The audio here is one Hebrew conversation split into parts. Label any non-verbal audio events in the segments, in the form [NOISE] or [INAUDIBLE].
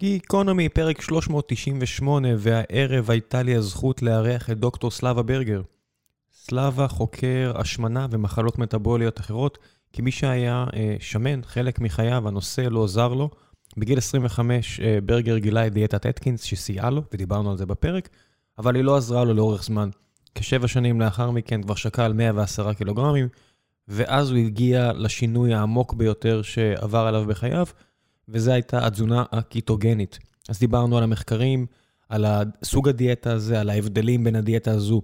גיקונומי, פרק 398, והערב הייתה לי הזכות לארח את דוקטור סלאבה ברגר. סלאבה חוקר השמנה ומחלות מטאבוליות אחרות, כמי שהיה אה, שמן חלק מחייו, הנושא לא עזר לו. בגיל 25 אה, ברגר גילה את דיאטת אטקינס שסייעה לו, ודיברנו על זה בפרק, אבל היא לא עזרה לו לאורך זמן. כשבע שנים לאחר מכן כבר שקל 110 קילוגרמים, ואז הוא הגיע לשינוי העמוק ביותר שעבר עליו בחייו, וזו הייתה התזונה הקיטוגנית. אז דיברנו על המחקרים, על סוג הדיאטה הזה, על ההבדלים בין הדיאטה הזו,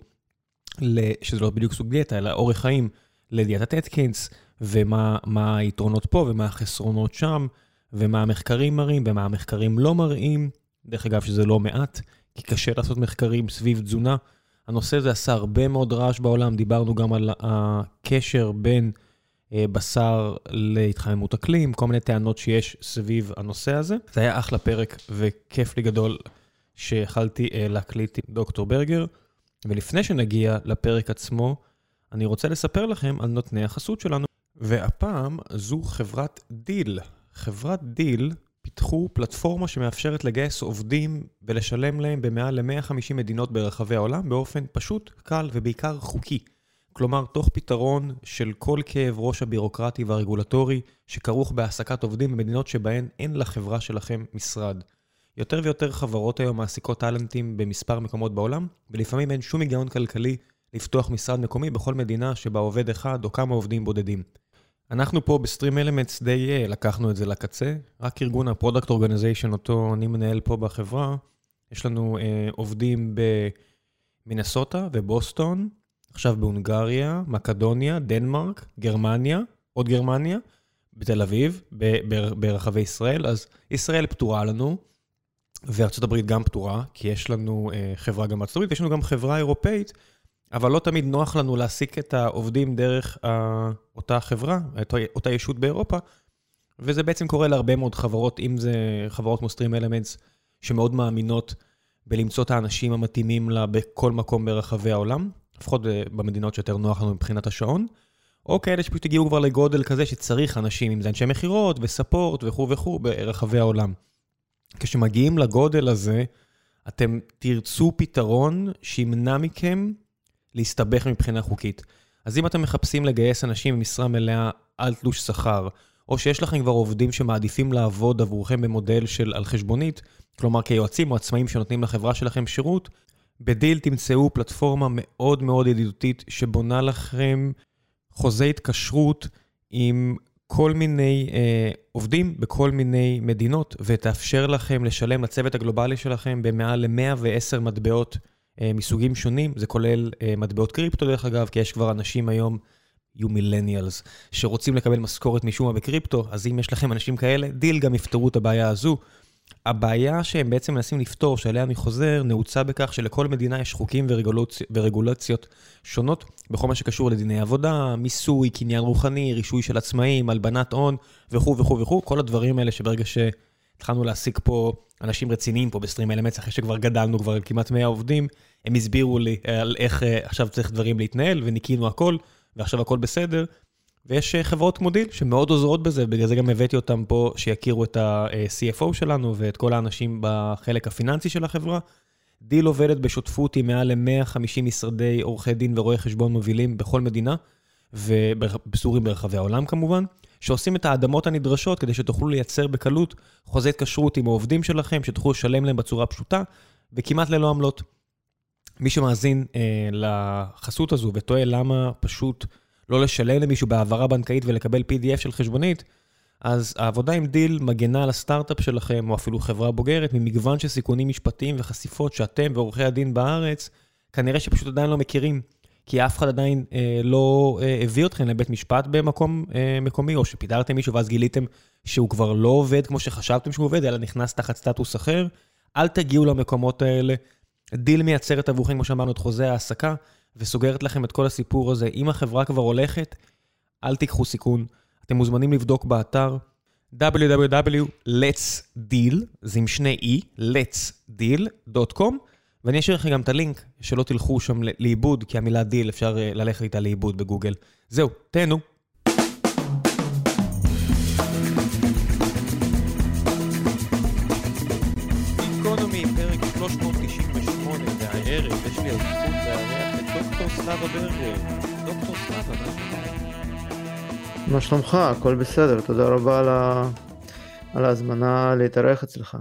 שזה לא בדיוק סוג דיאטה, אלא אורך חיים, לדיאטת אטקינס, ומה היתרונות פה ומה החסרונות שם, ומה המחקרים מראים ומה המחקרים לא מראים. דרך אגב, שזה לא מעט, כי קשה לעשות מחקרים סביב תזונה. הנושא הזה עשה הרבה מאוד רעש בעולם, דיברנו גם על הקשר בין בשר להתחממות אקלים, כל מיני טענות שיש סביב הנושא הזה. זה היה אחלה פרק וכיף לי גדול שיכלתי אה, להקליט עם דוקטור ברגר. ולפני שנגיע לפרק עצמו, אני רוצה לספר לכם על נותני החסות שלנו. והפעם זו חברת Deel. חברת Deel פיתחו פלטפורמה שמאפשרת לגייס עובדים ולשלם להם במעל ל-150 מדינות ברחבי העולם באופן פשוט, קל ובעיקר חוקי. כלומר, תוך פתרון של כל כאב ראש הבירוקרטי והרגולטורי שכרוך בהעסקת עובדים במדינות שבהן אין לחברה שלכם משרד. יותר ויותר חברות היום מעסיקות טאלנטים במספר מקומות בעולם, ולפעמים אין שום היגיון כלכלי לפתוח משרד מקומי בכל מדינה שבה עובד אחד או כמה עובדים בודדים. אנחנו פה ב StreamElements די אה, לקחנו את זה לקצה, רק ארגון ה product organization, אותו אני מנהל פה בחברה, יש לנו אה, עובדים במינסוטה ובוסטון, עכשיו בהונגריה, מקדוניה, דנמרק, גרמניה, עוד גרמניה, בתל אביב, ברחבי ישראל, אז ישראל פתורה לנו, וארצות הברית גם פתורה, כי יש לנו uh, חברה גם בארצות הברית, ויש לנו גם חברה אירופאית, אבל לא תמיד נוח לנו להעסיק את העובדים דרך uh, אותה חברה, אותה ישות באירופה, וזה בעצם קורה להרבה מאוד חברות, אם זה חברות כמו Stream Elements, שמאוד מאמינות בלמצוא את האנשים המתאימים לה בכל מקום ברחבי העולם, לפחות במדינות שיותר נוח לנו מבחינת השעון, או כאלה שפשוט הגיעו כבר לגודל כזה שצריך אנשים, אם זה אנשי מכירות וספורט וכו' וכו' ברחבי העולם. כשמגיעים לגודל הזה, אתם תרצו פתרון שימנע מכם להסתבך מבחינה חוקית. אז אם אתם מחפשים לגייס אנשים במשרה מלאה על תלוש שכר, או שיש לכם כבר עובדים שמעדיפים לעבוד עבורכם במודל של על חשבונית, כלומר כיועצים או עצמאים שנותנים לחברה שלכם שירות, בדיל תמצאו פלטפורמה מאוד מאוד ידידותית שבונה לכם חוזי התקשרות עם כל מיני אה, עובדים בכל מיני מדינות, ותאפשר לכם לשלם לצוות הגלובלי שלכם במעל ל-110 מטבעות אה, מסוגים שונים. זה כולל אה, מטבעות קריפטו דרך אגב, כי יש כבר אנשים היום, יהיו millennials, שרוצים לקבל משכורת משום מה בקריפטו, אז אם יש לכם אנשים כאלה, Deel גם יפתרו את הבעיה הזו. הבעיה שהם בעצם מנסים לפתור, שעליה אני חוזר, נעוצה בכך שלכל מדינה יש חוקים ורגולצ... ורגולציות שונות בכל מה שקשור לדיני עבודה, מיסוי, קניין רוחני, רישוי של עצמאים, הלבנת הון וכו' וכו' וכו', כל הדברים האלה שברגע שהתחלנו להעסיק פה אנשים רציניים פה ב StreamElements, אחרי שכבר גדלנו כבר כמעט 100 עובדים, הם הסבירו לי על איך אה, עכשיו צריך דברים להתנהל, וניקינו הכל, ועכשיו הכל בסדר. ויש אה, חברות כמו Deel שמאוד עוזרות בזה, בגלל זה גם הבאתי אותם פה שיכירו את ה-CFO שלנו ואת כל האנשים בחלק הפיננסי של החברה. Deel עובדת בשותפות עם מעל ל-150 משרדי עורכי דין ורואי חשבון מובילים בכל מדינה, ופזורים ברחבי העולם כמובן, שעושים את ההתאמות הנדרשות כדי שתוכלו לייצר בקלות חוזה התקשרות עם העובדים שלכם, שתוכלו לשלם להם בצורה פשוטה וכמעט ללא עמלות. מי שמאזין אה, לחסות הזו ותוהה למה פשוט... לא לשלם למישהו בהעברה בנקאית ולקבל PDF של חשבונית, אז העבודה עם Deel מגנה על הסטארט-אפ שלכם, או אפילו חברה בוגרת, ממגוון של סיכונים משפטיים וחשיפות שאתם ועורכי הדין בארץ, כנראה שפשוט עדיין לא מכירים. כי אף אחד עדיין אה, לא אה, הביא אתכם לבית משפט במקום אה, מקומי, או שפיטרתם מישהו ואז גיליתם שהוא כבר לא עובד כמו שחשבתם שהוא עובד, אלא נכנס תחת סטטוס אחר. אל תגיעו למקומות האלה. Deel מייצרת עבורכם, כמו שאמרנו, את חוזה ההעסקה, וסוגרת לכם את כל הסיפור הזה. אם החברה כבר הולכת, אל תיקחו סיכון. אתם מוזמנים לבדוק באתר www.letsdeel, זה עם שני e, letsdeel.com, ואני אשאיר לכם גם את הלינק, שלא תלכו שם לאיבוד, כי המילה Deel אפשר אה, ללכת איתה לאיבוד בגוגל. זהו, תהנו. ברגר. דוקטור סלאבה, מה שלומך? הכל בסדר, תודה רבה על, ה... על ההזמנה להתארח אצלך.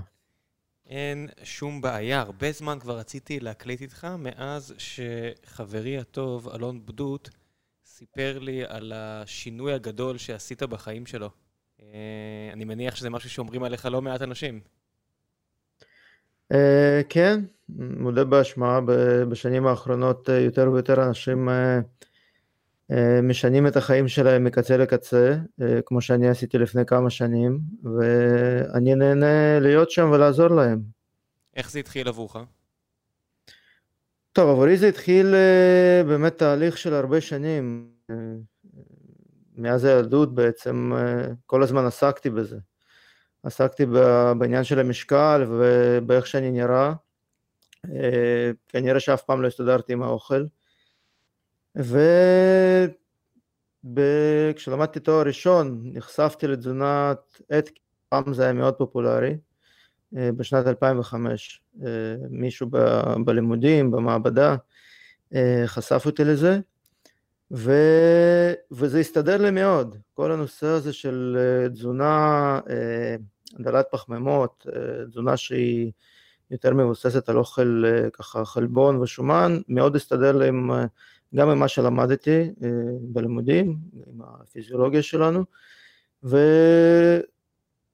אין שום בעיה, הרבה זמן כבר רציתי להקליט איתך, מאז שחברי הטוב, אלון בדות, סיפר לי על השינוי הגדול שעשית בחיים שלו. אה, אני מניח שזה משהו שאומרים עליך לא מעט אנשים. Uh, כן, מודה באשמה, בשנים האחרונות uh, יותר ויותר אנשים uh, משנים את החיים שלהם מקצה לקצה, כמו שאני עשיתי לפני כמה שנים, ואני נהנה להיות שם ולעזור להם. איך זה התחיל עבורך? טוב, עבורי זה התחיל באמת תהליך של הרבה שנים, מאז הילדות בעצם כל הזמן עסקתי בזה. עסקתי בעניין של המשקל ובאיך שאני נראה. אה, כנראה שאף פעם לא הסתדרתי עם האוכל. וכשלמדתי תואר ראשון נחשפתי לתזונת אתקין, פעם זה היה מאוד פופולרי, אה, בשנת 2005. אה, מישהו ב- בלימודים, במעבדה, חשף אותי לזה, ו... וזה הסתדר לי מאוד, כל הנושא הזה של תזונה דלת פחמימות, אה, תזונה שהיא יותר מבוססת על אוכל אה, ככה חלבון ושומן, מאוד הסתדר לי עם, אה, גם עם מה שלמדתי בלימודים, עם הפיזיולוגיה שלנו, ו...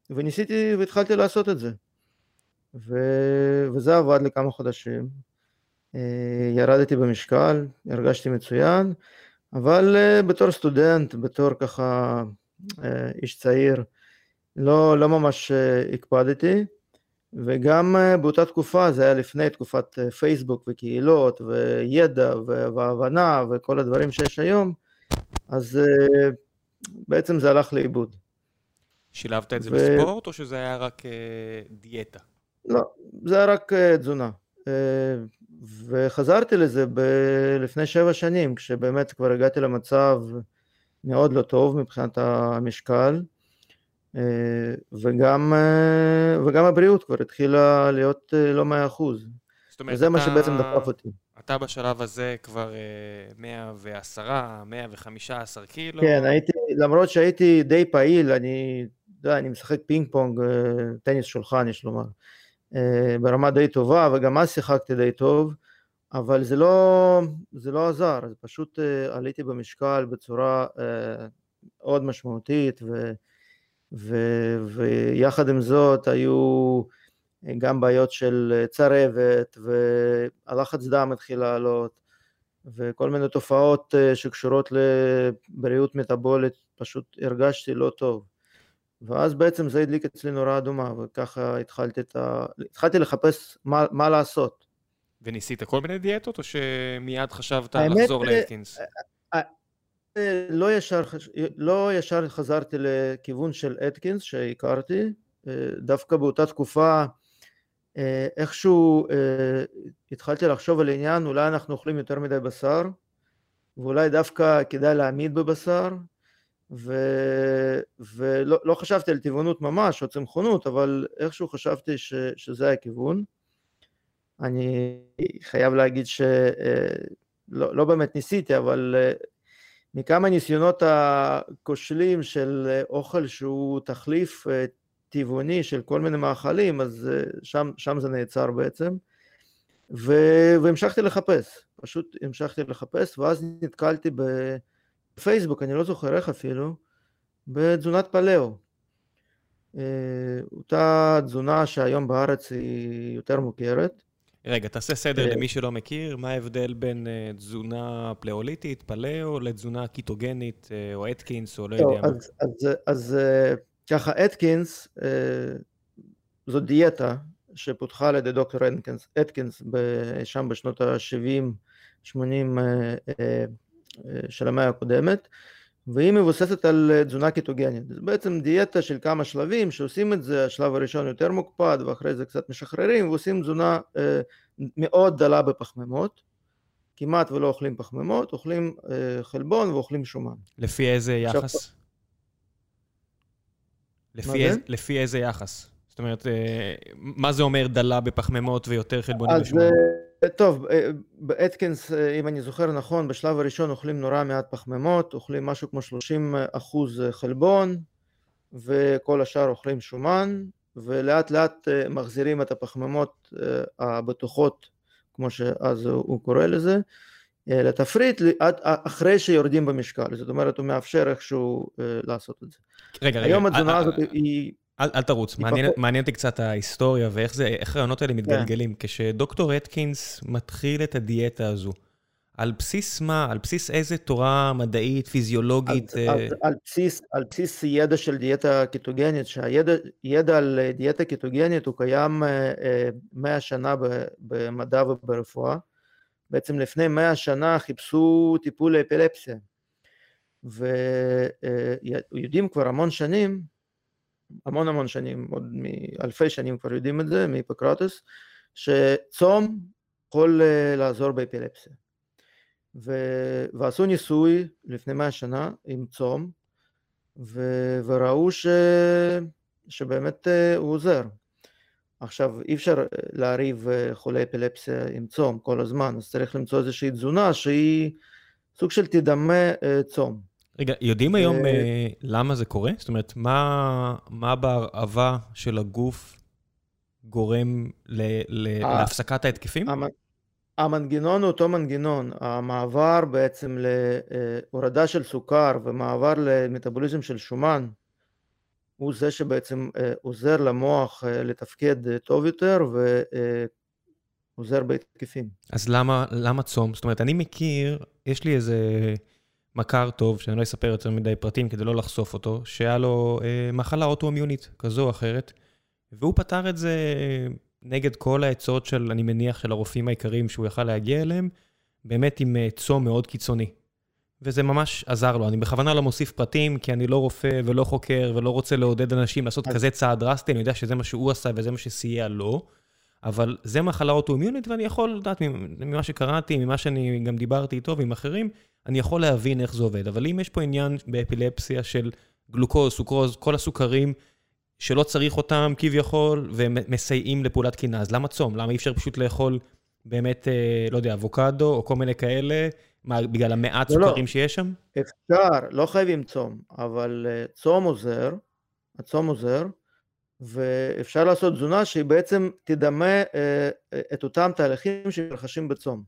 וניסיתי והתחלתי לעשות את זה. ו... וזה עבד לכמה חודשים. ירדתי במשקל, הרגשתי מצוין, אבל בתור סטודנט, בתור ככה איש צעיר, לא, לא ממש אה, הקפדתי, וגם אה, באותה תקופה, זה היה לפני תקופת אה, פייסבוק וקהילות וידע והבנה וכל הדברים שיש היום, אז בעצם זה הלך לאיבוד. שילבת את זה ו... בספורט או שזה היה רק דיאטה? לא, זה היה רק תזונה. וחזרתי לזה ב- לפני שבע שנים, כשבאמת כבר הגעתי למצב מאוד לא טוב מבחינת המשקל. אה, וגם, אה, וגם הבריאות כבר התחילה להיות אה, לא מאה אחוז. וזה אתה, מה שבעצם דחף אותי. אתה בשלב הזה כבר 110, 115 קילו. כן, הייתי, למרות שהייתי די פעיל, אני, יודע, אני משחק פינג פונג, טניס שולחן יש לומר, ברמה די טובה, וגם אז שיחקתי די טוב, אבל זה לא, זה לא עזר, אז פשוט עליתי במשקל בצורה מאוד משמעותית, ו... ו, ויחד עם זאת היו גם בעיות של צרבת והלחץ דם התחיל לעלות וכל מיני תופעות אה, שקשורות לבריאות מטבולית, פשוט הרגשתי לא טוב. ואז בעצם זה הדליק אצלי נורה אדומה, וככה התחלתי, ה... התחלתי לחפש מה, מה לעשות. וניסית כל מיני דיאטות, או שמיד חשבת לחזור אה, לאטקינס? לא ישר, לא ישר חזרתי לכיוון של אתקינס שהכרתי, דווקא באותה תקופה איכשהו התחלתי לחשוב על עניין, אולי אנחנו אוכלים יותר מדי בשר, ואולי דווקא כדאי להעמיד בבשר, ו... ולא לא חשבתי על טבעונות ממש או צמחונות, אבל איכשהו חשבתי ש... שזה הכיוון. אני חייב להגיד שלא לא באמת ניסיתי, אבל מכמה ניסיונות הכושלים של אוכל שהוא תחליף אה, טבעוני של כל מיני מאכלים, אז אה, שם, שם זה נעצר בעצם. ו... והמשכתי לחפש, פשוט המשכתי לחפש, ואז נתקלתי בפייסבוק, אני לא זוכר איך אפילו, בתזונת פלאו. אה, אותה תזונה שהיום בארץ היא יותר מוכרת, רגע, תעשה סדר למי שלא מכיר, מה ההבדל בין uh, תזונה פלאוליטית, פלאו, לתזונה קיטוגנית, או אתקינס, או לא יודע מה. אז, אז, אז ככה, אתקינס זו דיאטה שפותחה על ידי דוקטור אתקינס, אתקינס שם בשנות ה-70-80 uh, uh, uh, של המאה הקודמת. והיא מבוססת על תזונה קיטוגנית. זה בעצם דיאטה של כמה שלבים שעושים את זה, השלב הראשון יותר מוקפד ואחרי זה קצת משחררים ועושים תזונה אה, מאוד דלה בפחמימות, כמעט ולא אוכלים פחמימות, אוכלים אה, חלבון ואוכלים שומן. לפי איזה יחס? עכשיו... לפי, איז, לפי איזה יחס? זאת אומרת, אה, מה זה אומר דלה בפחמימות ויותר חלבונים ושומן? טוב, באטקינס, אם אני זוכר נכון, בשלב הראשון אוכלים נורא מעט פחמימות, אוכלים משהו כמו 30 אחוז חלבון, וכל השאר אוכלים שומן, ולאט לאט מחזירים את הפחמימות הבטוחות, כמו שאז הוא קורא לזה, לתפריט אחרי שיורדים במשקל, זאת אומרת הוא מאפשר איכשהו לעשות את זה. רגע, רגע, היום התזונה הזאת היא... אל, אל תרוץ, מעניין, מעניין אותי קצת ההיסטוריה ואיך זה, איך הרעיונות האלה מתגלגלים. כן. כשדוקטור אטקינס מתחיל את הדיאטה הזו, על בסיס מה? על בסיס איזה תורה מדעית, פיזיולוגית? על, על, על, בסיס, על בסיס ידע של דיאטה קיטוגנית, שהידע על דיאטה קיטוגנית הוא קיים מאה שנה במדע וברפואה. בעצם לפני מאה שנה חיפשו טיפול לאפילפסיה. ויודעים כבר המון שנים, המון המון שנים, עוד מאלפי שנים כבר יודעים את זה, מהיפוקרטס, שצום יכול לעזור באפילפסיה. ו... ועשו ניסוי לפני מאה שנה עם צום, ו... וראו ש... שבאמת הוא עוזר. עכשיו אי אפשר להריב חולי אפילפסיה עם צום כל הזמן, אז צריך למצוא איזושהי תזונה שהיא סוג של תדמה צום. רגע, יודעים היום ו... למה זה קורה? זאת אומרת, מה, מה בהרעבה של הגוף גורם ל... ל... להפסקת ההתקפים? המנגנון הוא אותו מנגנון, המעבר בעצם להורדה של סוכר ומעבר למטאבוליזם של שומן הוא זה שבעצם עוזר למוח לתפקד טוב יותר ועוזר בהתקפים. אז למה, למה צום? זאת אומרת, אני מכיר, יש לי איזה מכר טוב, שאני לא אספר יותר מדי פרטים כדי לא לחשוף אותו, שהיה לו אה, מחלה אוטואמיונית כזו או אחרת, והוא פתר את זה נגד כל העצות של, אני מניח, של הרופאים העיקריים שהוא יכל להגיע אליהם, באמת עם צום מאוד קיצוני. וזה ממש עזר לו. אני בכוונה לא מוסיף פרטים, כי אני לא רופא ולא חוקר ולא רוצה לעודד אנשים לעשות כזה צעד דרסטי, אני יודע שזה מה שהוא עשה וזה מה שסייע לו, אבל זה מחלה אוטואימיונית ואני יכול לדעת ממה שקראתי, ממה שאני גם דיברתי איתו ועם אחרים, אני יכול להבין איך זה עובד. אבל אם יש פה עניין באפילפסיה של גלוקוז, סוכרוז, כל הסוכרים, שלא צריך אותם כביכול, והם מסייעים לפעולת קינה, אז למה צום? למה אי אפשר פשוט לאכול באמת, לא יודע, אבוקדו או כל מיני כאלה? מה, בגלל המעט לא, סוכרים לא. שיש שם? אפשר, לא חייבים צום, אבל צום עוזר, הצום עוזר, ואפשר לעשות תזונה שהיא בעצם תדמה את אותם תהליכים שמתרחשים בצום.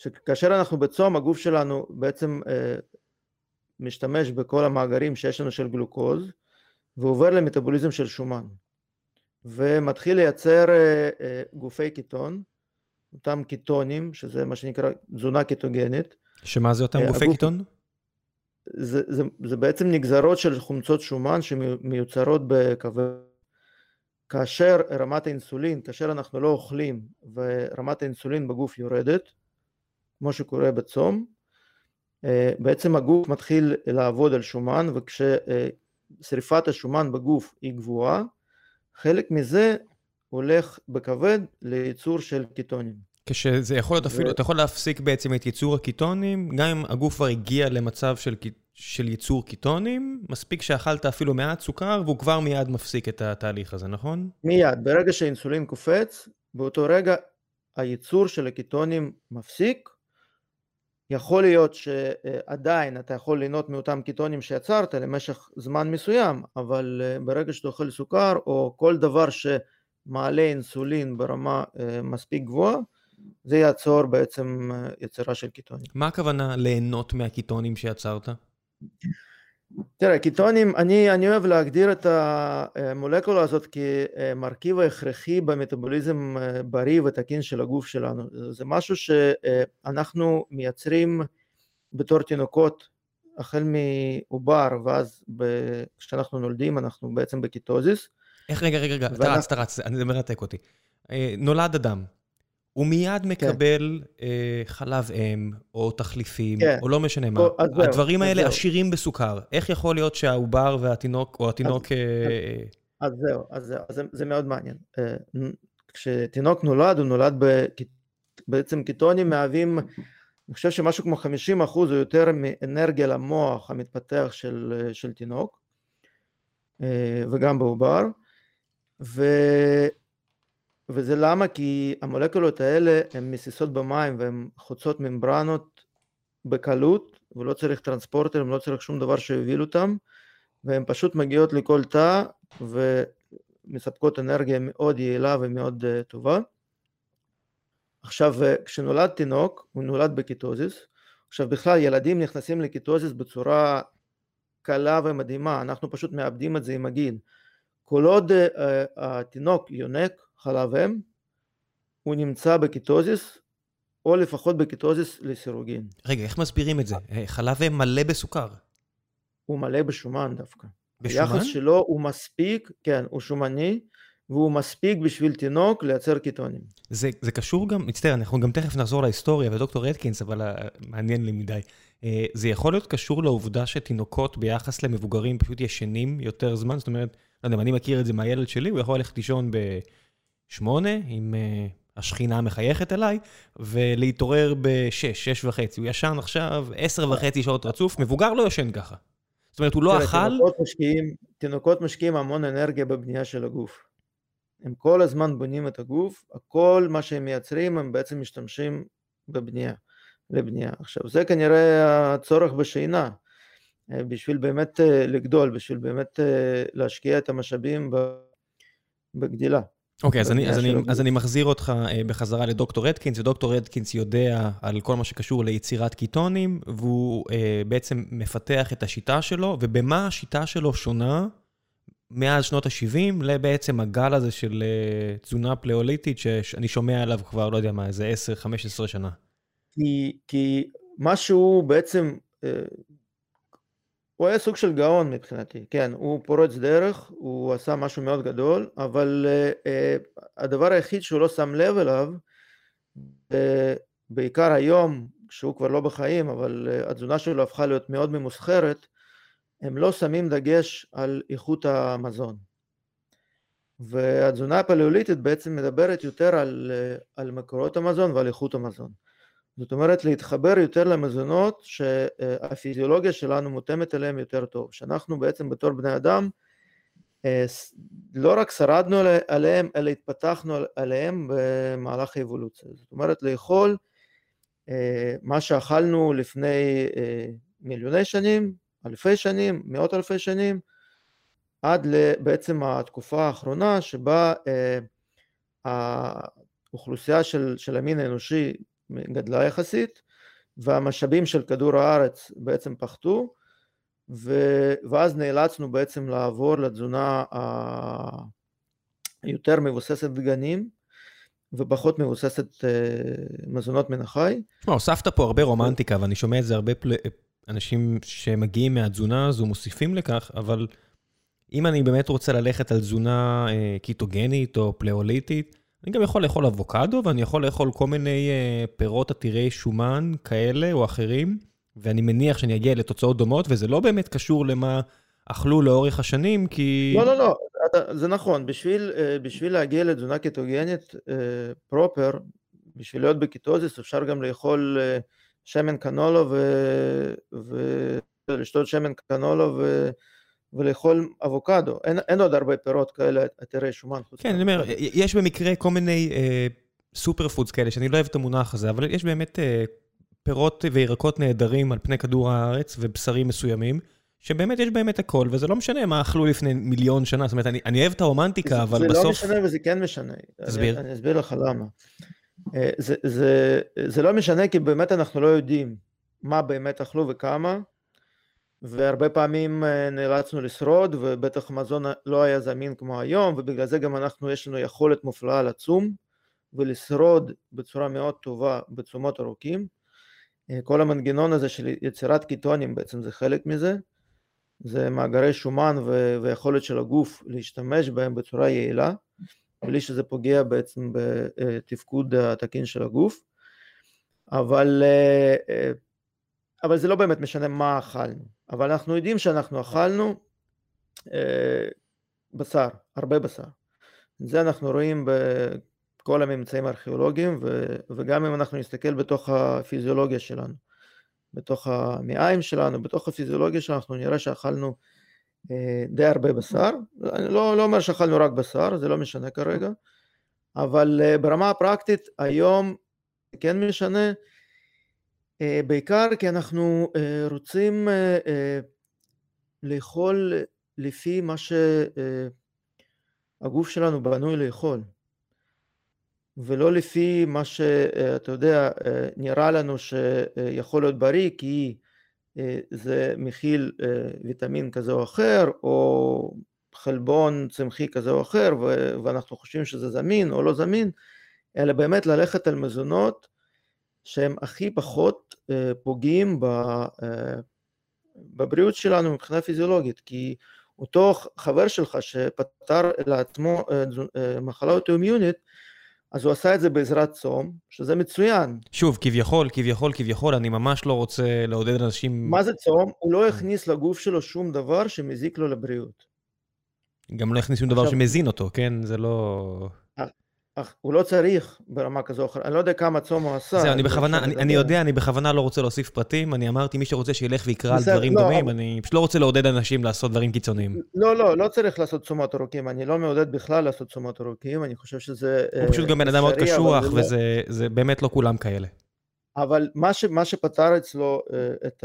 שכאשר אנחנו בצום, הגוף שלנו בעצם משתמש בכל המאגרים שיש לנו של גלוקוז, ועובר למטאבוליזם של שומן, ומתחיל לייצר גופי קיטון, אותם קיטונים, שזה מה שנקרא תזונה קיטוגנית. שמה זה אותם גופי הגוף... קיטון? זה, זה, זה בעצם נגזרות של חומצות שומן שמיוצרות בכבד. כאשר רמת האינסולין, כאשר אנחנו לא אוכלים ורמת האינסולין בגוף יורדת, כמו שקורה בצום, בעצם הגוף מתחיל לעבוד על שומן וכששריפת השומן בגוף היא גבוהה, חלק מזה הולך בכבד לייצור של קיטונים. כשזה יכול להיות אפילו, ו... אתה יכול להפסיק בעצם את ייצור הקיטונים, גם אם הגוף כבר הגיע למצב של, של ייצור קיטונים, מספיק שאכלת אפילו מעט סוכר והוא כבר מיד מפסיק את התהליך הזה, נכון? מיד, ברגע שהאינסולין קופץ, באותו רגע הייצור של הקיטונים מפסיק, יכול להיות שעדיין אתה יכול ליהנות מאותם קיטונים שיצרת למשך זמן מסוים, אבל ברגע שאתה אוכל סוכר או כל דבר ש... מעלה אינסולין ברמה מספיק גבוהה, זה יעצור בעצם יצירה של קיטונים. מה הכוונה ליהנות מהקיטונים שיצרת? תראה, קיטונים, אני, אני אוהב להגדיר את המולקולה הזאת כמרכיב ההכרחי במטאבוליזם בריא ותקין של הגוף שלנו. זה משהו שאנחנו מייצרים בתור תינוקות החל מעובר ואז כשאנחנו נולדים אנחנו בעצם בקיטוזיס. איך, רגע, רגע, רגע, אתה רץ, אתה רץ, זה מרתק אותי. אה, נולד אדם, הוא מיד כן. מקבל אה, חלב אם, או תחליפים, כן. או לא משנה מה. הדברים האלה עשירים בסוכר. איך יכול להיות שהעובר והתינוק, או התינוק... אה, אז זהו, אז זהו, אז זה מאוד מעניין. כשתינוק נולד, הוא נולד בעצם קיטונים מהווים, אני חושב שמשהו כמו 50 אחוז או יותר מאנרגיה למוח המתפתח של, של תינוק, וגם בעובר. ו... וזה למה? כי המולקולות האלה הן מסיסות במים והן חוצות ממברנות בקלות, ולא צריך transporter, לא צריך שום דבר שיוביל אותם, והן פשוט מגיעות לכל תא ומספקות אנרגיה מאוד יעילה ומאוד אה, טובה. עכשיו, כשנולד תינוק, הוא נולד בקיטוזיס. עכשיו בכלל ילדים נכנסים לקיטוזיס בצורה קלה ומדהימה, אנחנו פשוט מאבדים את זה עם הגיל. כל עוד אה, התינוק יונק חלב אם, הוא נמצא בקיטוזיס, או לפחות בקיטוזיס לסירוגין. רגע, איך מסבירים את זה? אה, חלב אם מלא בסוכר. הוא מלא בשומן דווקא. בשומן? היחס שלו הוא מספיק, כן, הוא שומני, והוא מספיק בשביל תינוק לייצר קיטונים. זה, זה קשור גם, מצטער, אנחנו גם תכף נחזור להיסטוריה ודוקטור אטקינס, אבל אה, מעניין לי מדי. זה יכול להיות קשור לעובדה שתינוקות ביחס למבוגרים פשוט ישנים יותר זמן? זאת אומרת, לא יודע, אני מכיר את זה מהילד שלי, הוא יכול ללכת לישון בשמונה, עם uh, השכינה מחייכת אליי, ולהתעורר בשש, שש וחצי. הוא ישן עכשיו עשר וחצי שעות רצוף, מבוגר לא ישן ככה. זאת אומרת, הוא לא אכל... תינוקות משקיעים, תינוקות משקיעים המון אנרגיה בבנייה של הגוף. הם כל הזמן בונים את הגוף, הכל מה שהם מייצרים הם בעצם משתמשים בבנייה, לבנייה. עכשיו זה כנראה הצורך בשינה, אה, בשביל באמת אה, לגדול, בשביל באמת אה, להשקיע את המשאבים בגדילה. אוקיי, okay, אז, אז, אז אני מחזיר אותך בחזרה לדוקטור רדקינס, ודוקטור רדקינס יודע על כל מה שקשור ליצירת קיטונים, והוא בעצם מפתח את השיטה שלו, ובמה השיטה שלו שונה מאז שנות ה-70 לבעצם הגל הזה של uh, תזונה פלאוליטית, שאני שומע עליו כבר, לא יודע מה, איזה 10-15 שנה. כי, כי מה שהוא בעצם, uh, הוא היה סוג של גאון מבחינתי, כן, הוא פורץ דרך, הוא עשה משהו מאוד גדול, אבל uh, uh, הדבר היחיד שהוא לא שם לב אליו, uh, בעיקר היום, כשהוא כבר לא בחיים, אבל uh, התזונה שלו הפכה להיות מאוד ממוסחרת, הם לא שמים דגש על איכות המזון. והתזונה הפלאוליטית בעצם מדברת יותר על, על מקורות המזון ועל איכות המזון. זאת אומרת להתחבר יותר למזונות שהפיזיולוגיה שלנו מותאמת אליהם יותר טוב, שאנחנו בעצם בתור בני אדם אה, לא רק שרדנו עליהם אלא התפתחנו עליהם במהלך האבולוציה, זאת אומרת לאכול אה, מה שאכלנו לפני אה, מיליוני שנים אלפי שנים, מאות אלפי שנים, עד בעצם התקופה האחרונה שבה האוכלוסייה של, של המין האנושי גדלה יחסית והמשאבים של כדור הארץ בעצם פחתו ו, ואז נאלצנו בעצם לעבור לתזונה היותר מבוססת דגנים ופחות מבוססת אה, מזונות מן החי. תשמע, הוספת פה הרבה רומנטיקה ואני שומע את זה הרבה פל... אנשים שמגיעים מהתזונה הזו מוסיפים לכך, אבל אם אני באמת רוצה ללכת על תזונה אה, קיטוגנית או פלאוליטית, אני גם יכול לאכול אבוקדו ואני יכול לאכול כל מיני אה, פירות עתירי שומן כאלה או אחרים, ואני מניח שאני אגיע לתוצאות דומות, וזה לא באמת קשור למה אכלו לאורך השנים, כי... לא, לא, לא, זה נכון. בשביל, אה, בשביל להגיע לתזונה קיטוגנית אה, פרופר, בשביל להיות בקטוזיס, אפשר גם לאכול... אה, שמן קנולו ו... ולשתות שמן קנולו ו... ולאכול אבוקדו. אין, אין עוד הרבה פירות כאלה עתירי שומן. כן, אני אומר, יש במקרה כל מיני אה, super foods כאלה, שאני לא אוהב את המונח הזה, אבל יש באמת אה, פירות וירקות נהדרים על פני כדור הארץ ובשרים מסוימים. שבאמת יש בהם את הכל, וזה לא משנה מה אכלו לפני מיליון שנה, זאת אומרת, אני, אני אוהב את הרומנטיקה, אבל זה בסוף... זה לא משנה וזה כן משנה. תסביר. אני, אני אסביר לך למה. אה, זה, זה, זה לא משנה כי באמת אנחנו לא יודעים מה באמת אכלו וכמה והרבה פעמים אה, נאלצנו לשרוד ובטח מזון לא היה זמין כמו היום ובגלל זה גם אנחנו יש לנו יכולת מופלאה לצום ולשרוד בצורה מאוד טובה בצומות ארוכים. אה, כל המנגנון הזה של יצירת קיטונים בעצם זה חלק מזה. זה מאגרי שומן ויכולת של הגוף להשתמש בהם בצורה יעילה בלי שזה פוגע בעצם בתפקוד התקין של הגוף, אבל, אה, אבל זה לא באמת משנה מה אכלנו, אבל אנחנו יודעים שאנחנו אכלנו אה, בשר, הרבה בשר. זה אנחנו רואים בכל הממצאים הארכיאולוגיים וגם אם אנחנו נסתכל בתוך הפיזיולוגיה שלנו, בתוך המעיים שלנו, בתוך הפיזיולוגיה שלנו, אנחנו נראה שאכלנו אה, די הרבה בשר, אני לא, לא אומר שאכלנו רק בשר, זה לא משנה כרגע, אבל ברמה הפרקטית היום כן משנה, בעיקר כי אנחנו רוצים לאכול לפי מה שהגוף שלנו בנוי לאכול. ולא לפי מה שאתה יודע נראה לנו שיכול להיות בריא כי זה מכיל ויטמין כזה או אחר או חלבון צמחי כזה או אחר ואנחנו חושבים שזה זמין או לא זמין אלא באמת ללכת על מזונות שהם הכי פחות פוגעים בבריאות שלנו מבחינה פיזיולוגית כי אותו חבר שלך שפתר לעצמו מחלה אוטואימיונית אז הוא עשה את זה בעזרת צום, שזה מצוין. שוב, כביכול, כביכול, כביכול, אני ממש לא רוצה לעודד אנשים... מה זה צום? הוא לא הכניס לגוף שלו שום דבר שמזיק לו לבריאות. גם לא הכניס שום דבר שמזין אותו, כן? זה לא... הוא לא צריך ברמה כזו או אחרת, אני לא יודע כמה צום הוא עשה. זהו, אני בכוונה, אני יודע, אני בכוונה לא רוצה להוסיף פרטים, אני אמרתי, מי שרוצה שילך ויקרא על דברים לא, דומים, אני פשוט לא רוצה לעודד אנשים לעשות דברים קיצוניים. לא, לא, לא צריך לעשות צומות ארוכים, אני לא מעודד בכלל לעשות צומות ארוכים, אני חושב שזה... הוא פשוט גם בן אדם מאוד קשוח, לא- וזה באמת לא כולם כאלה. אבל מה שפתר אצלו אה, את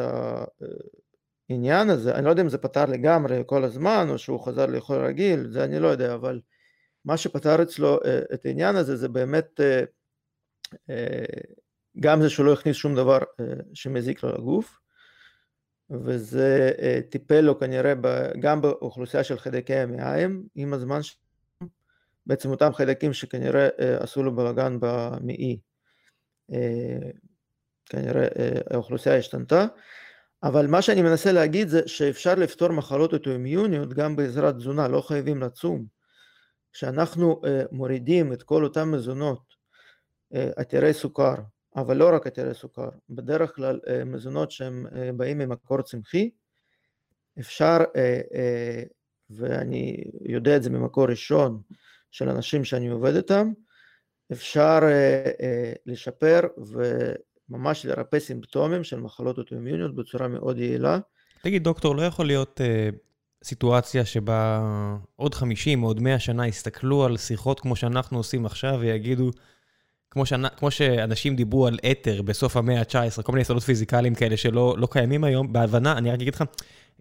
העניין הזה, אני לא יודע אם זה פתר לגמרי כל הזמן, או שהוא חזר לאכול רגיל, זה אני לא יודע, אבל... מה שפתר אצלו אה, את העניין הזה זה באמת אה, אה, גם זה שהוא לא הכניס שום דבר שמזיק לו לגוף וזה טיפל לו כנראה גם באוכלוסייה של חיידקי המעיים עם הזמן בעצם אותם חיידקים שכנראה עשו לו בלאגן במעי. כנראה האוכלוסייה השתנתה. אבל מה שאני מנסה להגיד זה שאפשר לפתור מחלות אוטואימיוניות גם בעזרת תזונה לא חייבים לצום כשאנחנו אה, מורידים את כל אותם מזונות אה, עתירי סוכר, אבל לא רק עתירי סוכר, בדרך כלל אה, מזונות שהם באים ממקור צמחי, אפשר, ואני יודע את זה ממקור ראשון של אנשים שאני עובד איתם, אפשר לשפר וממש לרפא סימפטומים של מחלות אוטואימיוניות בצורה מאוד יעילה. תגיד דוקטור, לא יכול להיות סיטואציה שבה עוד 50 או עוד 100 שנה יסתכלו על שיחות כמו שאנחנו עושים עכשיו ויגידו, כמו, שנה, כמו שאנשים דיברו על אתר בסוף המאה ה-19, כל מיני יסודות פיזיקליים כאלה שלא לא קיימים היום, בהבנה, אני רק אגיד לך,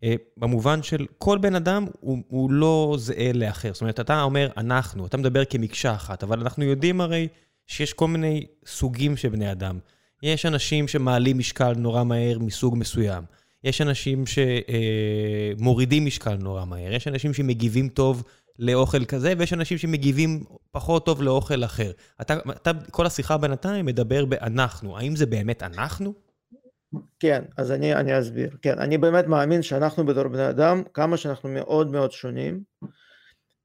אה, במובן של כל בן אדם הוא, הוא לא זהה לאחר. זאת אומרת, אתה אומר אנחנו, אתה מדבר כמקשה אחת, אבל אנחנו יודעים הרי שיש כל מיני סוגים של בני אדם. יש אנשים שמעלים משקל נורא מהר מסוג מסוים. יש אנשים שמורידים אה, משקל נורא מהר, יש אנשים שמגיבים טוב לאוכל כזה, ויש אנשים שמגיבים פחות טוב לאוכל אחר. אתה, אתה כל השיחה בינתיים מדבר באנחנו, האם זה באמת אנחנו? כן, אז אני, אני אסביר. כן, אני באמת מאמין שאנחנו בתור בני אדם, כמה שאנחנו מאוד מאוד שונים,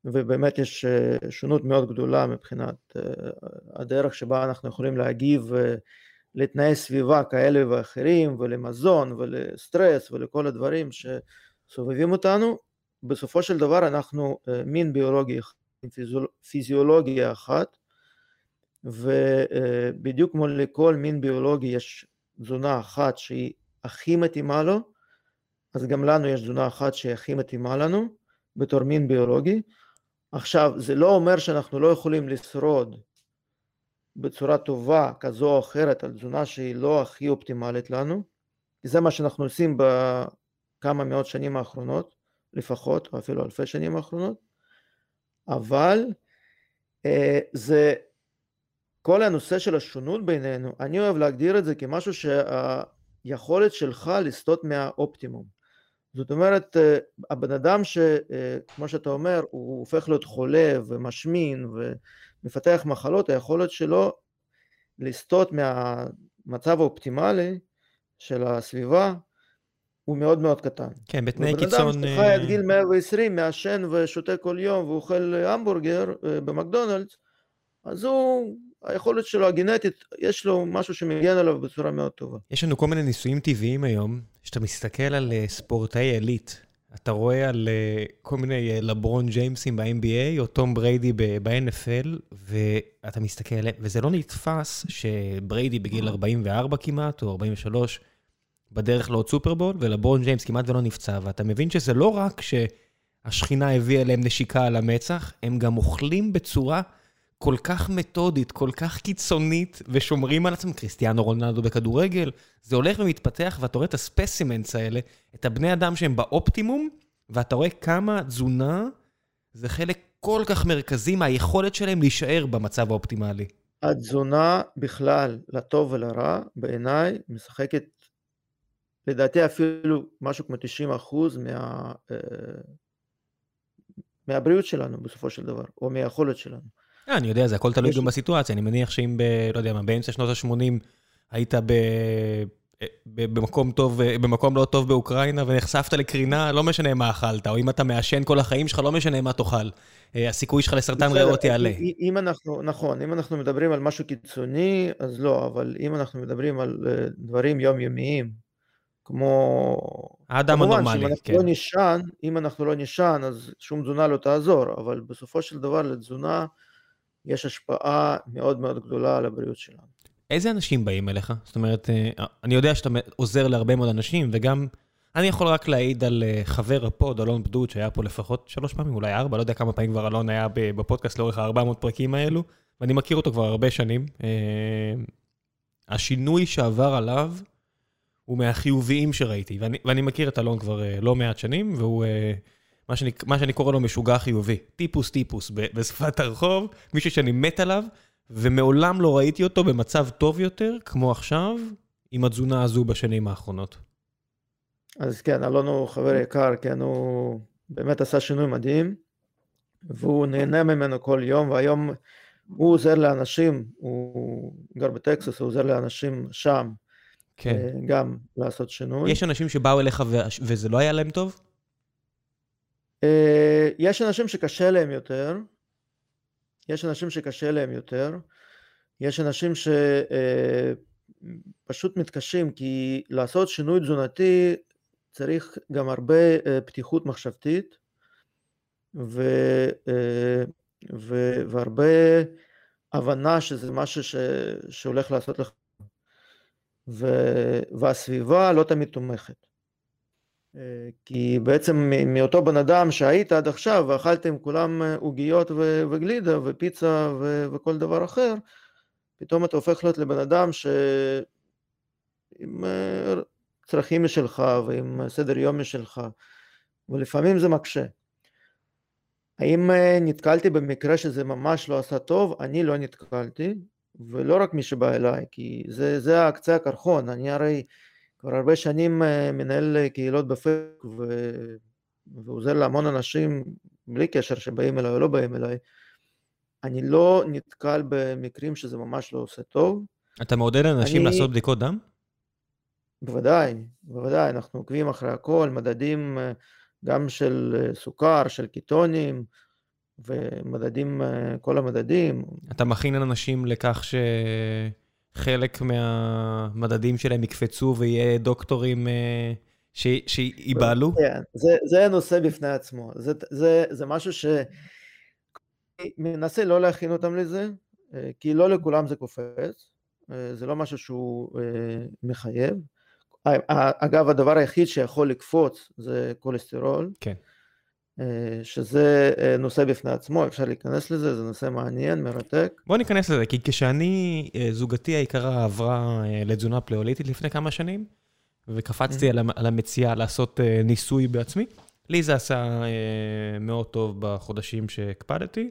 ובאמת יש אה, שונות מאוד גדולה מבחינת אה, הדרך שבה אנחנו יכולים להגיב לתנאי סביבה כאלה ואחרים ולמזון ולסטרס ולכל הדברים שסובבים אותנו בסופו של דבר אנחנו אה, מין ביולוגי עם פיזיולוגיה אחת ובדיוק כמו לכל מין ביולוגי יש תזונה אחת שהיא הכי מתאימה לו אז גם לנו יש תזונה אחת שהיא הכי מתאימה לנו בתור מין ביולוגי. עכשיו זה לא אומר שאנחנו לא יכולים לשרוד בצורה טובה כזו או אחרת על תזונה שהיא לא הכי אופטימלית לנו, זה מה שאנחנו עושים בכמה מאות שנים האחרונות לפחות, או אפילו אלפי שנים האחרונות, אבל אה, זה כל הנושא של השונות בינינו, אני אוהב להגדיר את זה כמשהו שהיכולת שלך לסטות מהאופטימום. זאת אומרת, אה, הבן אדם שכמו אה, שאתה אומר, הוא הופך להיות חולה ומשמין ו... מפתח מחלות, היכולת שלו לסטות מהמצב האופטימלי של הסביבה הוא מאוד מאוד קטן. כן, בתנאי קיצון... ובן אדם שחי עד גיל 120, מעשן ושותה כל יום ואוכל המבורגר אה, במקדונלדס, אז הוא, היכולת שלו הגנטית, יש לו משהו שמגן עליו בצורה מאוד טובה. יש לנו כל מיני ניסויים טבעיים היום, שאתה מסתכל על אה, ספורטאי עילית, אתה רואה על uh, כל מיני uh, לברון ג'יימסים ב-NBA או תום בריידי ב-NFL, ואתה מסתכל עליהם, וזה לא נתפס שבריידי בגיל 44 כמעט, או 43, בדרך לעוד סופרבול, ולברון ג'יימס כמעט ולא נפצע, ואתה מבין שזה לא רק שהשכינה הביאה להם נשיקה על המצח, הם גם אוכלים בצורה כל כך מתודית, כל כך קיצונית, ושומרים על עצמם, קריסטיאנו רונלדו בכדורגל, זה הולך ומתפתח, ואתה רואה את הספסימנטס האלה, את הבני אדם שהם באופטימום, ואתה רואה כמה תזונה זה חלק כל כך מרכזי מהיכולת שלהם להישאר במצב האופטימלי. התזונה בכלל, לטוב ולרע, בעיניי משחקת, לדעתי אפילו משהו כמו 90 אחוז מה, אה, מהבריאות שלנו בסופו של דבר, או מהיכולת שלנו. אה, אני יודע, זה הכל תלוי גם בסיטואציה, אני מניח שאם ב... לא יודע מה, באמצע שנות ה-80 היית ב... במקום טוב, במקום לא טוב באוקראינה ונחשפת לקרינה, לא משנה מה אכלת, או אם אתה מעשן כל החיים שלך, לא משנה מה תאכל. הסיכוי שלך לסרטן ריאות יעלה. אם אנחנו, נכון, אם אנחנו מדברים על משהו קיצוני, אז לא, אבל אם אנחנו מדברים על דברים יומיומיים, כמו... האדם הנורמלי, כן. כמובן שאם אנחנו לא נישן, אם אנחנו לא נישן, אז שום תזונה לא תעזור, אבל בסופו של דבר לתזונה יש השפעה מאוד מאוד גדולה על הבריאות שלנו. איזה אנשים באים אליך? זאת אומרת, אה, אני יודע שאתה עוזר להרבה מאוד אנשים, וגם אני יכול רק להעיד על אה, חבר הפוד, אלון בדוד, שהיה פה לפחות שלוש פעמים, אולי ארבע, לא יודע כמה פעמים כבר אלון היה בפודקאסט לאורך ה-400 פרקים האלו, ואני מכיר אותו כבר הרבה שנים. אה, השינוי שעבר עליו הוא מהחיוביים שראיתי, ואני, ואני מכיר את אלון כבר לא מעט שנים, והוא... מה שאני, מה שאני קורא לו משוגע חיובי, טיפוס טיפוס בשפת הרחוב, מישהו שאני מת עליו, ומעולם לא ראיתי אותו במצב טוב יותר, כמו עכשיו, עם התזונה הזו בשנים האחרונות. אז כן, אלון הוא חבר יקר, כן, הוא באמת עשה שינוי מדהים, והוא נהנה ממנו כל יום, והיום הוא עוזר לאנשים, הוא גר בטקסס, הוא עוזר לאנשים שם, כן. אה, גם לעשות שינוי. יש אנשים שבאו אליך וזה לא היה להם טוב? אה, יש אנשים שקשה להם יותר, יש אנשים שקשה להם יותר, יש אנשים שפשוט אה, מתקשים כי לעשות שינוי תזונתי צריך גם הרבה אה, פתיחות מחשבתית ו, ו, והרבה הבנה שזה משהו ש, שהולך לעשות לך ו, והסביבה לא תמיד תומכת כי בעצם מאותו בן אדם שהיית עד עכשיו ואכלתם כולם אה, עוגיות וגלידה ופיצה וכל דבר אחר, פתאום אתה הופך להיות לבן אדם שעם אה, צרכים משלך ועם סדר יום משלך, ולפעמים זה מקשה. האם נתקלתי במקרה שזה ממש לא עשה טוב? אני לא נתקלתי, ולא רק מי שבא אליי, כי זה, זה הקצה הקרחון, אני הרי כבר הרבה שנים אה, מנהל אה, קהילות בפייק ו... ועוזר להמון אנשים בלי קשר שבאים אליי או לא באים אליי. אני לא נתקל במקרים שזה ממש לא עושה טוב. אתה מעודד אנשים אני... לעשות בדיקות דם? בוודאי, בוודאי, אנחנו עוקבים אחרי הכל, מדדים אה, גם של סוכר, של קיטונים, ומדדים, כל המדדים. אתה מכין אנשים לכך ש... חלק מהמדדים שלהם יקפצו ויהיה דוקטורים אה, שייבהלו? כן, זה, זה נושא בפני עצמו. זה, זה, זה משהו ש... מנסה לא להכין אותם לזה, אה, כי לא לכולם זה קופץ, אה, זה לא משהו שהוא מחייב. אגב, הדבר היחיד שיכול לקפוץ זה כולסטרול. כן. אה, שזה אה, נושא בפני עצמו, אפשר להיכנס לזה, זה נושא מעניין, מרתק. בוא ניכנס לזה, כי כשאני, אה, זוגתי היקרה עברה לתזונה פלאוליטית לפני כמה שנים, וקפצתי על המציאה לעשות ניסוי בעצמי, לי זה עשה מאוד טוב בחודשים שהקפדתי,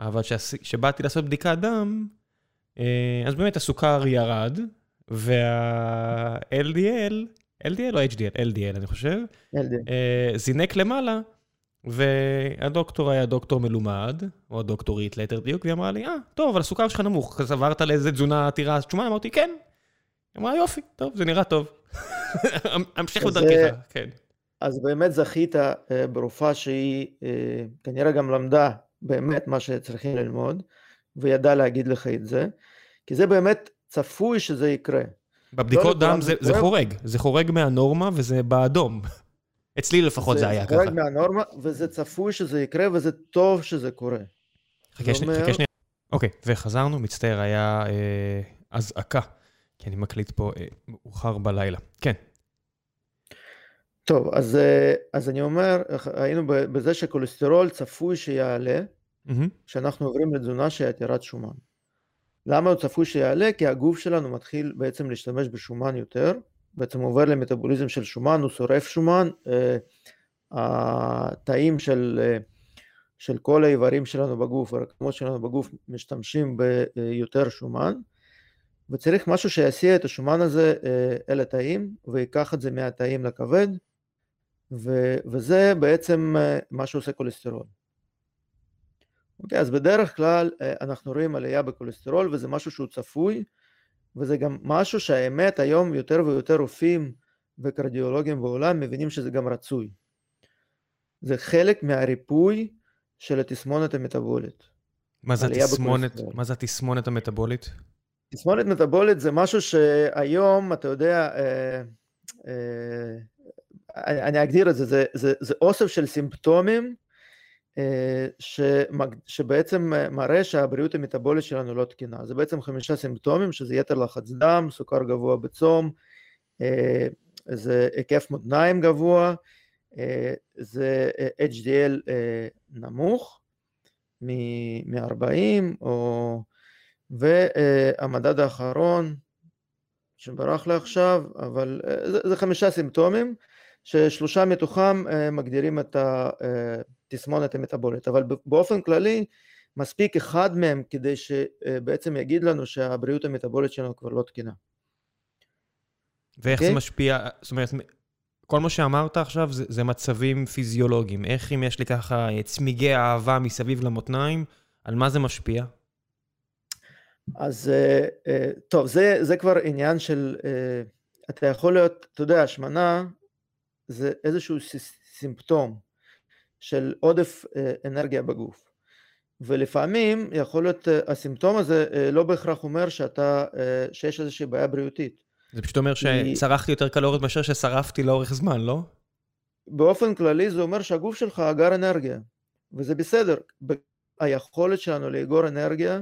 אבל כשבאתי לעשות בדיקת דם, אז באמת הסוכר ירד, וה-LDL, LDL או HDL? LDL אני חושב, LDL. זינק למעלה. והדוקטור היה דוקטור מלומד, או הדוקטורית ליתר דיוק, והיא אמרה לי, אה, טוב, אבל הסוכר שלך נמוך, אז עברת לאיזה תזונה עתירה שומן? אמרתי, כן. היא אמרה, יופי, טוב, זה נראה טוב. [LAUGHS] המשך בדרכך, כן. אז באמת זכית אה, ברופאה שהיא אה, כנראה גם למדה באמת מה שצריכים ללמוד, וידעה להגיד לך את זה, כי זה באמת צפוי שזה יקרה. בבדיקות לא דם זה, זה חורג, זה חורג מהנורמה וזה באדום. אצלי לפחות זה, זה היה ככה. זה חורג מהנורמה, וזה צפוי שזה יקרה, וזה טוב שזה קורה. חכה שנייה, חכה שנייה. אוקיי, וחזרנו, מצטער, היה אה, אזעקה, כי אני מקליט פה אה, מאוחר בלילה. כן. טוב, אז, אה, אז אני אומר, היינו בזה שכולסטרול צפוי שיעלה, כשאנחנו עוברים לתזונה שהיא עתירת שומן. למה הוא צפוי שיעלה? כי הגוף שלנו מתחיל בעצם להשתמש בשומן יותר, בעצם עובר למטאבוליזם של שומן, הוא שורף שומן, אה, התאים של, אה, של כל האיברים שלנו בגוף, הרקמות שלנו בגוף משתמשים ביותר שומן, וצריך משהו שיסיע את השומן הזה אה, אל התאים ויקח את זה מהתאים לכבד, ו, וזה בעצם מה שעושה כולסטרול. אוקיי, אז בדרך כלל אנחנו רואים עלייה בכולסטרול וזה משהו שהוא צפוי, וזה גם משהו שהאמת היום יותר ויותר רופאים וקרדיולוגים בעולם מבינים שזה גם רצוי. זה חלק מהריפוי של התסמונת המטבולית. מה זה התסמונת, מה זה התסמונת המטבולית? תסמונת מטבולית זה משהו שהיום, אתה יודע, אה, אה, אני אגדיר את זה, זה, זה, זה אוסף של סימפטומים אה, שבעצם מראה שהבריאות המטבולית שלנו לא תקינה. זה בעצם חמישה סימפטומים, שזה יתר לחץ דם, סוכר גבוה בצום, אה, זה היקף מותניים גבוה, אה, זה HDL נמוך מ-40, או... והמדד האחרון, שברח לי עכשיו, אבל זה, זה חמישה סימפטומים, ששלושה מתוכם מגדירים את ה... התסמונת המטבולית, אבל באופן כללי מספיק אחד מהם כדי שבעצם יגיד לנו שהבריאות המטבולית שלנו כבר לא תקינה. ואיך okay? זה אוקיי? משפיע, זאת אומרת, כל מה שאמרת עכשיו זה, זה מצבים פיזיולוגיים. איך אם יש לי ככה צמיגי אהבה מסביב למותניים, על מה זה משפיע? אז אה, אה, טוב, זה, זה כבר עניין של, אה, אתה יכול להיות, אתה יודע, השמנה זה איזשהו סימפטום של עודף אה, אנרגיה בגוף. ולפעמים יכול להיות אה, הסימפטום הזה אה, לא בהכרח אומר שאתה, שיש איזושהי בעיה בריאותית. זה פשוט אומר שצרכתי יותר קלוריות מאשר ששרפתי לאורך זמן, לא? באופן כללי זה אומר שהגוף שלך אגר אנרגיה, וזה בסדר. היכולת שלנו לאגור אנרגיה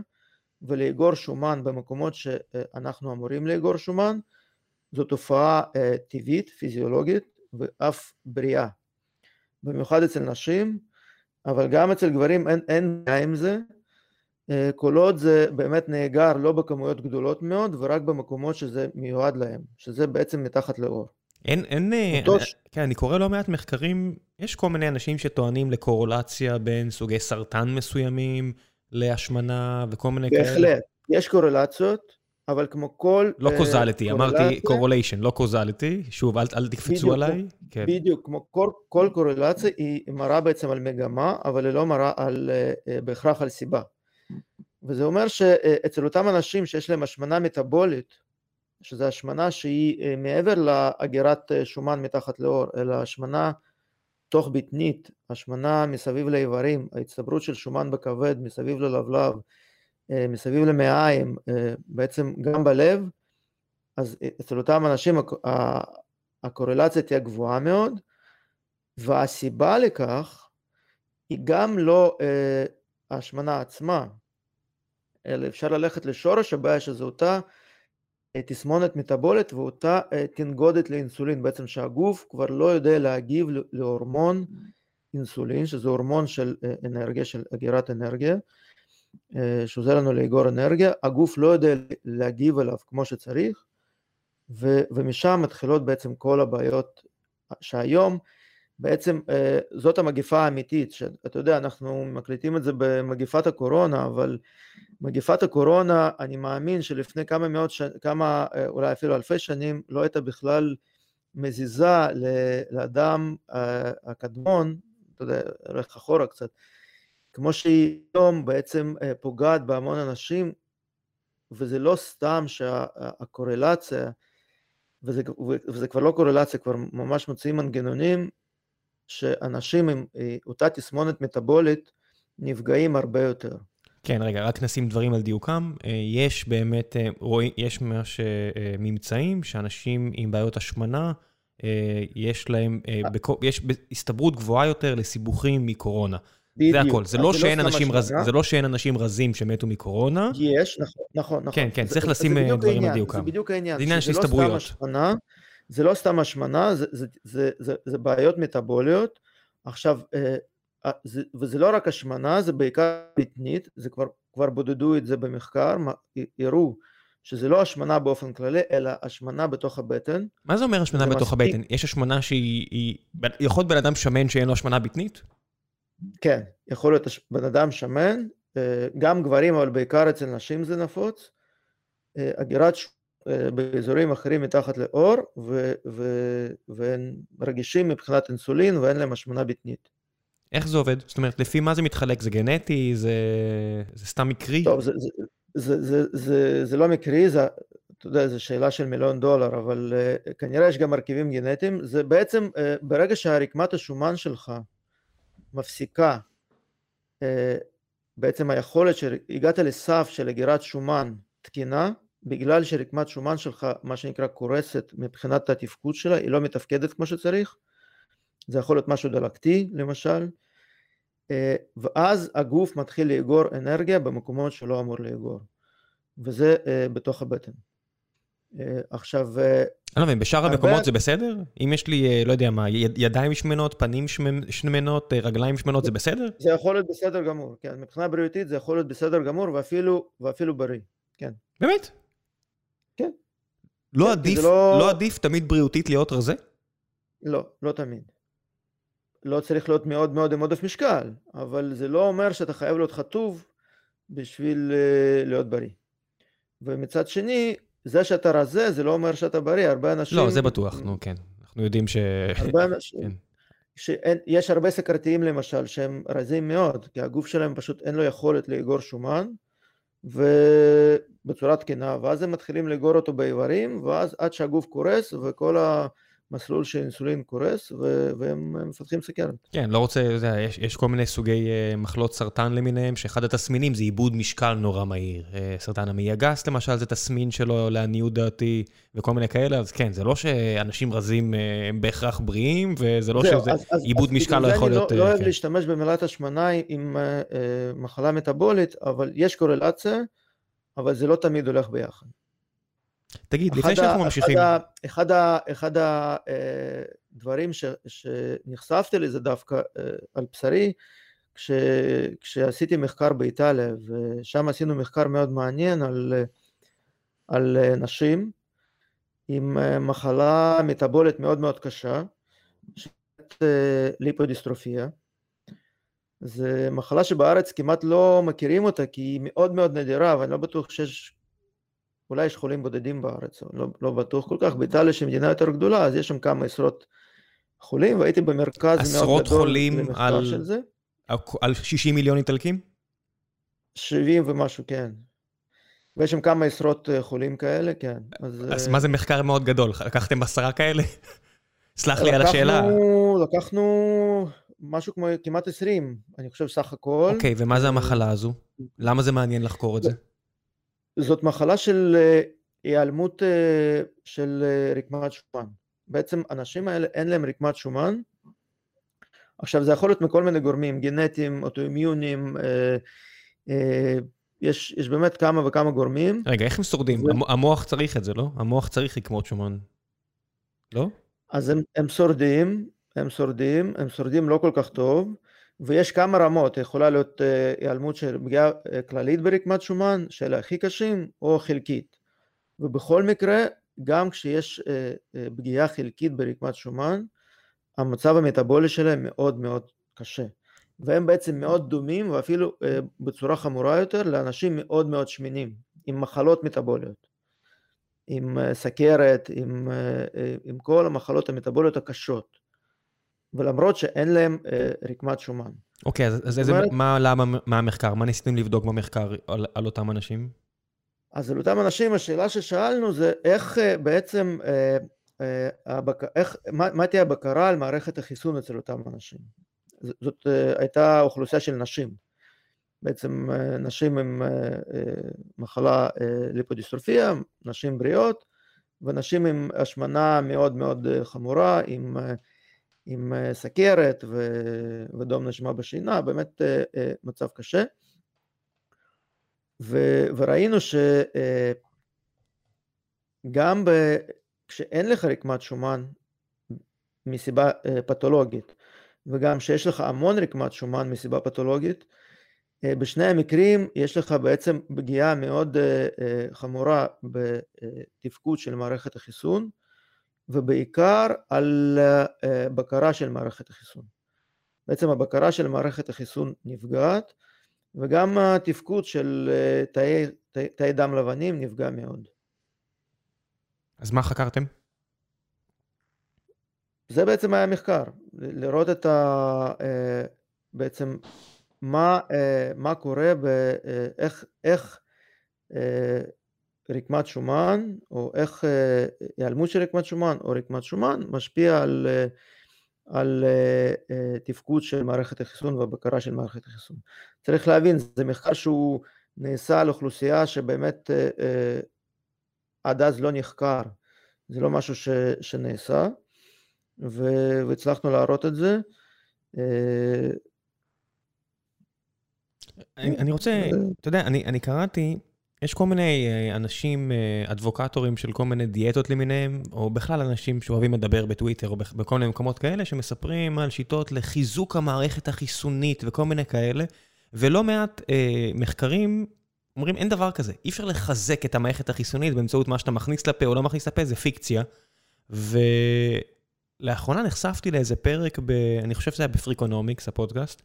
ולאגור שומן במקומות שאנחנו אמורים לאגור שומן, זו תופעה טבעית, פיזיולוגית ואף בריאה. במיוחד אצל נשים, אבל גם אצל גברים אין, אין בעיה עם זה, אה, כל עוד זה באמת נאגר לא בכמויות גדולות מאוד ורק במקומות שזה מיועד להם, שזה בעצם מתחת לאור. אין, אין, אה, אני, כן, אני קורא לא מעט מחקרים, יש כל מיני אנשים שטוענים לקורולציה בין סוגי סרטן מסוימים להשמנה וכל מיני בהחלט. כאלה. בהחלט, יש קורלציות, אבל כמו כל... לא קוזליטי, uh, אמרתי קורוליישן, לא קוזליטי, שוב, אל, אל תקפצו בדיוק, עליי. כן. בדיוק, כמו כל, כל קורלציה היא מראה בעצם על מגמה, אבל היא לא מראה על, uh, uh, בהכרח על סיבה. וזה אומר שאצל אותם אנשים שיש להם השמנה מטאבולית, שזו השמנה שהיא מעבר לאגירת שומן מתחת לאור, אלא השמנה תוך בטנית, השמנה מסביב לאיברים, ההצטברות של שומן בכבד מסביב ללבלב, אה, מסביב למעיים, אה, בעצם גם בלב, אז אצל אותם אנשים הקורלציה תהיה גבוהה מאוד, והסיבה לכך היא גם לא אה, ההשמנה עצמה, אלא אפשר ללכת לשורש הבעיה שזו אותה תסמונת מטבולית ואותה תנגודת לאינסולין, בעצם שהגוף כבר לא יודע להגיב להורמון אינסולין, שזה הורמון של אנרגיה, של אגירת אנרגיה, אה, שעוזר לנו לאגור אנרגיה, הגוף לא יודע להגיב אליו כמו שצריך, ו, ומשם מתחילות בעצם כל הבעיות שהיום. בעצם אה, זאת המגיפה האמיתית, שאתה יודע, אנחנו מקליטים את זה במגיפת הקורונה, אבל מגיפת הקורונה, אני מאמין שלפני כמה מאות, ש... כמה, אה, אולי אפילו אלפי שנים, לא הייתה בכלל מזיזה לאדם הקדמון, אתה יודע, הולך אחורה קצת, כמו שהיא היום בעצם אה, פוגעת בהמון אנשים, וזה לא סתם שהקורלציה, וזה, וזה כבר לא קורלציה, כבר ממש מוצאים מנגנונים שאנשים עם אה, אותה תסמונת מטאבולית נפגעים הרבה יותר. כן, רגע, רק נשים דברים על דיוקם. אה, יש באמת, רואים, יש ממש ממצאים שאנשים עם בעיות השמנה, יש להם, יש הסתברות גבוהה יותר לסיבוכים מקורונה. בדיוק. זה הכל, זה לא, שאין אנשים רז... זה לא שאין אנשים רזים שמתו מקורונה. יש, נכון, נכון. נכון. כן, כן, צריך לשים אה, דברים על דיוקם. זה בדיוק העניין. זה עניין של הסתברויות. זה לא סתם השמנה, זה, זה, זה, זה, זה בעיות מטאבוליות. עכשיו, אה, וזה לא רק השמנה, זה בעיקר בטנית, זה כבר, כבר בודדו את זה במחקר, הראו שזה לא השמנה באופן כללי, אלא השמנה בתוך הבטן. מה זה אומר השמנה בתוך מספיק... הבטן? יש השמנה שהיא... היא... יכול להיות בן אדם שמן שאין לו השמנה בטנית? כן, יכול להיות בן אדם שמן, אה, גם גברים, אבל בעיקר אצל נשים זה נפוץ. אגירת ש... באזורים אחרים מתחת לאור, ו... ו... והם רגישים מבחינת אינסולין ואין להם השמנה בטנית. איך זה עובד? זאת אומרת, לפי מה זה מתחלק? זה גנטי? זה, זה סתם מקרי? טוב, זה, זה, זה, זה, זה, זה לא מקרי, זה, אתה יודע, זו שאלה של מיליון דולר, אבל uh, כנראה יש גם מרכיבים גנטיים. זה בעצם, uh, ברגע שהרקמת השומן שלך מפסיקה, uh, בעצם היכולת שהגעת לסף של הגירת שומן תקינה, בגלל שרקמת שומן שלך, מה שנקרא, קורסת מבחינת התפקוד שלה, היא לא מתפקדת כמו שצריך, זה יכול להיות משהו דלקתי למשל, אה, ואז הגוף מתחיל לאגור אנרגיה במקומות שלא אמור לאגור, וזה אה, בתוך הבטן. אה, עכשיו... אני לא מבין, בשאר המקומות זה בסדר? אם יש לי, לא יודע מה, ידיים שמנות, פנים שמנות, רגליים שמנות, זה בסדר? זה יכול להיות בסדר גמור, כן. מבחינה בריאותית זה יכול להיות בסדר גמור ואפילו, בריא, כן. באמת? כן. לא, כן, עדיף, לא... לא עדיף תמיד בריאותית להיות רזה? לא, לא תמיד. לא צריך להיות מאוד מאוד עם עודף משקל, אבל זה לא אומר שאתה חייב להיות חטוב בשביל אה, להיות בריא. ומצד שני, זה שאתה רזה זה לא אומר שאתה בריא, הרבה אנשים... לא, זה בטוח, נו כן, אנחנו יודעים ש... הרבה אנשים... כן. שיש הרבה סכרתיים למשל שהם רזים מאוד, כי הגוף שלהם פשוט אין לו יכולת לאגור שומן, ובצורה תקינה, ואז הם מתחילים לאגור אותו באיברים, ואז עד שהגוף קורס וכל ה... מסלול שאינסולין קורס והם מפתחים סכרת. כן, לא רוצה, יודע, יש, יש כל מיני סוגי uh, מחלות סרטן למיניהם, שאחד התסמינים זה עיבוד משקל נורא מהיר. Uh, סרטן המעי הגס למשל זה תסמין שלו לעניות דעתי, וכל מיני כאלה, אז כן, זה לא שאנשים רזים uh, הם בהכרח בריאים, וזה לא שזה אז, עיבוד אז, משקל לא יכול להיות... אני לא, לא אוהב כן. להשתמש במילת השמנה עם uh, uh, מחלה מטאבולית, אבל יש קורלציה, אבל זה לא תמיד הולך ביחד. תגיד, לפני שאנחנו ממשיכים... אחד אחד הדברים אה, שנחשפתי לזה דווקא אה, על בשרי, כש, כשעשיתי מחקר באיטליה, ושם עשינו מחקר מאוד מעניין על, על נשים עם אה, מחלה מטבולית מאוד מאוד קשה, ליפודיסטרופיה. זו מחלה שבארץ כמעט לא מכירים אותה כי היא מאוד מאוד נדירה ואני לא בטוח שיש אולי יש חולים בודדים בארץ, לא, לא בטוח כל כך, באיטליה שהיא מדינה יותר גדולה, אז יש שם כמה עשרות חולים, והייתי במרכז מאוד גדול למחקר של זה. עשרות חולים על 60 מיליון איטלקים? 70 ומשהו, כן. ויש שם כמה עשרות אה, חולים כאלה, כן. אז, אז מה זה מחקר מאוד גדול? לקחתם עשרה כאלה? [LAUGHS] סלח לי על השאלה. לקחנו משהו כמו כמעט 20, אני חושב סך הכל. אוקיי, ומה זה המחלה הזו? למה זה מעניין לחקור את זה? זאת מחלה של אה, היעלמות אה, של אה, רקמת שומן. בעצם אנשים האלה אין להם רקמת שומן. עכשיו זה יכול להיות מכל מיני גורמים, גנטיים, אוטואימיונים, יש, יש באמת כמה וכמה גורמים. רגע, איך הם שורדים? ו... המוח צריך את זה, לא? המוח צריך רקמות שומן, לא? אז הם, הם שורדים, הם שורדים, הם שורדים לא כל כך טוב. ויש כמה רמות, יכולה להיות אה, היעלמות של פגיעה אה, כללית ברקמת שומן, של הכי קשים, או חלקית. ובכל מקרה, גם כשיש אה, פגיעה חלקית ברקמת שומן, המצב המטאבולי שלהם מאוד מאוד קשה. והם בעצם מאוד דומים, ואפילו בצורה חמורה יותר, לאנשים מאוד מאוד שמינים, עם מחלות מטאבוליות. עם סכרת, עם, עם כל המחלות המטאבוליות הקשות. ולמרות שאין להם אה, רקמת שומן. אוקיי, אז, אז איזה, אומרת, מה עלה מה המחקר? מה ניסיתם לבדוק במחקר על, על אותם אנשים? אז על אותם אנשים, השאלה ששאלנו זה איך אה, בעצם, אה, אה, הבק... איך, מה, מה תהיה הבקרה על מערכת החיסון אצל אותם אנשים? זאת אה, הייתה אוכלוסייה של נשים. בעצם אה, נשים עם אה, אה, מחלה אה, ליפודיסטרופיה, נשים בריאות, ונשים עם השמנה מאוד מאוד אה, חמורה, עם... אה, עם אה, סכרת ודום נשימה בשינה, באמת אה, אה, מצב קשה. וראינו שגם כשאין לך רקמת שומן מסיבה פתולוגית, וגם שיש לך המון רקמת שומן מסיבה פתולוגית, בשני המקרים יש לך בעצם פגיעה מאוד חמורה בתפקוד של מערכת החיסון ובעיקר על בקרה של מערכת החיסון. בעצם הבקרה של מערכת החיסון נפגעת וגם התפקוד של תאי, תאי, תאי דם לבנים נפגע מאוד. אז מה חקרתם? זה בעצם היה מחקר, לראות את ה... בעצם מה, מה קורה, איך, איך רקמת שומן, או איך היעלמות של רקמת שומן, או רקמת שומן, משפיע על על uh, uh, תפקוד של מערכת החיסון והבקרה של מערכת החיסון. צריך להבין, זה מחקר שהוא נעשה על אוכלוסייה שבאמת עד אז לא נחקר, זה לא משהו ש, שנעשה, ו, והצלחנו להראות את זה. אני, אני רוצה, אתה יודע, אני, אני קראתי יש כל מיני אה, אנשים, אה, אדבוקטורים של כל מיני דיאטות למיניהם, או בכלל אנשים שאוהבים לדבר בטוויטר או בכל מיני מקומות כאלה, שמספרים על שיטות לחיזוק המערכת החיסונית וכל מיני כאלה, ולא מעט אה, מחקרים אומרים, אין דבר כזה, אי אפשר לחזק את המערכת החיסונית באמצעות מה שאתה מכניס לפה או לא מכניס לפה, זה פיקציה. ולאחרונה נחשפתי לאיזה פרק, ב... אני חושב שזה היה בפריקונומיקס, הפודקאסט,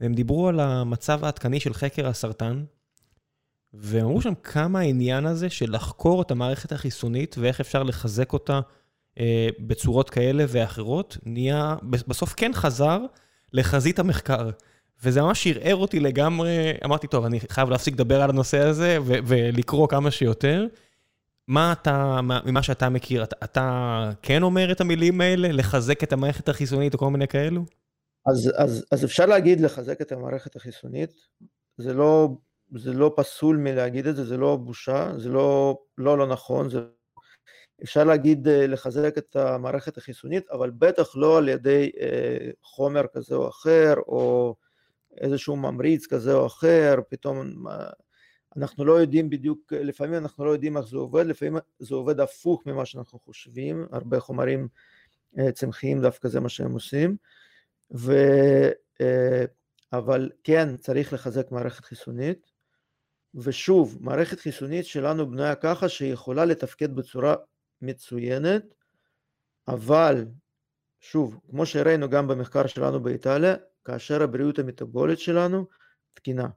והם דיברו על המצב העדכני של חקר הסרטן, והם אמרו שם כמה העניין הזה של לחקור את המערכת החיסונית ואיך אפשר לחזק אותה אה, בצורות כאלה ואחרות, נהיה, בסוף כן חזר לחזית המחקר. וזה ממש ערער אותי לגמרי, אמרתי, טוב, אני חייב להפסיק לדבר על הנושא הזה ו- ולקרוא כמה שיותר. מה אתה, ממה שאתה מכיר, אתה, אתה כן אומר את המילים האלה, לחזק את המערכת החיסונית או כל מיני כאלו? אז, אז, אז אפשר להגיד לחזק את המערכת החיסונית, זה לא זה לא פסול מלהגיד את זה, זה לא בושה, זה לא לא, לא נכון, זה... אפשר להגיד אה, לחזק את המערכת החיסונית, אבל בטח לא על ידי אה, חומר כזה או אחר, או איזשהו ממריץ כזה או אחר, פתאום אנחנו לא יודעים בדיוק, לפעמים אנחנו לא יודעים איך זה עובד, לפעמים זה עובד הפוך ממה שאנחנו חושבים, הרבה חומרים אה, צמחיים דווקא זה מה שהם עושים, ו... אבל כן צריך לחזק מערכת חיסונית, ושוב, מערכת חיסונית שלנו בנויה ככה שהיא יכולה לתפקד בצורה מצוינת, אבל שוב, כמו שהראינו גם במחקר שלנו באיטליה, כאשר הבריאות המטבולית שלנו תקינה.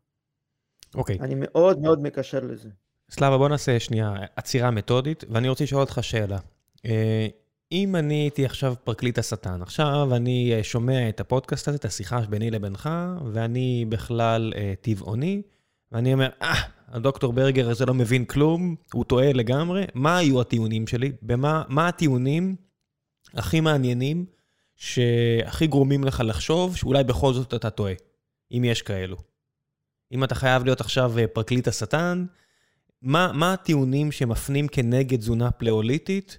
אוקיי. Okay. אני מאוד מאוד מקשר לזה. סלאבה, בוא נעשה שנייה עצירה מתודית, ואני רוצה לשאול אותך שאלה. אה, אם אני הייתי עכשיו פרקליט השטן, עכשיו אני אה, שומע את הפודקאסט הזה, את השיחה ביני לבינך, ואני בכלל אה, טבעוני, ואני אומר, אה, הדוקטור ברגר הזה לא מבין כלום, הוא טועה לגמרי. מה היו הטיעונים שלי? במה, מה הטיעונים הכי מעניינים, שהכי גורמים לך לחשוב שאולי בכל זאת אתה טועה, אם יש כאלו? אם אתה חייב להיות עכשיו אה, פרקליט השטן, מה, מה הטיעונים שמפנים כנגד תזונה פלאוליטית,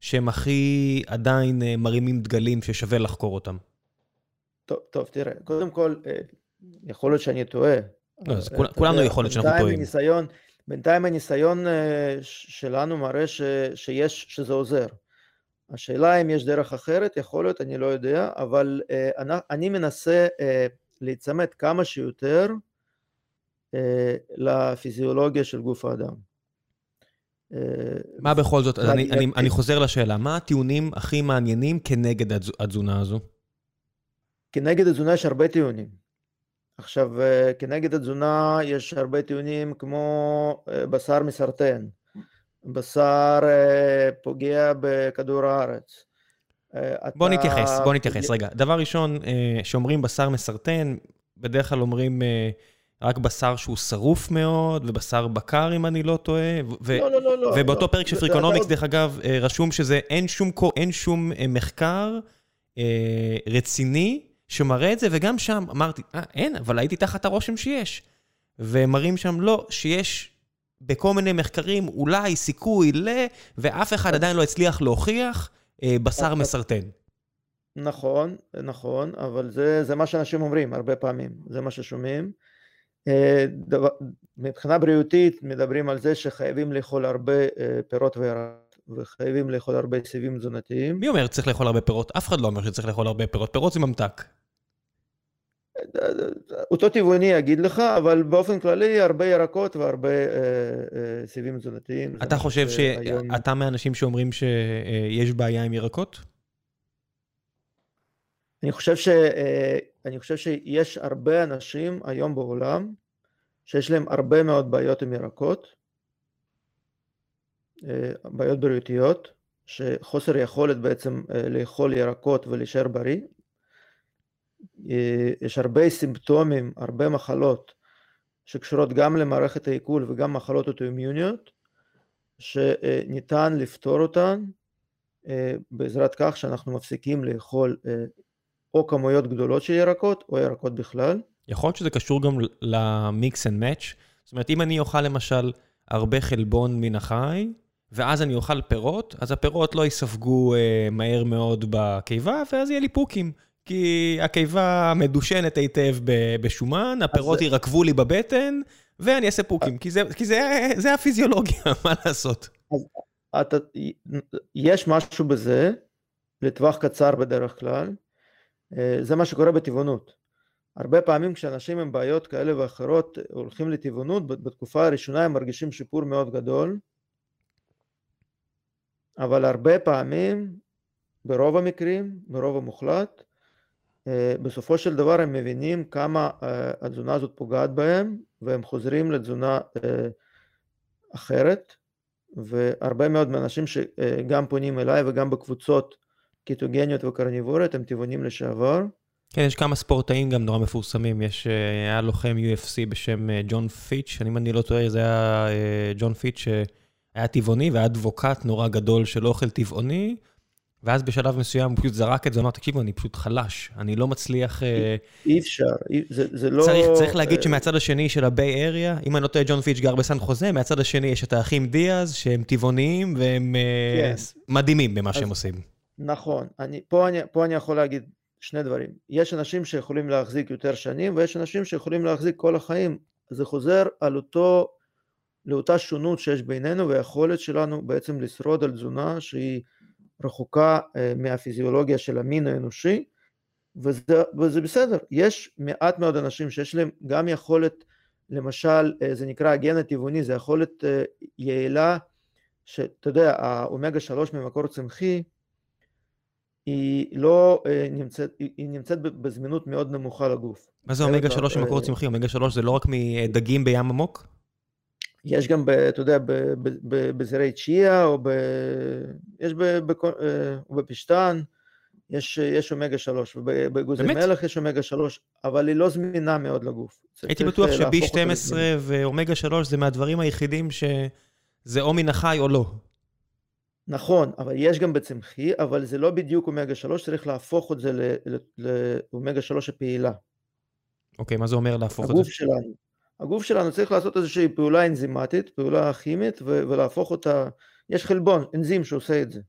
שהם הכי עדיין אה, מרימים דגלים ששווה לחקור אותם? טוב, טוב, תראה, קודם כל, אה, יכול להיות שאני טועה, לא, אז כולנו יכול להיות שאנחנו טועים. בינתיים הניסיון אה, שלנו מראה ש, שיש, שזה עוזר. השאלה אם יש דרך אחרת, יכול להיות, אני לא יודע, אבל אה, אני, אני מנסה אה, להיצמד כמה שיותר לפיזיולוגיה של גוף האדם. מה בכל זאת, אני, אני, אני חוזר לשאלה, מה הטיעונים הכי מעניינים כנגד התזונה הזו? כנגד התזונה יש הרבה טיעונים. עכשיו, אה, כנגד התזונה יש הרבה טיעונים כמו אה, בשר מסרטן, בשר אה, פוגע בכדור הארץ. בוא נתייחס, בוא נתייחס, רגע. דבר ראשון, שאומרים בשר מסרטן, בדרך כלל אומרים רק בשר שהוא שרוף מאוד, ובשר בקר, אם אני לא טועה. לא, לא, לא, לא. ובאותו לא. פרק של פריקונומיקס, דרך אגב, רשום שזה אין שום, אין שום מחקר רציני שמראה את זה, וגם שם אמרתי, אה, אין, אבל הייתי תחת הרושם שיש. ומראים שם, לא, שיש בכל מיני מחקרים אולי סיכוי ל... ואף אחד עדיין לא הצליח להוכיח אה, בשר מסרטן. נכון, נכון, אבל זה, זה מה שאנשים אומרים הרבה פעמים, זה מה ששומעים. אה, דבר, מבחינה בריאותית מדברים על זה שחייבים לאכול הרבה אה, פירות וירקות. וחייבים לאכול הרבה סיבים תזונתיים. מי אומר שצריך לאכול הרבה פירות? אף אחד לא אומר שצריך לאכול הרבה פירות. פירות זה ממתק. אותו טבעוני יגיד לך, אבל באופן כללי הרבה ירקות והרבה אה, אה, סיבים תזונתיים. אתה חושב שאתה מהאנשים שאומרים שיש בעיה עם ירקות? אני חושב, ש, אה, אני חושב שיש הרבה אנשים היום בעולם שיש להם הרבה מאוד בעיות עם ירקות, אה, בעיות בריאותיות, שחוסר יכולת בעצם אה, לאכול ירקות ולהישאר בריא. יש הרבה סימפטומים, הרבה מחלות שקשורות גם למערכת העיכול וגם מחלות אוטואימיוניות, שניתן לפתור אותן בעזרת כך שאנחנו מפסיקים לאכול או כמויות גדולות של ירקות, או ירקות בכלל. יכול להיות שזה קשור גם למיקס אנד מאץ'. זאת אומרת, אם אני אוכל למשל הרבה חלבון מן החי, ואז אני אוכל פירות, אז הפירות לא יספגו אה, מהר מאוד בקיבה, ואז יהיה לי פוקים. כי הקיבה מדושנת היטב בשומן, הפירות אז... ירקבו לי בבטן, ואני אעשה פוקים, כי זה, כי זה, זה הפיזיולוגיה, [LAUGHS] מה לעשות? אז אתה, יש משהו בזה, לטווח קצר בדרך כלל, אה, זה מה שקורה בטבעונות. הרבה פעמים כשאנשים עם בעיות כאלה ואחרות הולכים לטבעונות, בתקופה הראשונה הם מרגישים שיפור מאוד גדול, אבל הרבה פעמים, ברוב המקרים, ברוב המוחלט, אה, בסופו של דבר הם מבינים כמה אה, התזונה הזאת פוגעת בהם, והם חוזרים לתזונה אחרת, והרבה מאוד מהאנשים שגם פונים אליי וגם בקבוצות קיטוגניות וקרניבוריות, הם טבעונים לשעבר. כן, יש כמה ספורטאים גם נורא מפורסמים, יש, אה, היה לוחם UFC בשם אה, ג'ון פיץ', אם אני לא טועה, זה היה אה, ג'ון פיץ' שהיה טבעוני והיה אדבוקט נורא גדול של אוכל טבעוני, ואז בשלב מסוים הוא פשוט זרק את זה, אמר, תקשיבו, אני פשוט חלש, אני לא מצליח... אי אפשר, זה, זה לא... צריך, צריך להגיד שמהצד השני של הביי אריה, אם אני לא טועה, ג'ון פיץ' גר בסן חוזה, מהצד השני יש את האחים דיאז, שהם טבעוניים, והם כן. מדהימים במה אז... שהם עושים. נכון, אני, פה, אני, פה אני יכול להגיד שני דברים, יש אנשים שיכולים להחזיק יותר שנים ויש אנשים שיכולים להחזיק כל החיים, זה חוזר על אותו, לאותה שונות שיש בינינו והיכולת שלנו בעצם לשרוד על תזונה שהיא רחוקה אה, מהפיזיולוגיה של המין האנושי וזה, וזה בסדר, יש מעט מאוד אנשים שיש להם גם יכולת, למשל אה, זה נקרא הגן הטבעוני, זה יכולת אה, יעילה שאתה יודע, האומגה 3 ממקור צמחי היא לא נמצאת, היא נמצאת בזמינות מאוד נמוכה לגוף. מה זה אומגה 3 במקור צמחי? אומגה 3 זה לא רק מדגים בים עמוק? יש גם, ב, אתה יודע, בזרי צ'יה, או ב... יש ב, ב, אה, בפשטן, יש, יש אומגה 3, ובאגוזי מלח יש אומגה 3, אבל היא לא זמינה מאוד לגוף. הייתי בטוח אה, ש-B12 ואומגה 3 זה מהדברים היחידים שזה או מן החי או לא. נכון, אבל יש גם בצמחי, אבל זה לא בדיוק אומגה 3, צריך להפוך את זה לאומגה 3 הפעילה. אוקיי, מה זה אומר להפוך את זה? הגוף שלנו. הגוף שלנו צריך לעשות איזושהי פעולה אנזימטית, פעולה כימית, ולהפוך אותה, יש חלבון, אנזים שעושה את זה.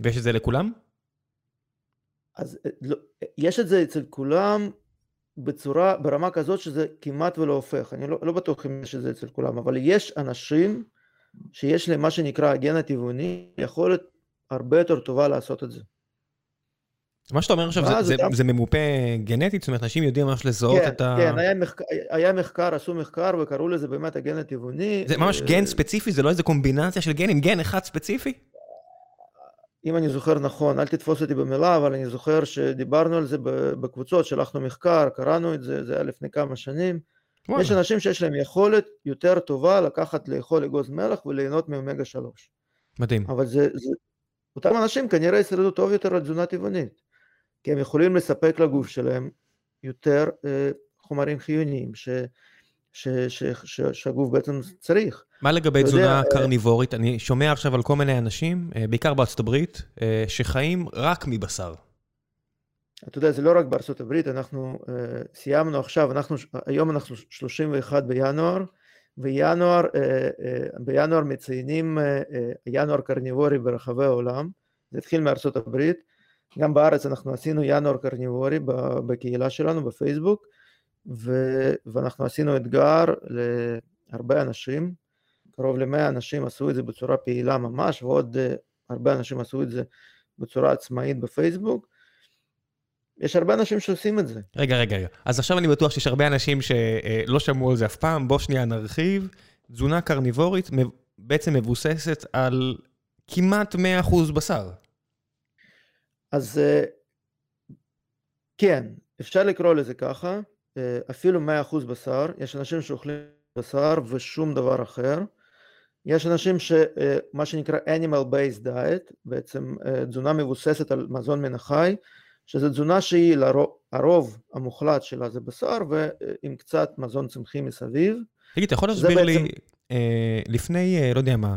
ויש את זה לכולם? אז אה, לא, יש את זה אצל כולם בצורה, ברמה כזאת שזה כמעט ולא הופך, אני לא, לא בטוח אם יש את זה אצל כולם, אבל יש אנשים שיש להם מה שנקרא הגן הטבעוני, יכולת הרבה יותר טובה לעשות את זה. מה שאתה אומר עכשיו זה, זה, זה ממופה גנטית? זאת אומרת, אנשים יודעים ממש לזהות כן, את ה... כן, היה מחקר, היה מחקר, עשו מחקר וקראו לזה באמת הגן הטבעוני. זה ממש גן ספציפי? זה לא איזה קומבינציה של גנים? גן אחד ספציפי? אם אני זוכר נכון, אל תתפוס אותי במילה, אבל אני זוכר שדיברנו על זה בקבוצות, שלחנו מחקר, קראנו את זה, זה היה לפני כמה שנים. וואלה. יש אנשים שיש להם יכולת יותר טובה לקחת לאכול אגוז מלח וליהנות מאומגה 3. מדהים. אבל זה, זה, אותם אנשים כנראה ישרדו טוב יותר על תזונה טבעונית, כי הם יכולים לספק לגוף שלהם יותר אה, חומרים חיוניים ש, ש, ש, ש, שהגוף בעצם צריך. מה לגבי תזונה יודע, אה, קרניבורית? אני שומע עכשיו על כל מיני אנשים, אה, בעיקר בארצות הברית, שחיים רק מבשר. אתה יודע, זה לא רק בארצות הברית, אנחנו uh, סיימנו עכשיו, אנחנו, היום אנחנו 31 בינואר, וינואר, uh, uh, בינואר מציינים uh, uh, ינואר קרניבורי ברחבי העולם, זה התחיל מארצות הברית, גם בארץ אנחנו עשינו ינואר קרניבורי בקהילה שלנו בפייסבוק, ו, ואנחנו עשינו אתגר להרבה אנשים, קרוב למאה אנשים עשו את זה בצורה פעילה ממש, ועוד uh, הרבה אנשים עשו את זה בצורה עצמאית בפייסבוק, יש הרבה אנשים שעושים את זה. רגע, רגע, רגע. אז עכשיו אני בטוח שיש הרבה אנשים שלא שמעו על זה אף פעם, בוא שנייה נרחיב. תזונה קרניבורית בעצם מבוססת על כמעט 100% בשר. אז אה, כן, אפשר לקרוא לזה ככה, אה, אפילו 100% בשר, יש אנשים שאוכלים בשר ושום דבר אחר. יש אנשים שמה שנקרא animal based diet, בעצם תזונה מבוססת על מזון מן החי, שזו תזונה שהיא לרוב, הרוב המוחלט שלה זה בשר ועם קצת מזון צמחי מסביב. תגיד, אתה יכול להסביר בעצם... לי, אה, לפני, אה, לא יודע מה,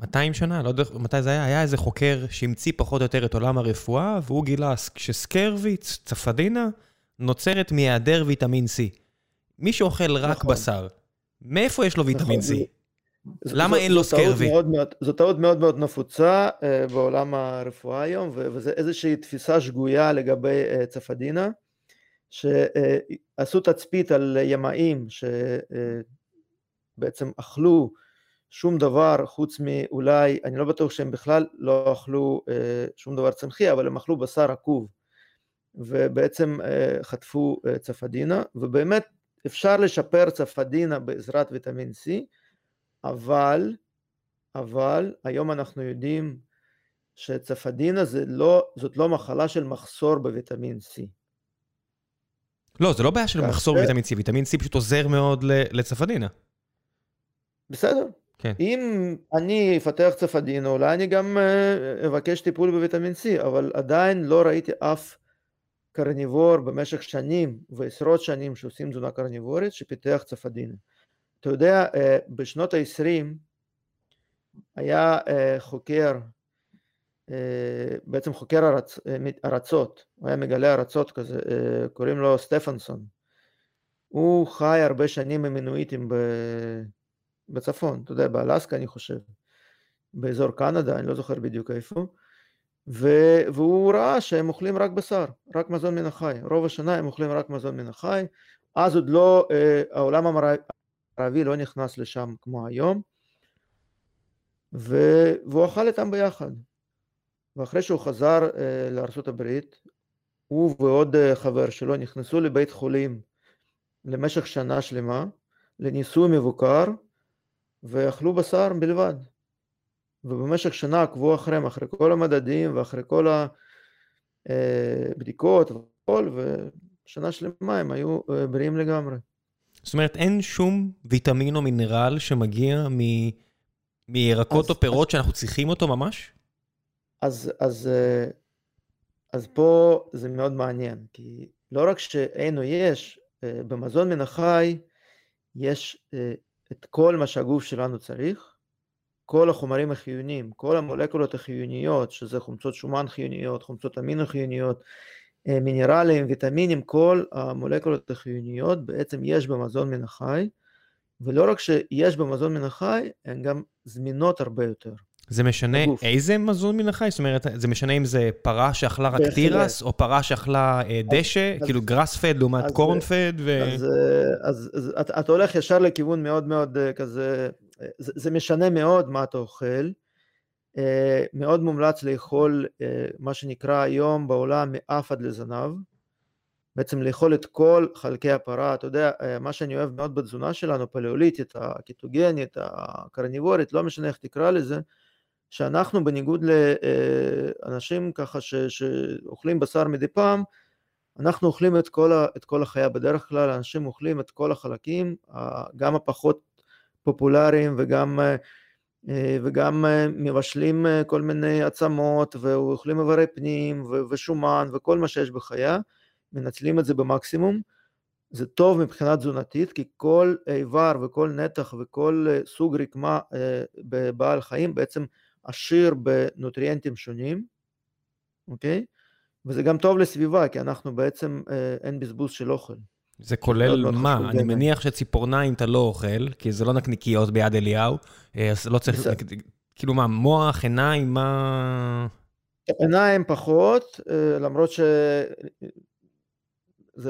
200 שנה, לא יודע מתי זה היה, היה איזה חוקר שהמציא פחות או יותר את עולם הרפואה, והוא גילה שסקרוויץ, צפדינה, נוצרת מהיעדר ויטמין C. מי שאוכל רק נכון. בשר, מאיפה יש לו ויטמין נכון. C? למה אין לו סקרבי? זו טעות מאוד מאוד נפוצה uh, בעולם הרפואה היום, וזו איזושהי תפיסה שגויה לגבי uh, צפדינה, שעשו uh, תצפית על ימאים שבעצם אכלו שום דבר חוץ מאולי, אני לא בטוח שהם בכלל לא אכלו uh, שום דבר צמחי, אבל הם אכלו בשר עקוב, ובעצם uh, חטפו uh, צפדינה, ובאמת אפשר לשפר צפדינה בעזרת ויטמין C, אבל, אבל היום אנחנו יודעים שצפדינה זה לא, זאת לא מחלה של מחסור בוויטמין C. לא, זה לא בעיה של מחסור בוויטמין C, ויטמין C פשוט עוזר מאוד לצפדינה. בסדר. כן. אם אני אפתח צפדינה, אולי אני גם אה, אבקש טיפול בוויטמין C, אבל עדיין לא ראיתי אף קרניבור במשך שנים ועשרות שנים שעושים תזונה קרניבורית שפיתח צפדינה. אתה יודע, אה, בשנות ה-20 היה אה, חוקר, בעצם חוקר ארצ, ארצות, הוא היה מגלה ארצות כזה, קוראים לו סטפנסון. הוא חי הרבה שנים עם מינואיטים בצפון, אתה יודע, באלסקה אני חושב, באזור קנדה, אני לא זוכר בדיוק איפה, והוא ראה שהם אוכלים רק בשר, רק מזון מן החי, רוב השנה הם אוכלים רק מזון מן החי, אז עוד לא, העולם הערבי לא נכנס לשם כמו היום, ו... והוא אכל איתם ביחד. ואחרי שהוא חזר לארצות הברית, הוא ועוד uh, חבר שלו נכנסו לבית חולים למשך שנה שלמה, לניסוי מבוקר, ואכלו בשר בלבד. ובמשך שנה עקבו אחריהם, אחרי כל המדדים ואחרי כל הבדיקות אה, והכל, ושנה שלמה הם היו בריאים לגמרי. זאת אומרת, אין שום ויטמין או מינרל שמגיע מ... מירקות או פירות אז, שאנחנו צריכים אותו ממש? אז, אז, אה, אז פה זה מאוד מעניין, כי לא רק שאין או יש, אה, במזון מן החי יש אה, את כל מה שהגוף שלנו צריך, כל החומרים החיוניים, כל המולקולות החיוניות, שזה חומצות שומן חיוניות, חומצות אמינו חיוניות, אה, מינרלים, ויטמינים, כל המולקולות החיוניות בעצם יש במזון מן החי, ולא רק שיש במזון מן החי, הן גם זמינות הרבה יותר. זה משנה בגוף. איזה מזון מן החי? זאת אומרת, זה משנה אם זה פרה שאכלה רק תירס, או פרה שאכלה אה, דשא, אז, כאילו גראס פד לעומת קורן פד? ו... אז, אה, אז, אז אתה, אתה הולך ישר לכיוון מאוד מאוד כזה, זה, זה משנה מאוד מה אתה אוכל. אה, מאוד מומלץ לאכול אה, מה שנקרא היום בעולם מאף עד לזנב, בעצם לאכול את כל חלקי הפרה, אתה יודע, אה, מה שאני אוהב מאוד בתזונה שלנו, פלאוליטית, הקיטוגנית, הקרניבורית, לא משנה איך תקרא לזה, שאנחנו בניגוד לאנשים ככה ש, שאוכלים בשר מדי פעם, אנחנו אוכלים את כל, ה, את כל החיה, בדרך כלל אנשים אוכלים את כל החלקים, גם הפחות פופולריים וגם אה, וגם אה, מבשלים אה, כל מיני עצמות ואוכלים איברי פנים ושומן וכל מה שיש בחיה, מנצלים את זה במקסימום. זה טוב מבחינה תזונתית כי כל איבר וכל נתח וכל סוג רקמה בבעל חיים בעצם עשיר בנוטריאנטים שונים, אוקיי? וזה גם טוב לסביבה כי אנחנו בעצם אין בזבוז של אוכל. זה כולל מה? אני מניח שציפורניים אתה לא אוכל, כי זה לא נקניקיות ביד אליהו, אה, אז לא צריך, כאילו מה, מוח, עיניים, מה... עיניים פחות, אה, למרות שזה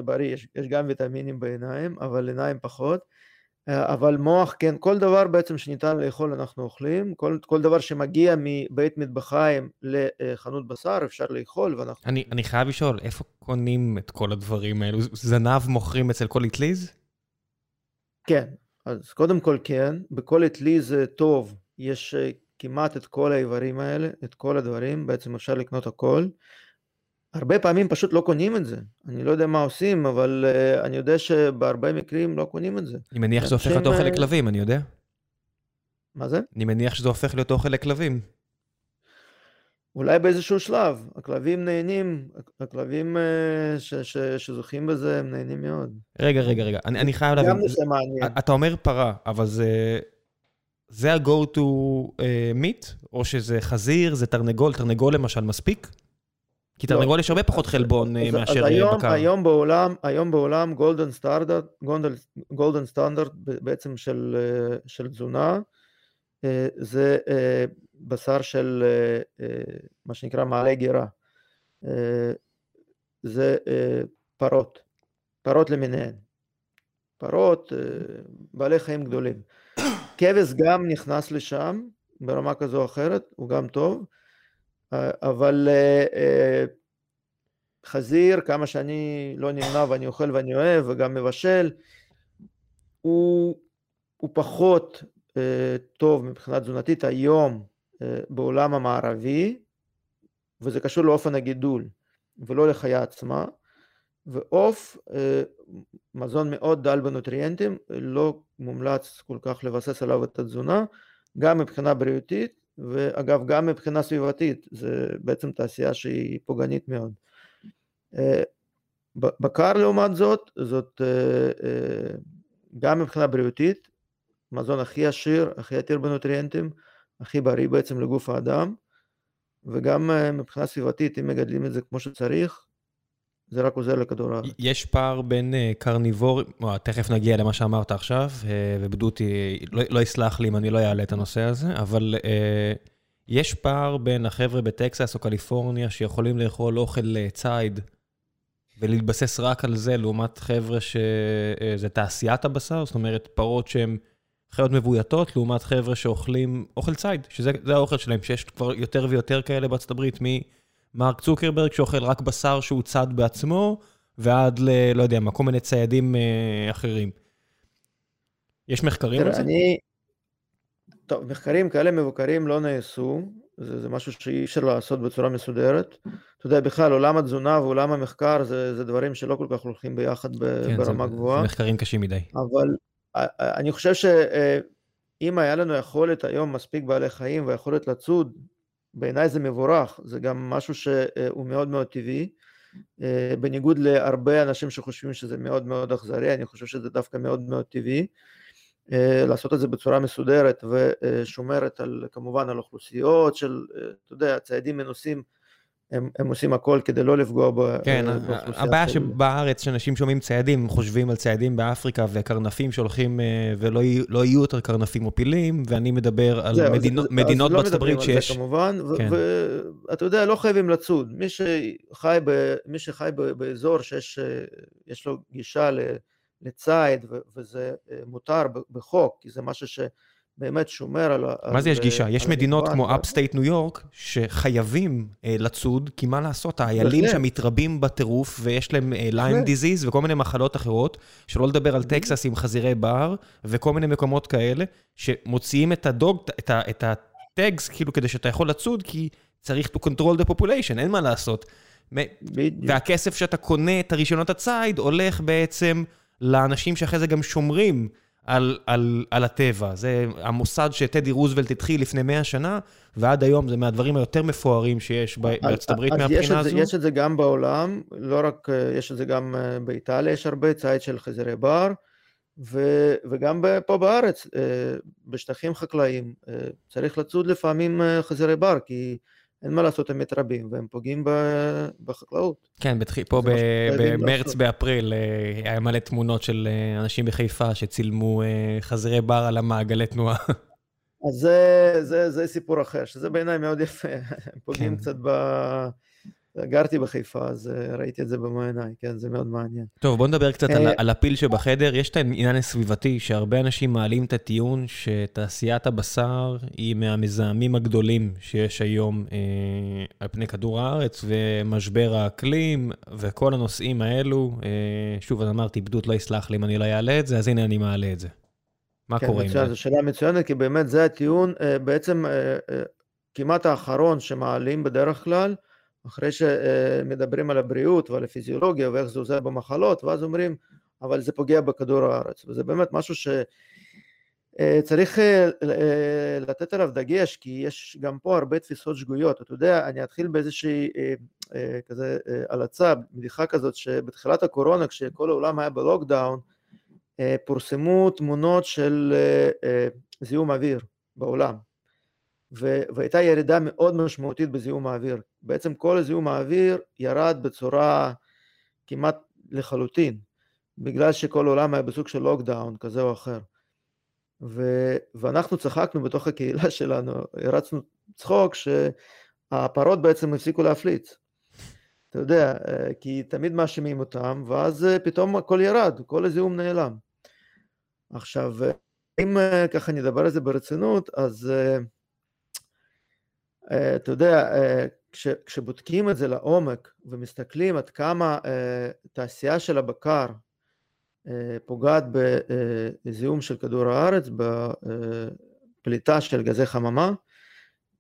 בריא, יש, יש גם ויטמינים בעיניים, אבל עיניים פחות. אבל מוח, כן, כל דבר בעצם שניתן לאכול אנחנו אוכלים, כל, כל דבר שמגיע מבית מטבחיים לחנות בשר אפשר לאכול ואנחנו... אני, אני חייב לשאול, איפה קונים את כל הדברים האלו? זנב מוכרים אצל כל אטליז? כן, אז קודם כל כן, בכל אטליז טוב יש כמעט את כל האיברים האלה, את כל הדברים, בעצם אפשר לקנות הכל. הרבה פעמים פשוט לא קונים את זה. אני לא יודע מה עושים, אבל uh, אני יודע שבהרבה מקרים לא קונים את זה. אני מניח שזה הופך להיות אוכל לכלבים, אני יודע. מה זה? אני מניח שזה הופך להיות אוכל לכלבים. אולי באיזשהו שלב. הכלבים נהנים, הכלבים uh, ש- ש- שזוכים בזה, הם נהנים מאוד. רגע, רגע, רגע, אני, אני חייב להבין. גם נושא מעניין. אתה אומר פרה, אבל זה... זה ה-go to uh, meat? או שזה חזיר, זה תרנגול? תרנגול למשל מספיק? כי. תרנגול יש הרבה פחות חלבון אה, מאשר אה, בקר. היום בעולם, היום בעולם גולדן סטנדרט, בעצם של, אה, של תזונה, זה בשר של מה שנקרא מעלה גירה. זה פרות, פרות למיניהן. פרות, בעלי חיים גדולים. [COUGHS] כבש גם נכנס לשם ברמה כזו או אחרת, הוא גם טוב. אבל אה, אה, חזיר, כמה שאני לא נמנע ואני אוכל ואני אוהב וגם מבשל, הוא, הוא פחות אה, טוב מבחינה תזונתית היום בעולם המערבי, וזה קשור לאופן הגידול ולא לחיה עצמה, ועוף, מזון מאוד דל בנוטריאנטים, לא מומלץ כל כך לבסס עליו את התזונה, גם מבחינה בריאותית ואגב גם מבחינה סביבתית, זה בעצם תעשייה שהיא פוגענית מאוד. אה, בקר לעומת זאת, זאת אה, אה, גם מבחינה בריאותית, מזון הכי עשיר, הכי עתיר בנוטריאנטים, הכי בריא בעצם לגוף האדם, וגם מבחינה סביבתית, אם מגדלים את זה כמו שצריך, זה רק עוזר לכדור הארץ. יש פער בין קרניבור, תכף נגיע למה שאמרת עכשיו, ובדותי לא, לא יסלח לי אם אני לא אעלה את הנושא הזה, אבל יש פער בין החבר'ה בטקסס או קליפורניה שיכולים לאכול אוכל ציד ולהתבסס רק על זה, לעומת חבר'ה שזה תעשיית הבשר, זאת אומרת פרות שהן חיות מבויתות, לעומת חבר'ה שאוכלים אוכל ציד, שזה האוכל שלהם, שיש כבר יותר ויותר כאלה בארצות הברית, מ... מרק צוקרברג שאוכל רק בשר שהוא צד בעצמו, ועד ל... לא יודע מה, כל מיני ציידים אה, אחרים. יש מחקרים על זה? אני... טוב, מחקרים כאלה מבוקרים לא נעשו, זה, זה משהו שאי אפשר לעשות בצורה מסודרת. אתה יודע, בכלל עולם התזונה ועולם המחקר זה, זה דברים שלא כל כך הולכים ביחד ב, כן, ברמה זה, גבוהה. זה מחקרים קשים מדי. אבל אה, אה, אני חושב שאם היה לנו יכולת היום מספיק בעלי חיים ויכולת לצוד בעיניי זה מבורך, זה גם משהו שהוא מאוד מאוד טבעי, אה, בניגוד להרבה אנשים שחושבים שזה מאוד מאוד אכזרי, אני חושב שזה דווקא מאוד מאוד טבעי, אה, לעשות את זה בצורה מסודרת ושומרת על, כמובן על אוכלוסיות של, אה, אתה יודע, ציידים מנוסים הם, הם עושים הכל כדי לא לפגוע כן, באוכלוסייה. כן, הבעיה שבארץ, כשאנשים שומעים ציידים, הם חושבים על ציידים באפריקה וקרנפים שהולכים ולא לא יהיו יותר קרנפים או פילים, ואני מדבר על זה, מדינות, זה, מדינות לא בארצות הברית שיש... זה כמובן, כן. ואתה יודע, לא חייבים לצוד. מי שחי, ב, מי שחי ב, באזור שיש לו גישה לציד, וזה אה, מותר בחוק, כי זה משהו ש... באמת שומר על... מה זה יש גישה? יש מדינות כמו upstate ניו יורק שחייבים אה, לצוד, כי מה לעשות, האיילים שם מתרבים בטירוף ויש להם Lyme אה, disease וכל מיני מחלות אחרות, שלא לדבר על טקסס עם חזירי בר וכל מיני מקומות כאלה, שמוציאים את ה dog, את ה tags כאילו כדי שאתה יכול לצוד, כי צריך to control the population, אין מה לעשות. והכסף שאתה קונה את הרישיונות הציד הולך בעצם לאנשים שאחרי זה גם שומרים. על, על, על הטבע. זה המוסד שטדי רוזוולט התחיל לפני 100 שנה, ועד היום זה מהדברים היותר מפוארים שיש בארצות הברית מהבחינה הזו. אז יש את זה גם בעולם, לא רק, אה, יש את זה גם אה, באיטליה, יש הרבה ציד של חזירי בר, ו, וגם פה בארץ, אה, בשטחים חקלאיים, צריך לצוד לפעמים חזירי בר, כי... אין מה לעשות, הם מתרבים והם פוגעים בחקלאות. כן, פה במרץ, באפריל, אה, היה מלא תמונות של אה, אנשים בחיפה שצילמו אה, חזירי בר על המעגלי תנועה. אז זה, זה, זה סיפור אחר, שזה בעיניי מאוד יפה, [LAUGHS] הם פוגעים כן. קצת ב... גרתי בחיפה, אז אה, ראיתי את זה במו עיניי, כן, זה מאוד מעניין. טוב, בוא נדבר קצת על, על הפיל שבחדר. יש את העניין הסביבתי, שהרבה אנשים מעלים את הטיעון שתעשיית הבשר היא מהמזהמים הגדולים שיש היום אה, על פני כדור הארץ, ומשבר האקלים, וכל הנושאים האלו. אה, שוב, אני אמרתי, בדות לא יסלח לי אם אני לא אעלה את זה, אז הנה אני מעלה את זה. מה כן, קורה עם זה? זו שאלה מצוינת, כי באמת זה הטיעון אה, בעצם אה, אה, כמעט האחרון שמעלים בדרך כלל. אחרי שמדברים על הבריאות ועל הפיזיולוגיה ואיך זה עוזר במחלות, ואז אומרים, אבל זה פוגע בכדור הארץ, וזה באמת משהו שצריך אה, אה, לתת עליו דגש, כי יש גם פה הרבה תפיסות שגויות. אתה יודע, אני אתחיל באיזושהי אה, כזה הלצה, בדיחה כזאת, שבתחילת הקורונה, כשכל העולם היה בלוקדאון, פורסמו תמונות של זיהום אוויר בעולם. והייתה ירידה מאוד משמעותית בזיהום האוויר. בעצם כל זיהום האוויר ירד בצורה כמעט לחלוטין, בגלל שכל העולם היה בסוג של לוקדאון כזה או אחר. ו- ואנחנו צחקנו בתוך הקהילה [LAUGHS] שלנו, הרצנו צחוק שהפרות בעצם הפסיקו להפליץ. אתה יודע, כי תמיד מאשימים אותם, ואז פתאום הכל ירד, כל הזיהום נעלם. עכשיו, אם ככה נדבר על זה ברצינות, אז אה, אתה יודע, אה, כש, כשבודקים את זה לעומק ומסתכלים עד כמה אה, תעשייה של הבקר פוגעת בזיהום של כדור הארץ, בפליטה של גזי חממה,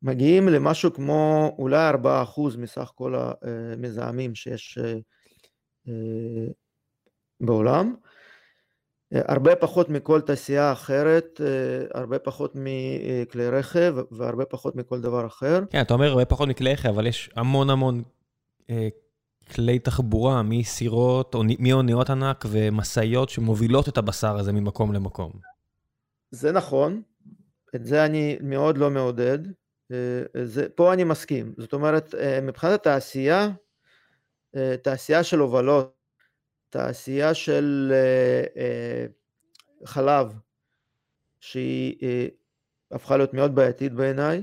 מגיעים למשהו כמו אולי 4% מסך כל המזהמים שיש בעולם. הרבה פחות מכל תעשייה אחרת, אה, הרבה פחות מכלי רכב והרבה פחות מכל דבר אחר. כן, אתה אומר הרבה פחות מכלי רכב, אבל יש המון המון אה, כלי תחבורה, מסירות, מאוניות ענק ומשאיות שמובילות את הבשר הזה ממקום למקום. זה נכון, את זה אני מאוד לא מעודד. אה, זה, פה אני מסכים. זאת אומרת, מבחינת התעשייה, תעשייה של הובלות, תעשייה של אה, אה, חלב, שהיא אה, הפכה להיות מאוד בעייתית בעיניי,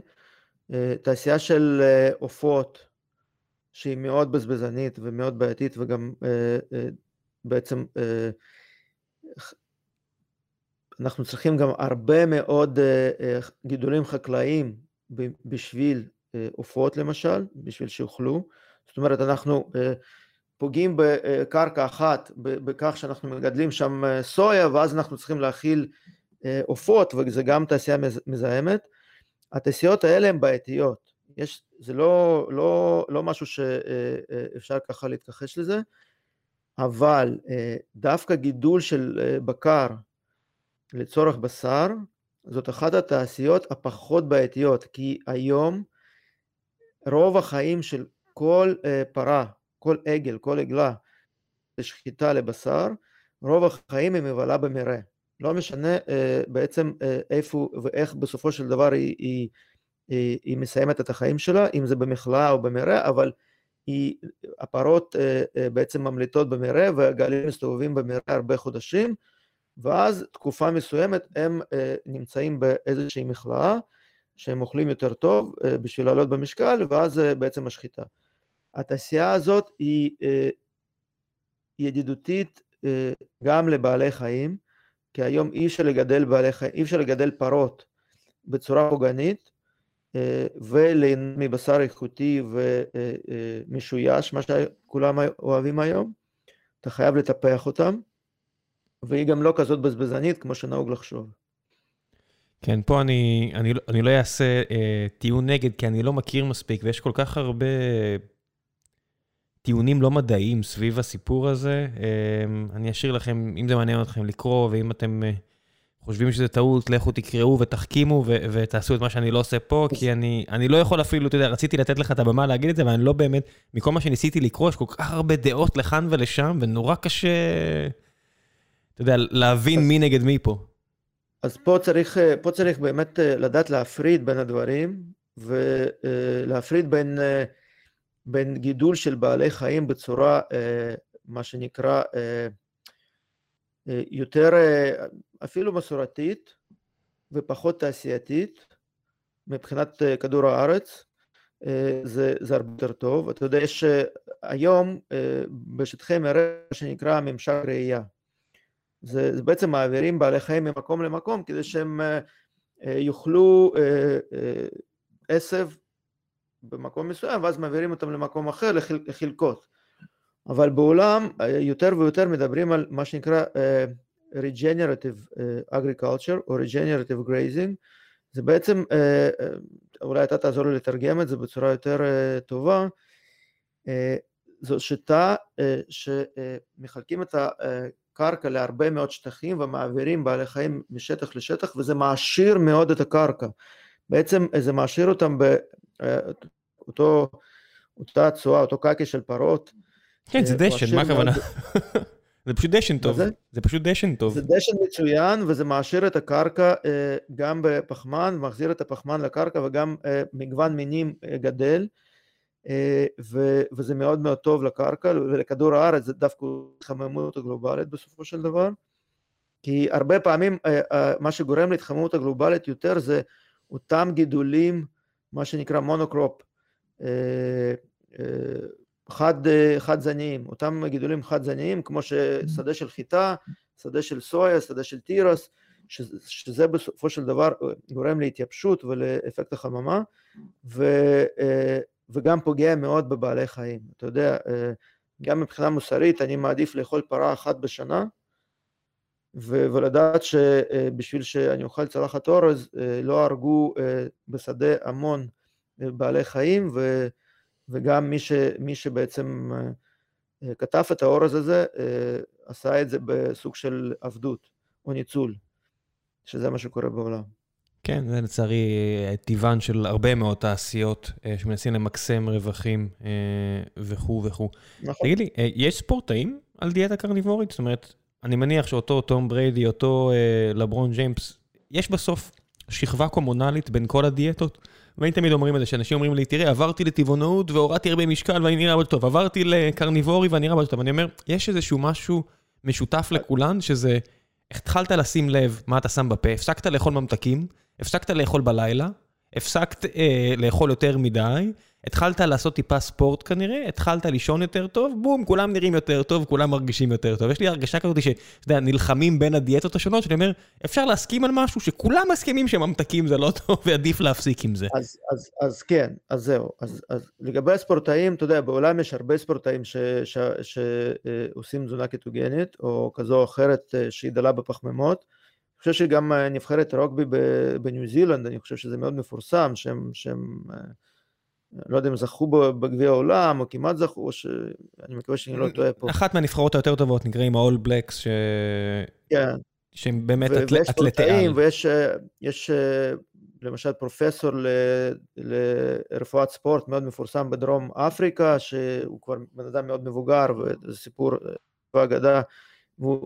תעשייה של עופות, שהיא מאוד בזבזנית ומאוד בעייתית וגם בעצם אנחנו צריכים גם הרבה מאוד גידולים חקלאיים בשביל עופות למשל, בשביל שיאכלו. זאת אומרת, אנחנו פוגעים בקרקע אחת בכך שאנחנו מגדלים שם אה, סויה ואז אנחנו צריכים להכיל אה, עופות וזה גם תעשייה מזהמת. התעשיות האלה הן בעייתיות, יש, זה לא, לא, לא משהו שאפשר אה, ככה להתכחש לזה, אבל דווקא גידול של בקר לצורך בשר זאת אחת התעשיות הפחות בעייתיות כי היום רוב החיים של כל פרה כל עגל, כל עגלה לשחיטה לבשר, רוב החיים היא מבלה במרעה. לא משנה אה, בעצם אה, איפה ואיך בסופו של דבר היא, היא, היא, היא מסיימת את החיים שלה, אם זה במכלאה או במרעה, אבל היא, הפרות אה, אה, בעצם ממליטות במרעה והגלים מסתובבים במרעה הרבה חודשים, ואז תקופה מסוימת הם אה, נמצאים באיזושהי מכלאה, שהם אוכלים יותר טוב אה, בשביל לעלות במשקל, ואז אה, בעצם השחיטה. התעשייה הזאת היא אה, ידידותית אה, גם לבעלי חיים, כי היום אי אפשר לגדל בעלי חיים, אי אפשר לגדל פרות בצורה פוגענית אה, וליהנות מבשר איכותי ומשויש, מה שכולם אוהבים היום, אתה חייב לטפח אותם, והיא גם לא כזאת בזבזנית כמו שנהוג לחשוב. כן, פה אני, אני, אני לא אעשה אה, טיעון נגד, כי אני לא מכיר מספיק, ויש כל כך הרבה טיעונים לא מדעיים סביב הסיפור הזה. אמ, אני אשאיר לכם, אם זה מעניין אתכם לקרוא, ואם אתם אה, חושבים שזה טעות, לכו תקראו ותחכימו ותעשו את מה שאני לא עושה פה, כי אני, אני לא יכול אפילו, אתה יודע, רציתי לתת לך את הבמה להגיד את זה, אבל אני לא באמת, מכל מה שניסיתי לקרוא, יש כל כך הרבה דעות לכאן ולשם, ונורא קשה, אתה יודע, להבין מי נגד מי פה. אז פה צריך, אה, פה צריך באמת אה, לדעת להפריד בין הדברים, ולהפריד בין... בין גידול של בעלי חיים בצורה, אה, מה שנקרא, אה, אה, יותר אפילו מסורתית ופחות תעשייתית מבחינת כדור הארץ, זה, זה הרבה יותר טוב. אתה יודע, יש היום בשטחי מרעה שנקרא ממשק ראייה. זה, זה בעצם מעבירים בעלי חיים ממקום למקום כדי שהם יאכלו עשב במקום מסוים ואז מעבירים אותם למקום אחר לחלקות. אבל בעולם יותר ויותר מדברים על מה שנקרא uh, regenerative agriculture או regenerative grazing זה בעצם, uh, אולי אתה תעזור לי לתרגם את זה בצורה יותר uh, טובה, uh, זו שיטה uh, שמחלקים את הקרקע להרבה מאוד שטחים ומעבירים בעלי חיים משטח לשטח וזה מעשיר מאוד את הקרקע. בעצם זה מעשיר אותם באותו, אותה צואה, אותו קקי של פרות. כן, זה דשן, מה הכוונה? [LAUGHS] זה פשוט דשן טוב, זה? זה פשוט דשן טוב. זה דשן מצוין וזה מעשיר את הקרקע גם בפחמן, מחזיר את הפחמן לקרקע וגם מגוון מינים גדל. ו, וזה מאוד מאוד טוב לקרקע ולכדור הארץ, זה דווקא התחממות הגלובלית בסופו של דבר. כי הרבה פעמים מה שגורם להתחממות הגלובלית יותר זה אותם גידולים, מה שנקרא מונוקרופ, אה, אה, חד, חד זניים, אותם גידולים חד זניים כמו ששדה של חיטה, שדה של סויה, שדה של תירס, שזה בסופו של דבר גורם להתייבשות ולאפקט החממה ו, אה, וגם פוגע מאוד בבעלי חיים. אתה יודע, גם מבחינה מוסרית אני מעדיף לאכול פרה אחת בשנה ולדעת שבשביל שאני אוכל צלחת אורז לא הרגו בשדה המון בעלי חיים ו, וגם מי, ש, מי שבעצם כתב את האורז הזה עשה את זה בסוג של עבדות או ניצול, שזה מה שקורה בעולם. כן, זה לצערי טבען של הרבה מאוד תעשיות שמנסים למקסם רווחים וכו' וכו'. נכון. תגיד לי, יש ספורטאים על דיאטה קרניבורית? זאת אומרת, אני מניח שאותו תום בריידי, אותו אה, לברון ג'יימס, יש בסוף שכבה קומונלית בין כל הדיאטות. ואני תמיד אומרים את זה, שאנשים אומרים לי, תראה, עברתי לטבעונאות והורדתי הרבה משקל ואני נראה הרבה טוב, עברתי לקרניבורי ואני נראה הרבה טוב. אני אומר, יש איזשהו משהו משותף לכולן, שזה, התחלת לשים לב מה אתה שם בפה, הפסקת לאכול ממתקים, הפסקת לאכול בלילה, הפסקת אה, לאכול יותר מדי, התחלת לעשות טיפה ספורט כנראה, התחלת לישון יותר טוב, בום, כולם נראים יותר טוב, כולם מרגישים יותר טוב. יש לי הרגשה כזאת שאתה יודע, נלחמים בין הדיאטות השונות, שאני אומר, אפשר להסכים על משהו שכולם מסכימים שממתקים זה לא טוב ועדיף להפסיק עם זה. אז, אז, אז כן, אז זהו. אז, אז לגבי הספורטאים, אתה יודע, בעולם יש הרבה ספורטאים שעושים תזונה קטוגנית, או כזו או אחרת אה, שהיא דלה בפחמימות. אני חושב שגם אה, נבחרת רוגבי בניו זילנד, אני חושב שזה מאוד מפורסם, שהם... שהם אה, לא יודע אם זכו בגביע העולם, או כמעט זכו, או שאני מקווה שאני לא טועה פה. אחת מהנבחרות היותר טובות נקראים ה-all blacks, ש... כן. שהם באמת אתלטי על. ויש יש, למשל פרופסור ל, לרפואת ספורט מאוד מפורסם בדרום אפריקה, שהוא כבר בן אדם מאוד מבוגר, וזה סיפור, אגדה,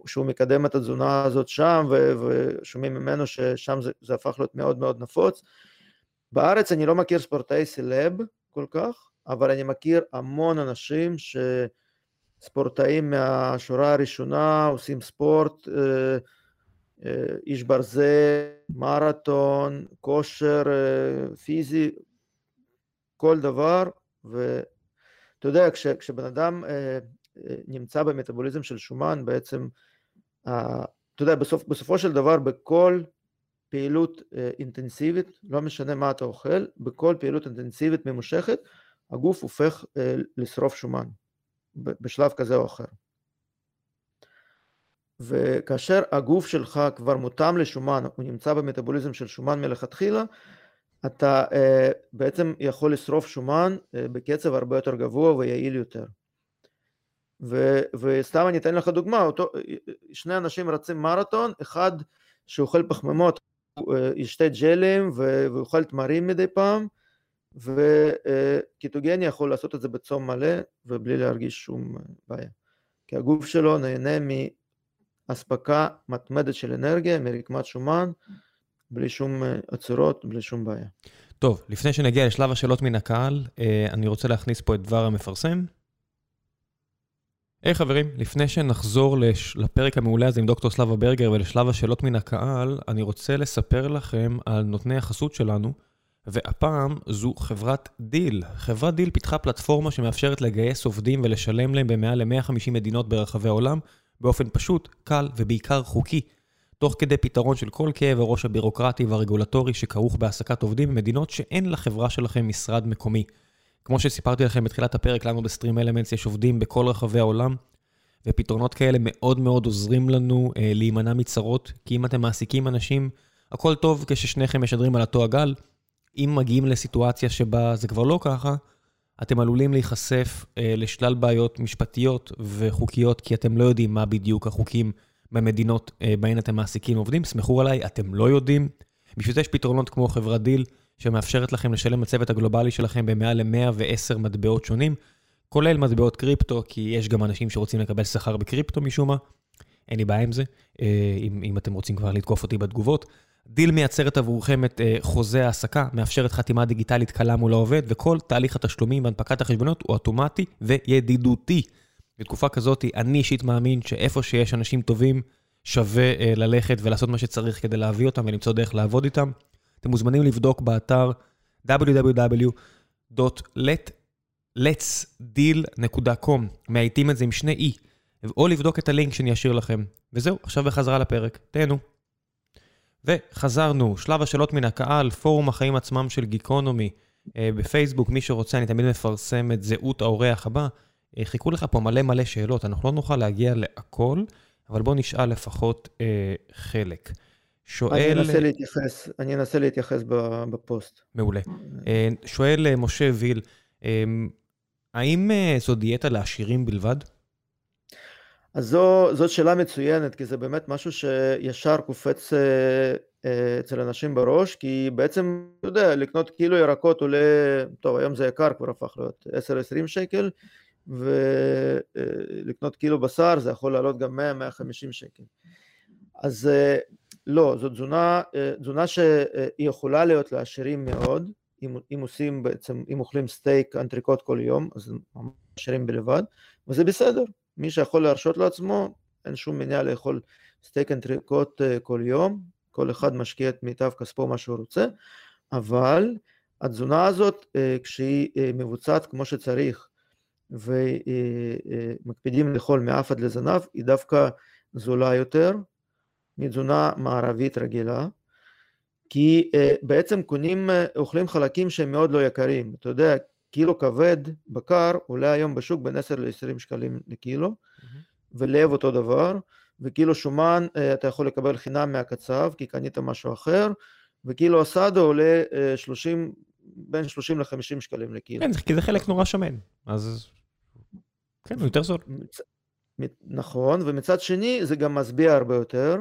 שהוא מקדם את התזונה הזאת שם, ושומעים ממנו ששם זה, זה הפך להיות מאוד מאוד נפוץ. בארץ אני לא מכיר ספורטאי סלב כל כך, אבל אני מכיר המון אנשים שספורטאים מהשורה הראשונה עושים ספורט, אה, אה, איש ברזל, מרתון, כושר אה, פיזי, כל דבר, ואתה יודע, כש, כשבן אדם נמצא במטאבוליזם של שומן, בעצם, אתה יודע, בסופ, בסופו של דבר בכל פעילות אה, אינטנסיבית, לא משנה מה אתה אוכל, בכל פעילות אינטנסיבית ממושכת, הגוף הופך אה, לשרוף שומן בשלב כזה או אחר. וכאשר הגוף שלך כבר מותאם לשומן, הוא נמצא במטאבוליזם של שומן מלכתחילה, אתה אה, בעצם יכול לשרוף שומן בקצב הרבה יותר גבוה ויעיל יותר. ו, וסתם אני אתן לך דוגמה, אותו, שני אנשים רצים מרתון, אחד שאוכל פחמימות ישתה ג'לים ויאכל תמרים מדי פעם וקיטוגני יכול לעשות את זה בצום מלא ובלי להרגיש שום בעיה כי הגוף שלו נהנה מאספקה מתמדת של אנרגיה, מרקמת שומן בלי שום עצורות, בלי שום בעיה. טוב, לפני שנגיע לשלב השאלות מן הקהל, אני רוצה להכניס פה את דבר המפרסם. היי, hey, חברים, לפני שנחזור לש... לפרק המעולה הזה עם דוקטור סלאבה ברגר ולשלב השאלות מן הקהל, אני רוצה לספר לכם על נותני החסות שלנו, והפעם זו חברת דיל. חברת דיל פיתחה פלטפורמה שמאפשרת לגייס עובדים ולשלם להם במעל ל-150 מדינות ברחבי העולם, באופן פשוט, קל ובעיקר חוקי, תוך כדי פתרון של כל כאב הראש הבירוקרטי והרגולטורי שכרוך בהעסקת עובדים במדינות שאין לחברה שלכם משרד מקומי. כמו שסיפרתי לכם בתחילת הפרק, לנו בסטרים אלמנטס יש עובדים בכל רחבי העולם, ופתרונות כאלה מאוד מאוד עוזרים לנו אה, להימנע מצרות, כי אם אתם מעסיקים אנשים, הכל טוב כששניכם משדרים על אותו הגל. אם מגיעים לסיטואציה שבה זה כבר לא ככה, אתם עלולים להיחשף אה, לשלל בעיות משפטיות וחוקיות, כי אתם לא יודעים מה בדיוק החוקים במדינות אה, בהן אתם מעסיקים עובדים. סמכו עליי, אתם לא יודעים. בשביל זה יש פתרונות כמו חברת דיל, שמאפשרת לכם לשלם לצוות הגלובלי שלכם במעל ל-110 מטבעות שונים, כולל מטבעות קריפטו, כי יש גם אנשים שרוצים לקבל שכר בקריפטו משום מה. אין לי בעיה עם זה, אה, אם, אם אתם רוצים כבר לתקוף אותי בתגובות. דיל מייצרת עבורכם את אה, חוזה העסקה, מאפשרת חתימה דיגיטלית קלה מול העובד, וכל תהליך התשלומים והנפקת החשבונות הוא אוטומטי וידידותי. בתקופה כזאת, אני אישית מאמין שאיפה שיש אנשים טובים, שווה uh, ללכת ולעשות מה שצריך כדי להביא אותם ולמצוא דרך לעבוד איתם. אתם מוזמנים לבדוק באתר www.letsdeal.com, מאייתים את זה עם שני E, או לבדוק את הלינק שאני אשאיר לכם. וזהו, עכשיו בחזרה לפרק, תהנו. וחזרנו, שלב השאלות מן הקהל, פורום החיים עצמם של גיקונומי אה, בפייסבוק, מי שרוצה, אני תמיד מפרסם את זהות האורח הבא. אה, חיכו לך פה מלא מלא שאלות, אנחנו לא נוכל להגיע להכל, אבל בוא נשאל לפחות אה, חלק. שואל... אני אנסה להתייחס, אני אנסה להתייחס בפוסט. מעולה. אה, שואל אה, משה ויל, אה, האם אה, זו דיאטה לעשירים בלבד? אז זו, זאת שאלה מצוינת, כי זה באמת משהו שישר קופץ אה, אה, אצל אנשים בראש, כי בעצם, אתה יודע, לקנות קילו ירקות עולה, טוב, היום זה יקר, כבר הפך להיות 10-20 שקל, ולקנות קילו בשר זה יכול לעלות גם 100-150 שקל. אז אה, לא, זו תזונה, תזונה שהיא יכולה להיות לעשירים מאוד, אם, אם עושים בעצם, אם אוכלים סטייק אנטריקוט כל יום, אז ממש עשירים בלבד, וזה בסדר, מי שיכול להרשות לעצמו, אין שום מניעה לאכול סטייק אנטריקוט אה, כל יום, כל אחד משקיע את מיטב כספו מה שהוא רוצה, אבל התזונה הזאת, אה, כשהיא אה, מבוצעת כמו שצריך, ומקפידים לאכול מאף עד לזנב, היא דווקא זולה יותר מתזונה מערבית רגילה, כי בעצם קונים, אוכלים חלקים שהם מאוד לא יקרים. אתה יודע, קילו כבד בקר עולה היום בשוק בין 10 ל-20 שקלים לקילו, mm-hmm. ולב אותו דבר, וקילו שומן אה, אתה יכול לקבל חינם מהקצב, כי קנית משהו אחר, וקילו אסדו עולה 30, אה, בין 30 ל-50 שקלים לקילו. כן, כי זה חלק נורא שמן, אז כן, הוא יותר זול. מצ... נכון, ומצד שני זה גם משביע הרבה יותר,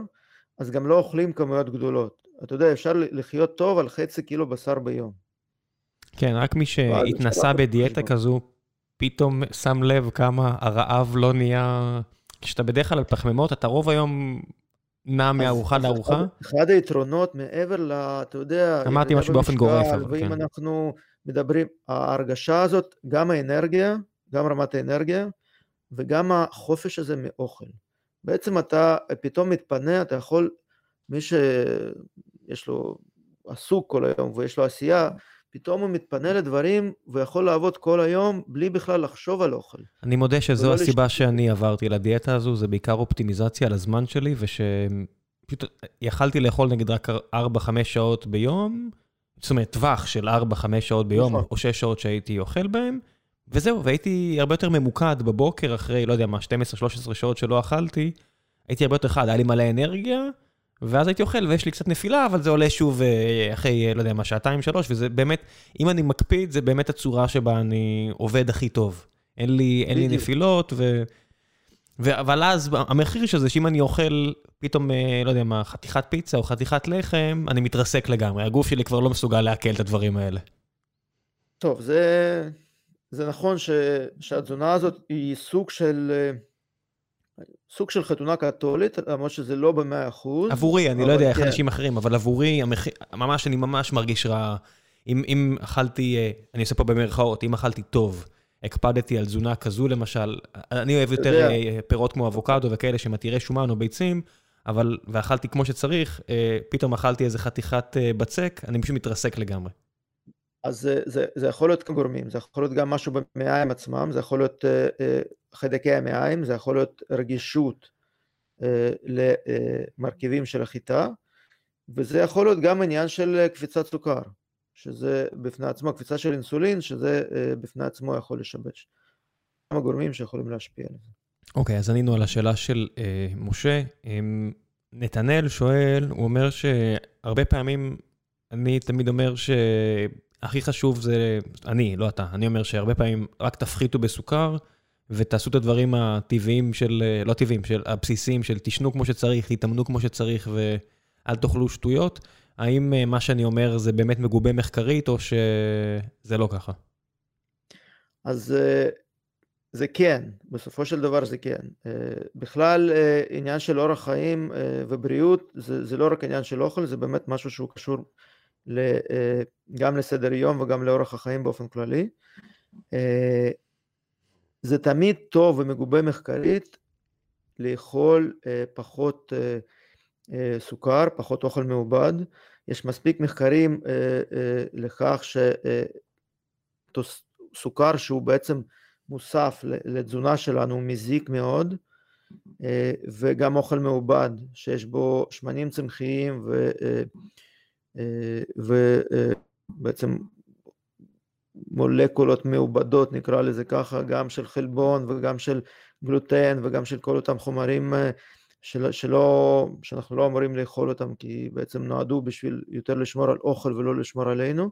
אז גם לא אוכלים כמויות גדולות. אתה יודע, אפשר לחיות טוב על חצי קילו בשר ביום. כן, רק מי שהתנסה בדיאטה כזו, פתאום שם לב כמה הרעב לא נהיה... כשאתה בדרך כלל על פחמימות, אתה רוב היום נע מארוחה לארוחה. אחד היתרונות מעבר ל... אתה יודע... אמרתי משהו באופן גורף, אבל כן. ואם אנחנו מדברים, ההרגשה הזאת, גם האנרגיה, גם רמת האנרגיה, וגם החופש הזה מאוכל. בעצם אתה פתאום מתפנה, אתה יכול, מי שיש לו עסוק כל היום ויש לו עשייה, פתאום הוא מתפנה לדברים ויכול לעבוד כל היום בלי בכלל לחשוב על אוכל. אני מודה שזו הסיבה לש... שאני עברתי לדיאטה הזו, זה בעיקר אופטימיזציה על הזמן שלי, ושפשוט יכלתי לאכול נגיד רק 4-5 שעות ביום, זאת אומרת טווח של 4-5 שעות ביום, נכון. או 6 שעות שהייתי אוכל בהם, וזהו, והייתי הרבה יותר ממוקד בבוקר אחרי, לא יודע מה, 12-13 שעות שלא אכלתי, הייתי הרבה יותר חד, היה לי מלא אנרגיה. ואז הייתי אוכל ויש לי קצת נפילה, אבל זה עולה שוב אה, אחרי, אה, לא יודע מה, שעתיים, שלוש, וזה באמת, אם אני מקפיד, זה באמת הצורה שבה אני עובד הכי טוב. אין לי, אין לי נפילות, ו... ו... אבל אז המחיר של זה, שאם אני אוכל פתאום, אה, לא יודע מה, חתיכת פיצה או חתיכת לחם, אני מתרסק לגמרי. הגוף שלי כבר לא מסוגל לעכל את הדברים האלה. טוב, זה, זה נכון ש... שהתזונה הזאת היא סוג של... סוג של חתונה קתולית, למרות שזה לא במאה אחוז. עבורי, אני לא יודע איך כן. אנשים אחרים, אבל עבורי, ממש, אני ממש מרגיש רע. אם, אם אכלתי, אה, אני עושה פה במרכאות, אם אכלתי טוב, הקפדתי על תזונה כזו למשל, אני אוהב יותר אה, פירות כמו אבוקדו וכאלה שמתירי שומן או ביצים, אבל, ואכלתי כמו שצריך, אה, פתאום אכלתי איזה חתיכת בצק, אני פשוט מתרסק לגמרי. אז זה, זה, זה יכול להיות גורמים, זה יכול להיות גם משהו במעיים עצמם, זה יכול להיות uh, חיידקי המעיים, זה יכול להיות רגישות uh, למרכיבים של החיטה, וזה יכול להיות גם עניין של קפיצת סוכר, שזה בפני עצמו, קפיצה של אינסולין, שזה בפני עצמו יכול לשבש. כמה גורמים שיכולים להשפיע על זה. אוקיי, okay, אז ענינו על השאלה של uh, משה. Um, נתנאל שואל, הוא אומר שהרבה פעמים, אני תמיד אומר שהכי חשוב זה, אני, לא אתה, אני אומר שהרבה פעמים רק תפחיתו בסוכר ותעשו את הדברים הטבעיים של, לא טבעיים, של הבסיסיים של תשנו כמו שצריך, תתאמנו כמו שצריך ואל תאכלו שטויות. האם מה שאני אומר זה באמת מגובה מחקרית או שזה לא ככה? אז זה כן, בסופו של דבר זה כן. אה, בכלל אה, עניין של אורח חיים אה, ובריאות זה, זה לא רק עניין של אוכל, זה באמת משהו שהוא קשור גם לסדר יום וגם לאורח החיים באופן כללי. זה תמיד טוב ומגובה מחקרית לאכול פחות סוכר, פחות אוכל מעובד. יש מספיק מחקרים לכך שסוכר שהוא בעצם מוסף לתזונה שלנו הוא מזיק מאוד, אה, וגם אוכל מעובד שיש בו שמנים צמחיים ובעצם אה, אה, מולקולות מעובדות נקרא לזה ככה, גם של חלבון וגם של גלוטן וגם של כל אותם חומרים של, שלא, שאנחנו לא אמורים לאכול אותם כי בעצם נועדו בשביל יותר לשמור על אוכל ולא לשמור עלינו.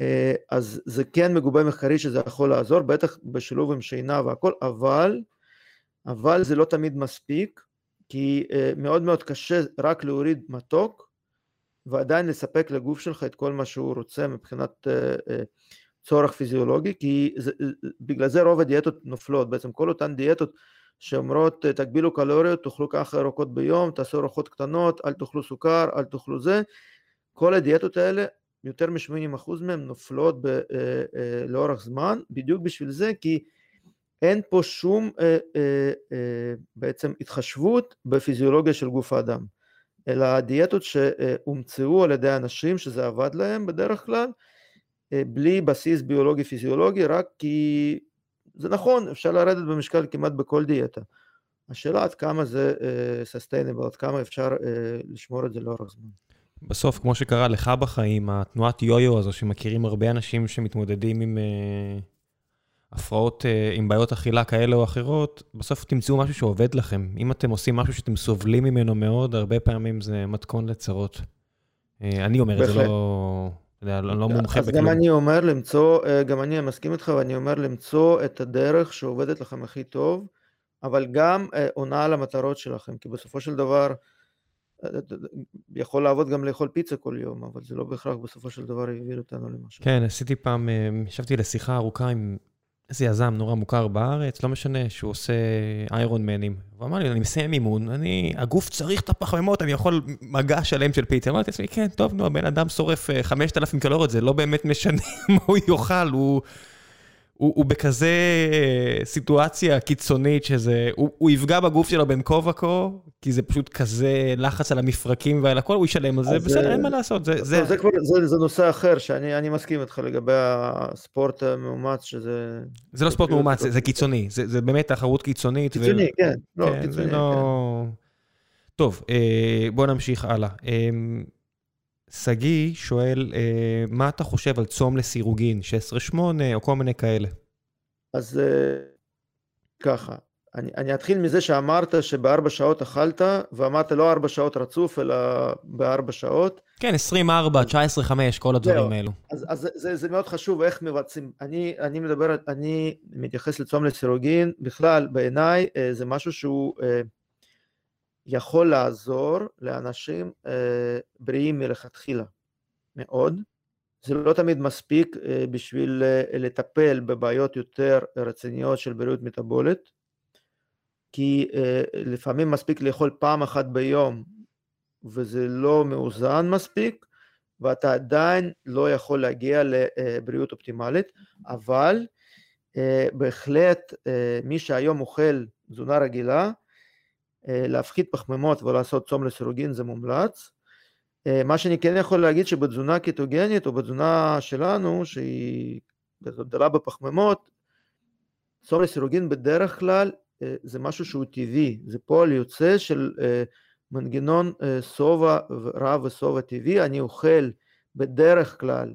אה, אז זה כן מגובה מחקרי שזה יכול לעזור, בטח בשילוב עם שינה והכל, אבל, אבל זה לא תמיד מספיק, כי אה, מאוד מאוד קשה רק להוריד מתוק ועדיין לספק לגוף שלך את כל מה שהוא רוצה מבחינת אה, צורך פיזיולוגי, כי זה, בגלל זה רוב הדיאטות נופלות, בעצם כל אותן דיאטות שאומרות תגבילו קלוריות, תאכלו ככה ארוחות ביום, תעשו ארוחות קטנות, אל תאכלו סוכר, אל תאכלו זה, כל הדיאטות האלה יותר מ-80% מהן נופלות ב, אה, אה, לאורך זמן, בדיוק בשביל זה, כי אין פה שום אה, אה, אה, בעצם התחשבות בפיזיולוגיה של גוף האדם, אלא הדיאטות שהומצאו על ידי אנשים שזה עבד להם בדרך כלל, אה, בלי בסיס ביולוגי פיזיולוגי, רק כי זה נכון, אפשר לרדת במשקל כמעט בכל דיאטה. השאלה עד כמה זה uh, עד כמה אפשר uh, לשמור את זה לאורך זמן. בסוף, כמו שקרה לך בחיים, התנועת יו-יו הזו, שמכירים הרבה אנשים שמתמודדים עם הפרעות, uh, עם בעיות אכילה כאלה או אחרות, בסוף תמצאו משהו שעובד לכם. אם אתם עושים משהו שאתם סובלים ממנו מאוד, הרבה פעמים זה מתכון לצרות. Uh, אני אומר את זה לא... אני לא מומחה בכלום. אז גם אני אומר למצוא, גם אני מסכים איתך, ואני אומר למצוא את הדרך שעובדת לכם הכי טוב, אבל גם עונה על המטרות שלכם, כי בסופו של דבר, יכול לעבוד גם לאכול פיצה כל יום, אבל זה לא בהכרח בסופו של דבר יביא אותנו למשהו. כן, עשיתי פעם, אה, ישבתי לשיחה ארוכה עם איזה יזם נורא מוכר בארץ, לא משנה, שהוא עושה איירון מנים. הוא אמר לי, אני מסיים אימון, אני, הגוף צריך את הפחמימות, אני יכול מגע שלם של פיצה. אמרתי לעצמי, כן, טוב, נו, הבן אדם שורף 5,000 אה, קלוריות, זה לא באמת משנה [LAUGHS] מה הוא יאכל, הוא... הוא, הוא בכזה אה, סיטואציה קיצונית שזה, הוא, הוא יפגע בגוף שלו בין כה וכה, כי זה פשוט כזה לחץ על המפרקים ועל הכל, הוא ישלם על זה, בסדר, אין מה לעשות. זה, זה... זה, כבר, זה, זה נושא אחר, שאני מסכים איתך לגבי הספורט המאומץ, שזה... זה לא ספורט מאומץ, זה, זה קיצוני, זה, זה באמת תחרות קיצונית. קיצוני, ו... כן, לא, כן, קיצוני, לא... כן. טוב, אה, בוא נמשיך הלאה. שגיא שואל, אה, מה אתה חושב על צום לסירוגין, 16-8 או כל מיני כאלה? אז אה, ככה, אני, אני אתחיל מזה שאמרת שבארבע שעות אכלת, ואמרת לא ארבע שעות רצוף, אלא בארבע שעות. כן, 24, 19, 5, כל הדברים האלו. אז, אז זה, זה מאוד חשוב איך מבצעים. אני, אני מדבר, אני מתייחס לצום לסירוגין, בכלל, בעיניי אה, זה משהו שהוא... יכול לעזור לאנשים אה, בריאים מלכתחילה, מאוד. זה לא תמיד מספיק אה, בשביל אה, לטפל בבעיות יותר רציניות של בריאות מטבולית, כי לפעמים מספיק לאכול פעם אחת ביום וזה לא מאוזן מספיק, ואתה עדיין לא יכול להגיע לבריאות אופטימלית, אבל בהחלט מי שהיום אוכל תזונה רגילה, להפחית פחמימות ולעשות צום לסירוגין זה מומלץ. מה שאני כן יכול להגיד שבתזונה קטוגנית או בתזונה שלנו, שהיא גדולה בפחמימות, צום לסירוגין בדרך כלל זה משהו שהוא טבעי, זה פועל יוצא של מנגנון שובע רב ושובע טבעי, אני אוכל בדרך כלל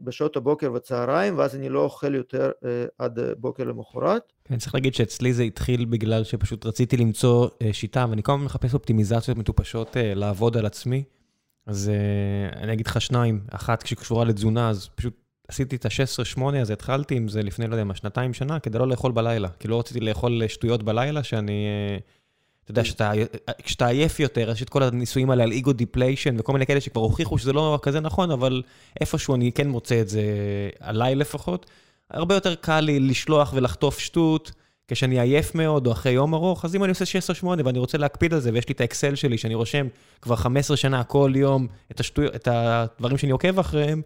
בשעות הבוקר וצהריים, ואז אני לא אוכל יותר עד בוקר למחרת. כן, צריך להגיד שאצלי זה התחיל בגלל שפשוט רציתי למצוא שיטה, ואני כל הזמן מחפש אופטימיזציות מטופשות לעבוד על עצמי. אז אני אגיד לך שניים, אחת שקשורה לתזונה, אז פשוט עשיתי את ה-16-8, אז התחלתי עם זה לפני, לא יודע מה, שנתיים שנה, כדי לא לאכול בלילה. כי לא רציתי לאכול שטויות בלילה, שאני... אתה יודע, כשאתה עייף יותר, יש את כל הניסויים האלה על ego depletion וכל מיני כאלה שכבר הוכיחו שזה לא כזה נכון, אבל איפשהו אני כן מוצא את זה עליי לפחות. הרבה יותר קל לי לשלוח יד ולחטוף שטות כשאני עייף מאוד או אחרי יום ארוך, אז אם אני עושה 16-8 ואני רוצה להקפיד על זה, ויש לי את האקסל שלי שאני רושם כבר 15 שנה כל יום את, השטו... את הדברים שאני עוקב אחריהם,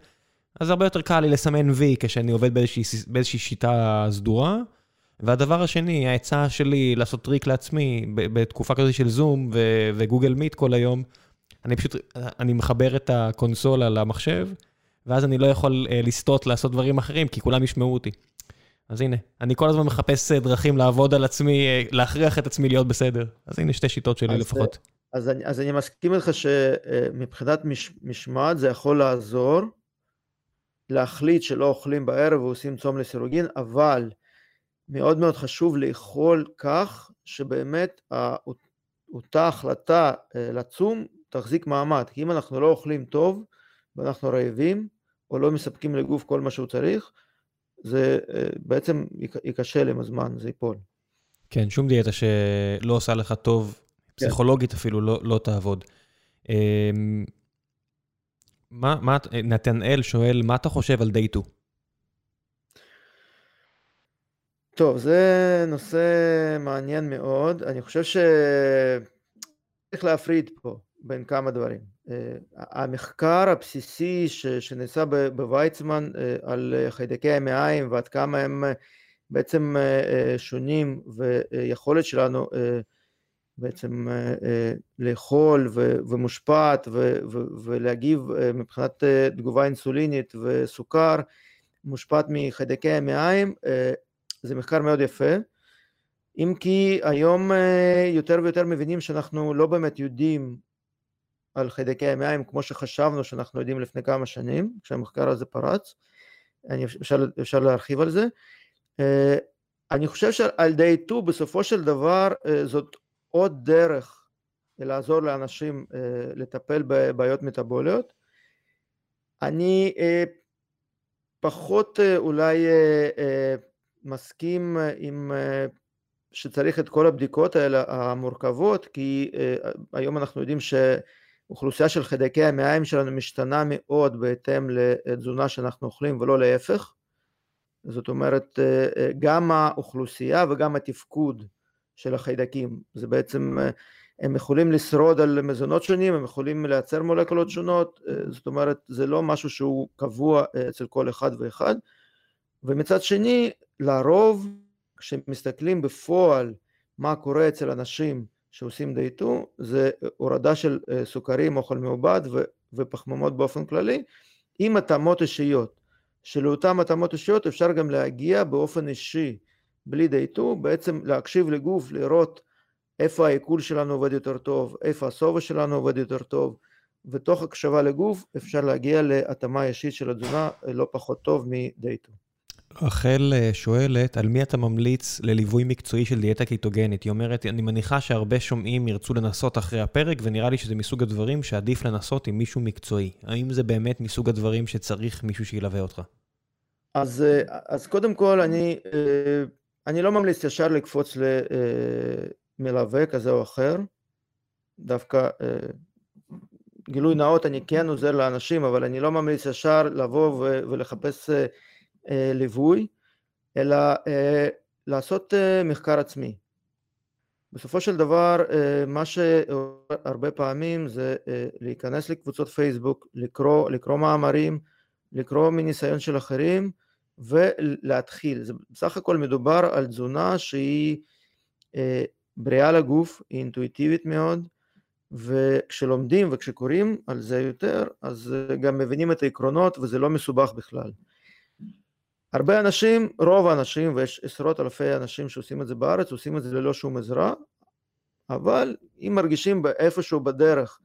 אז הרבה יותר קל לי לסמן וי כשאני עובד באיזושהי, באיזושהי שיטה סדורה. והדבר השני, העצה שלי לעשות טריק לעצמי בתקופה כזאת של זום וגוגל מיט כל היום, אני פשוט, אני מחבר את הקונסולה למחשב, ואז אני לא יכול לסטות לעשות דברים אחרים, כי כולם ישמעו אותי. אז הנה, אני כל הזמן מחפש דרכים לעבוד על עצמי, להכריח את עצמי להיות בסדר. אז הנה שתי שיטות שלי אז, לפחות. אז אני, אז אני מסכים איתך שמבחינת מש, משמעת זה יכול לעזור, להחליט שלא אוכלים בערב ועושים צום לסירוגין, אבל מאוד מאוד חשוב לאכול כך שבאמת אותה החלטה אה, לצום תחזיק מעמד, כי אם אנחנו לא אוכלים טוב ואנחנו רעבים או לא מספקים לגוף כל מה שהוא צריך, זה אה, בעצם ייכשל עם הזמן, זה ייפול. כן, שום דיאטה שלא עושה לך טוב, כן. פסיכולוגית אפילו לא, לא תעבוד. אמ, מה, מה, נתנאל שואל, מה אתה חושב על Day 2? טוב, זה נושא מעניין מאוד. אני חושב שצריך להפריד פה בין כמה דברים. אה, המחקר הבסיסי שנעשה בוויצמן אה, על חיידקי המעיים ועד כמה הם אה, בעצם שונים ויכולת שלנו בעצם לאכול ומושפעת ולהגיב מבחינת תגובה אינסולינית וסוכר מושפעת מחיידקי המעיים זה מחקר מאוד יפה, אם כי היום אה, יותר ויותר מבינים שאנחנו לא באמת יודעים על חיידקי המעיים כמו שחשבנו שאנחנו יודעים לפני כמה שנים, כשהמחקר הזה פרץ, אני, אפשר, אפשר להרחיב על זה. אה, אני חושב שעל די טו בסופו של דבר אה, זאת עוד דרך לעזור לאנשים לטפל בבעיות מטבוליות. אני פחות אולי מסכים אה, עם אה, שצריך את כל הבדיקות האלה המורכבות, כי אה, היום אנחנו יודעים שאוכלוסייה של חיידקי המעיים שלנו משתנה מאוד בהתאם לתזונה שאנחנו אוכלים ולא להפך. זאת אומרת, גם האוכלוסייה וגם התפקוד של החיידקים, זה בעצם, הם יכולים לשרוד על מזונות שונים, הם יכולים לייצר מולקולות שונות, זאת אומרת, זה לא משהו שהוא קבוע אצל כל אחד ואחד. ומצד שני, לרוב כשמסתכלים בפועל מה קורה אצל אנשים שעושים דייטו, זה הורדה של אה, סוכרים, אוכל מעובד ופחמימות באופן כללי, עם התאמות אישיות. שלאותן התאמות אישיות אפשר גם להגיע באופן אישי, בלי דייטו, בעצם להקשיב לגוף, לראות איפה העיכול שלנו עובד יותר טוב, איפה השובע שלנו עובד יותר טוב, ותוך הקשבה לגוף אפשר להגיע להתאמה אישית של התזונה אה, לא פחות טוב מדייטו. רחל אה, שואלת, על מי אתה ממליץ לליווי מקצועי של דיאטה קיטוגנית? היא אומרת, אני מניחה שהרבה שומעים ירצו לנסות אחרי הפרק, ונראה לי שזה מסוג הדברים שעדיף לנסות עם מישהו מקצועי. האם זה באמת מסוג הדברים שצריך מישהו שילווה אותך? אז, אה, אז קודם כל, אני, אה, אני לא ממליץ ישר לקפוץ למלווה כזה או אחר. דווקא גילוי נאות, אני כן עוזר לאנשים, אבל אני לא ממליץ ישר לבוא ולחפש ליווי, אלא אה, לעשות אה, מחקר עצמי. בסופו של דבר, מה שהרבה פעמים זה להיכנס לקבוצות פייסבוק, לקרוא, לקרוא מאמרים, לקרוא מניסיון של אחרים ולהתחיל. זה בסך הכל מדובר על תזונה שהיא בריאה לגוף, היא אינטואיטיבית מאוד, וכשלומדים וכשקוראים על זה יותר, אז גם מבינים את העקרונות וזה לא מסובך בכלל. הרבה אנשים, רוב האנשים, ויש עשרות אלפי אנשים שעושים את זה בארץ, עושים את זה ללא שום עזרה, אבל אם מרגישים איפשהו בדרך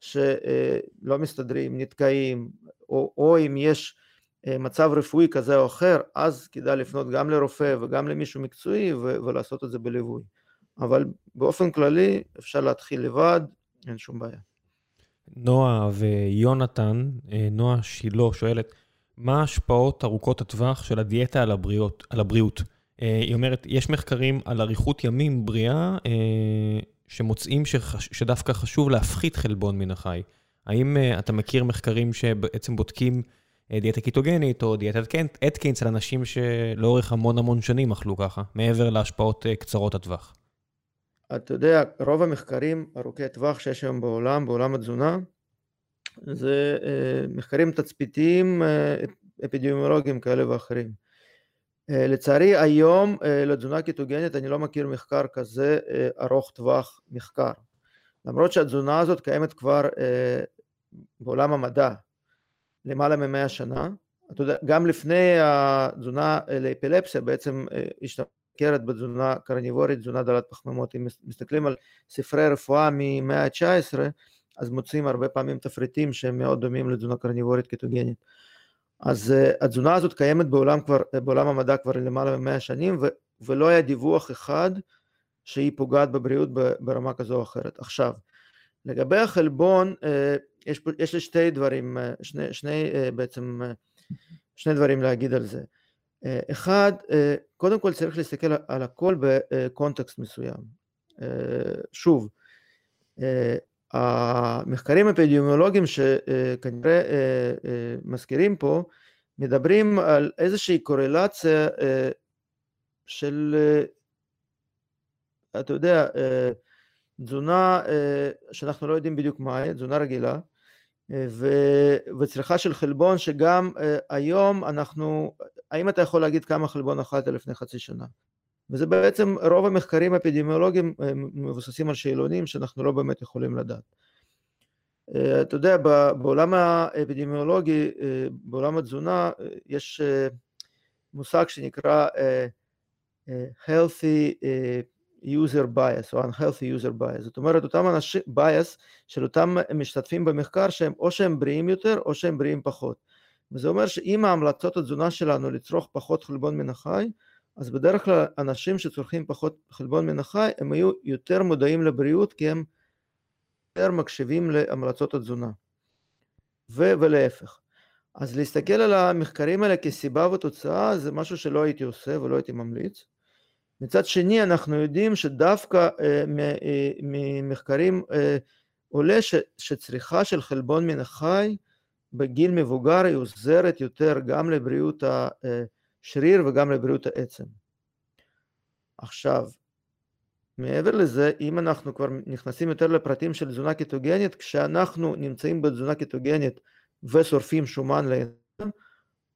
שלא מסתדרים, נתקעים, או, או אם יש אה, מצב רפואי כזה או אחר, אז כדאי לפנות גם לרופא וגם למישהו מקצועי ולעשות את זה בליווי. אבל באופן כללי אפשר להתחיל לבד, אין שום בעיה. נועה ויונתן, אה, נועה שילה שואלת, מה ההשפעות ארוכות הטווח של הדיאטה על, הבריאות, על הבריאות? אה, היא אומרת, יש מחקרים על אריכות ימים בריאה אה, שמוצאים שחש, שדווקא חשוב להפחית חלבון מן החי. האם אתה מכיר מחקרים שבעצם בודקים דיאטה קיטוגנית או דיאטת אתקינס על אנשים שלאורך המון המון שנים אכלו ככה, מעבר להשפעות קצרות הטווח? אתה יודע, רוב המחקרים ארוכי טווח שיש היום בעולם, בעולם התזונה, זה אה, מחקרים תצפיתיים אה, אפידמיולוגיים כאלה ואחרים. אה, לצערי היום לתזונה קיטוגנית אני לא מכיר מחקר כזה ארוך טווח מחקר. למרות שהתזונה הזאת קיימת כבר בעולם המדע למעלה ממאה שנה, אתה יודע, גם לפני התזונה לאפילפסיה בעצם השתמשו סוכרת בתזונה קרניבורית, תזונה דלת פחמימות. אם מסתכלים על ספרי רפואה ממאה ה-19, אז מוצאים הרבה פעמים תפריטים שהם מאוד דומים לתזונה קרניבורית קטוגנית. אז uh, התזונה הזאת קיימת בעולם, כבר, בעולם המדע כבר למעלה ממאה שנים, ו, ולא היה דיווח אחד שהיא פוגעת בבריאות ברמה כזו או אחרת. עכשיו, לגבי החלבון, uh, יש, יש לי שתי דברים, שני, שני בעצם, שני דברים להגיד על זה. אה, אחד, אה, קודם כל צריך להסתכל על הכל בקונטקסט מסוים. אה, שוב, המחקרים האפידמיולוגיים שכנראה מזכירים פה, מדברים על איזושהי קורלציה של, אתה יודע, תזונה שאנחנו לא יודעים בדיוק מה היא, תזונה רגילה, ו... וצריכה של חלבון שגם היום אנחנו, האם אתה יכול להגיד כמה חלבון אכלת לפני חצי שנה? וזה בעצם רוב המחקרים האפידמיולוגיים מבוססים על שאלונים שאנחנו לא באמת יכולים לדעת. אתה יודע, בעולם האפידמיולוגי, בעולם התזונה, יש מושג שנקרא healthy user bias או unhealthy user bias, זאת אומרת אותם אנשים, bias של אותם משתתפים במחקר שהם או שהם בריאים יותר או שהם בריאים פחות. וזה אומר שאם ההמלצות התזונה שלנו לצרוך פחות חלבון מן החי, אז בדרך כלל אנשים שצורכים פחות חלבון מן החי הם היו יותר מודעים לבריאות כי הם יותר מקשיבים להמלצות התזונה. ו- ולהפך. אז להסתכל על המחקרים האלה כסיבה ותוצאה זה משהו שלא הייתי עושה ולא הייתי ממליץ. מצד שני אנחנו יודעים שדווקא אה, אה, ממחקרים אה, עולה ש, שצריכה של חלבון מן החי בגיל מבוגר היא עוזרת יותר גם לבריאות השריר וגם לבריאות העצם. עכשיו, מעבר לזה, אם אנחנו כבר נכנסים יותר לפרטים של תזונה קטוגנית, כשאנחנו נמצאים בתזונה קטוגנית ושורפים שומן לעצם,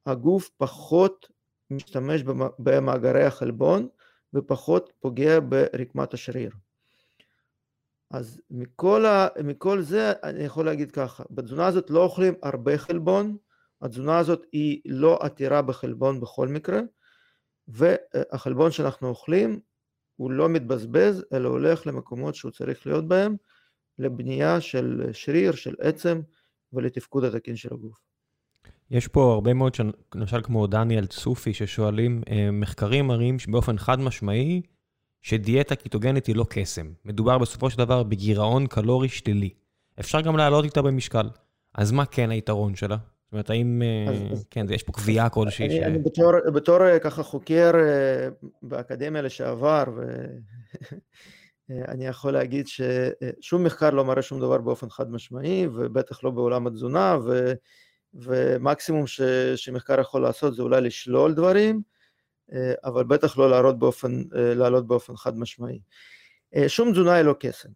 הגוף פחות משתמש במאגרי החלבון ופחות פוגע ברקמת השריר. אז מכל, ה, מכל זה אני יכול להגיד ככה, בתזונה הזאת לא אוכלים הרבה חלבון, התזונה הזאת היא לא עתירה בחלבון בכל מקרה, והחלבון שאנחנו אוכלים הוא לא מתבזבז, אלא הולך למקומות שהוא צריך להיות בהם, לבנייה של שריר, של עצם ולתפקוד התקין של הגוף. יש פה הרבה מאוד, למשל כמו דניאל צופי, ששואלים, אה, מחקרים מראים שבאופן חד משמעי, שדיאטה קיטוגנית היא לא קסם. מדובר בסופו של דבר בגירעון קלורי שלילי. אפשר גם לעלות איתה במשקל. אז מה כן היתרון שלה? זאת אומרת, האם... אה, אז, כן, יש פה קביעה כלשהי אני, ש... אני בתור, בתור אה, ככה חוקר באקדמיה לשעבר, ואני [LAUGHS] יכול להגיד ששום מחקר לא מראה שום דבר באופן חד משמעי, ובטח לא בעולם התזונה, ו... ומקסימום ש, שמחקר יכול לעשות זה אולי לשלול דברים, אה, אבל בטח לא לעלות באופן, אה, לעלות באופן חד משמעי. אה, שום תזונה היא לא קסם.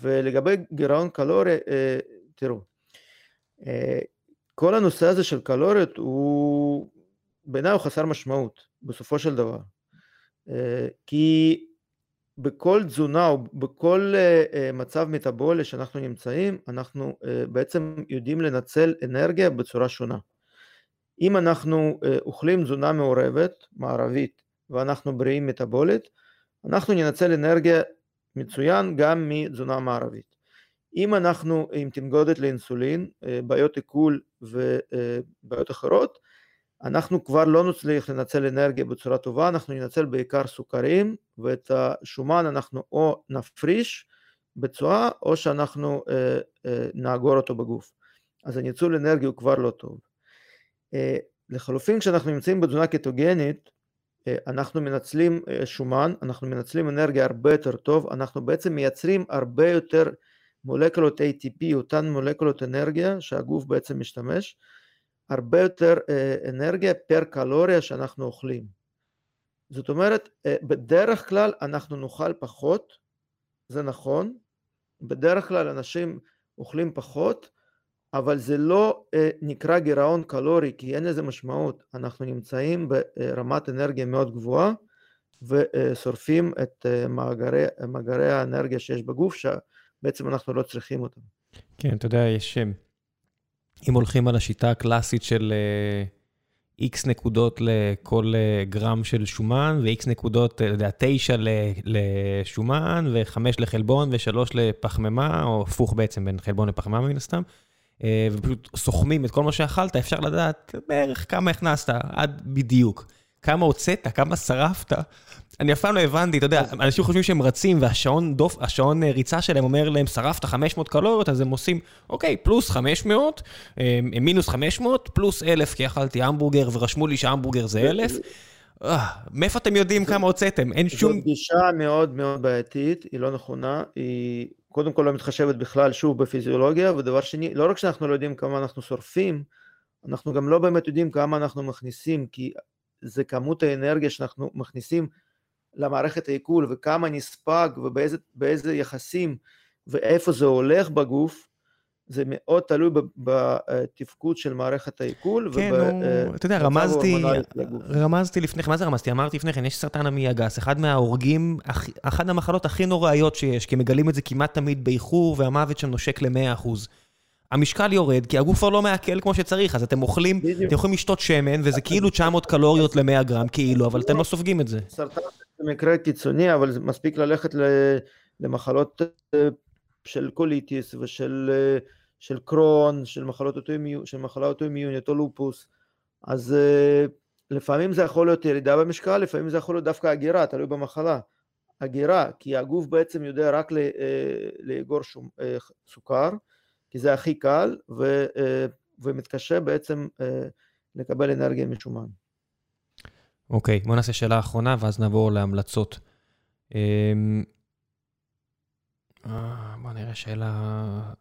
ולגבי גירעון קלורי, תראו, כל הנושא הזה של קלוריות הוא, בעיניי הוא חסר משמעות, בסופו של דבר. כי בכל תזונה או בכל מצב מטאבולי שאנחנו נמצאים, אנחנו בעצם יודעים לנצל אנרגיה בצורה שונה. אם אנחנו אוכלים תזונה מעורבת, מערבית, ואנחנו בריאים מטאבולית, אנחנו ננצל אנרגיה מצוין גם מתזונה מערבית. אם אנחנו עם תנגודת לאינסולין, בעיות עיכול ובעיות אחרות, אנחנו כבר לא נצליח לנצל אנרגיה בצורה טובה, אנחנו ננצל בעיקר סוכרים, ואת השומן אנחנו או נפריש בצורה, או שאנחנו נאגור אותו בגוף. אז הניצול אנרגיה הוא כבר לא טוב. לחלופין, כשאנחנו נמצאים בתזונה קטוגנית, אנחנו מנצלים שומן, אנחנו מנצלים אנרגיה הרבה יותר טוב, אנחנו בעצם מייצרים הרבה יותר מולקולות ATP, אותן מולקולות אנרגיה שהגוף בעצם משתמש, הרבה יותר אנרגיה פר קלוריה שאנחנו אוכלים. זאת אומרת, בדרך כלל אנחנו נאכל פחות, זה נכון, בדרך כלל אנשים אוכלים פחות, אבל זה לא נקרא גירעון קלורי, כי אין לזה משמעות, אנחנו נמצאים ברמת אנרגיה מאוד גבוהה, ושורפים את מאגרי, מאגרי האנרגיה שיש בגוף, שבעצם אנחנו לא צריכים אותם. כן, אתה יודע, יש... אם הולכים על השיטה הקלאסית של איקס נקודות לכל גרם של שומן, ואיקס נקודות, אתה יודע, תשע לשומן, וחמש לחלבון, ושלוש לפחמימה, או הפוך בעצם בין חלבון לפחמימה מן הסתם, ופשוט סוכמים את כל מה שאכלת, אפשר לדעת בערך כמה הכנסת, עד בדיוק. כמה הוצאת, כמה שרפת. אני אף פעם לא הבנתי, אתה יודע, אנשים חושבים שהם רצים והשעון דוף, השעון ריצה שלהם אומר להם, שרפת 500 קלוריות, אז הם עושים, אוקיי, פלוס 500, מינוס 500, פלוס 1,000, כי אכלתי המבורגר ורשמו לי שהמבורגר זה 1,000. מאיפה אתם יודעים כמה הוצאתם? אין שום... זו גישה מאוד מאוד בעייתית, היא לא נכונה, היא קודם כל לא מתחשבת בכלל, שוב, בפיזיולוגיה, ודבר שני, לא רק שאנחנו לא יודעים כמה אנחנו שורפים, אנחנו גם לא באמת יודעים כמה אנחנו מכניסים, כי זה כמות האנרגיה שאנחנו מכניסים למערכת העיכול וכמה נספג ובאיזה יחסים ואיפה זה הולך בגוף, זה מאוד תלוי בתפקוד של מערכת העיכול. כן, נו, אתה יודע, רמזתי, רמזתי לפני כן, מה זה רמזתי? אמרתי לפני כן, יש סרטן המעי הגס, אחד מההורגים, אחת המחלות הכי נוראיות שיש, כי מגלים את זה כמעט תמיד באיחור, והמוות שם נושק ל-100%. המשקל יורד, כי הגוף כבר לא מעכל כמו שצריך, אז אתם אוכלים, אתם יכולים לשתות שמן, וזה כאילו 900 קלוריות ל-100 גרם, כאילו, אבל אתם לא סופגים את זה. סרטן זה מקרה קיצוני, אבל מספיק ללכת למחלות של קוליטיס ושל של קרון, של מחלות אוטואימיוניות, של מחלה אוטואימיונית או לופוס, אז לפעמים זה יכול להיות ירידה במשקל, לפעמים זה יכול להיות דווקא אגירה, תלוי במחלה. אגירה, כי הגוף בעצם יודע רק לאגור סוכר, כי זה הכי קל, ו, ומתקשה בעצם לקבל אנרגיה משומן. אוקיי, בוא נעשה שאלה אחרונה ואז נעבור להמלצות. בוא נראה שאלה...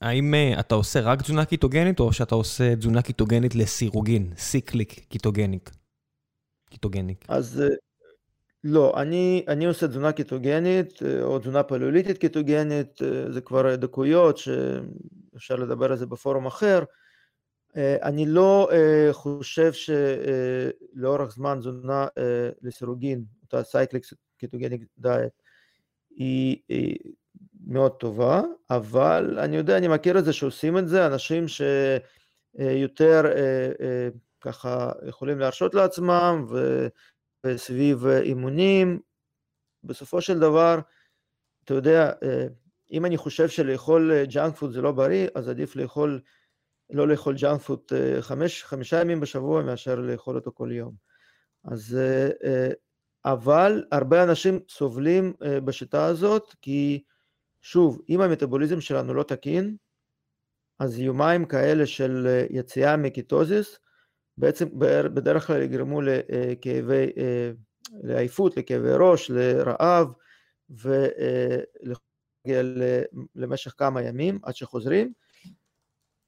האם אתה עושה רק תזונה קטוגנית, או שאתה עושה תזונה קטוגנית לסירוגין, cyclic ketogenic? Ketogenic. אז לא, אני, אני עושה תזונה קטוגנית, או תזונה פליאוליתית קטוגנית, זה כבר דקויות שאפשר לדבר על זה בפורום אחר. אני לא חושב שלאורך זמן תזונה לסירוגין, אותה cyclic ketogenic diet, היא, היא מאוד טובה, אבל אני יודע, אני מכיר את זה שעושים את זה, אנשים שיותר ככה יכולים להרשות לעצמם, ו... וסביב אימונים, בסופו של דבר, אתה יודע, אם אני חושב שלאכול ג'אנק פוד זה לא בריא, אז עדיף לאכול, לא לאכול ג'אנק פוד חמש, חמישה ימים בשבוע מאשר לאכול אותו כל יום. אז, אבל הרבה אנשים סובלים בשיטה הזאת, כי שוב, אם המטאבוליזם שלנו לא תקין, אז יומיים כאלה של יציאה מקיטוזיס, בעצם בדרך כלל יגרמו לכאבי, לעייפות, לכאבי ראש, לרעב, ולהגיע למשך כמה ימים עד שחוזרים.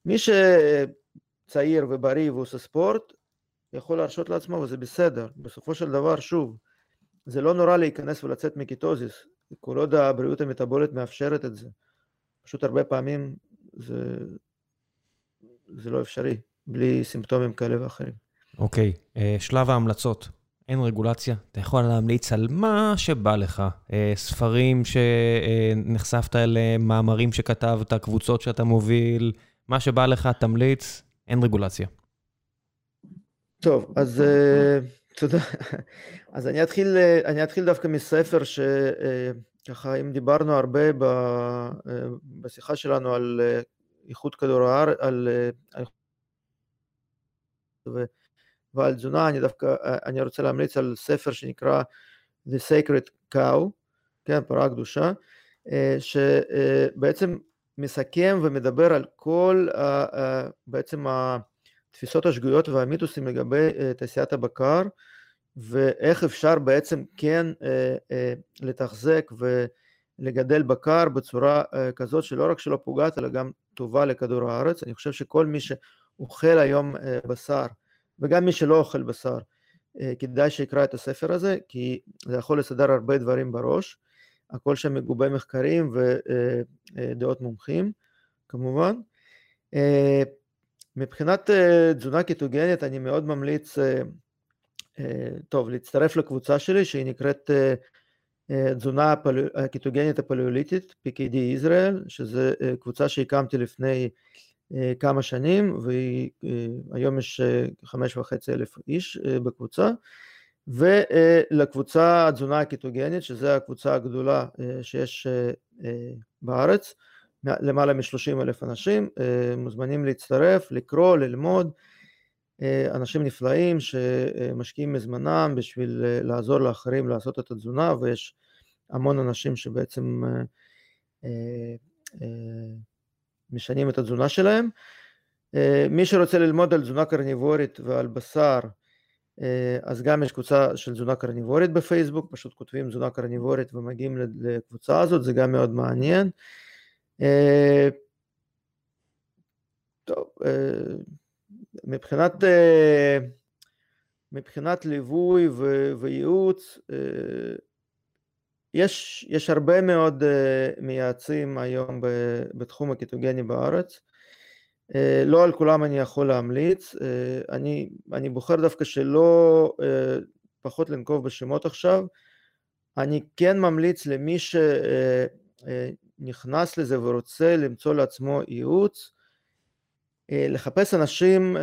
מי שצעיר ובריא ועושה ספורט, יכול להרשות לעצמו וזה בסדר. בסופו של דבר, שוב, זה לא נורא להיכנס ולצאת מקיטוזיס, כל עוד הבריאות המטבולית מאפשרת את זה. פשוט הרבה פעמים זה, זה לא אפשרי. בלי סימפטומים כאלה ואחרים. אוקיי, שלב ההמלצות. אין רגולציה, אתה יכול להמליץ על מה שבא לך. ספרים שנחשפת אליהם, מאמרים שכתבת, קבוצות שאתה מוביל, מה שבא לך, תמליץ, אין רגולציה. טוב, אז תודה. [LAUGHS] אז אני אתחיל, אני אתחיל דווקא מספר שככה, אם דיברנו הרבה בשיחה שלנו על איכות כדור הארץ, על... ועל תזונה, אני דווקא, אני רוצה להמליץ על ספר שנקרא The Sacred Cow, כן, פרה קדושה, שבעצם מסכם ומדבר על כל בעצם התפיסות השגויות והמיתוסים לגבי תעשיית הבקר, ואיך אפשר בעצם כן לתחזק ולגדל בקר בצורה כזאת שלא רק שלא פוגעת אלא גם טובה לכדור הארץ. אני חושב שכל מי שאוכל היום בשר וגם מי שלא אוכל בשר, כדאי שיקרא את הספר הזה, כי זה יכול לסדר הרבה דברים בראש. הכל שם מגובה מחקרים ודעות מומחים, כמובן. מבחינת תזונה קיטוגנית, אני מאוד ממליץ, טוב, להצטרף לקבוצה שלי, שהיא נקראת תזונה קיטוגנית הפלאוליטית, PKD ישראל, שזו קבוצה שהקמתי לפני כמה שנים, והיום יש חמש וחצי אלף איש בקבוצה, ולקבוצה התזונה הקיטוגנית, שזו הקבוצה הגדולה שיש בארץ, למעלה מ-30 אלף אנשים, מוזמנים להצטרף, לקרוא, ללמוד, אנשים נפלאים שמשקיעים מזמנם בשביל לעזור לאחרים לעשות את התזונה, ויש המון אנשים שבעצם משנים את התזונה שלהם. מי שרוצה ללמוד על תזונה קרניבורית ועל בשר, אז גם יש קבוצה של תזונה קרניבורית בפייסבוק, פשוט כותבים תזונה קרניבורית ומגיעים לקבוצה הזאת, זה גם מאוד מעניין. טוב, מבחינת, מבחינת ליווי וייעוץ, יש, יש הרבה מאוד מייעצים היום בתחום הקיטוגני בארץ, לא על כולם אני יכול להמליץ, אני, אני בוחר דווקא שלא פחות לנקוב בשמות עכשיו, אני כן ממליץ למי שנכנס לזה ורוצה למצוא לעצמו ייעוץ, לחפש אנשים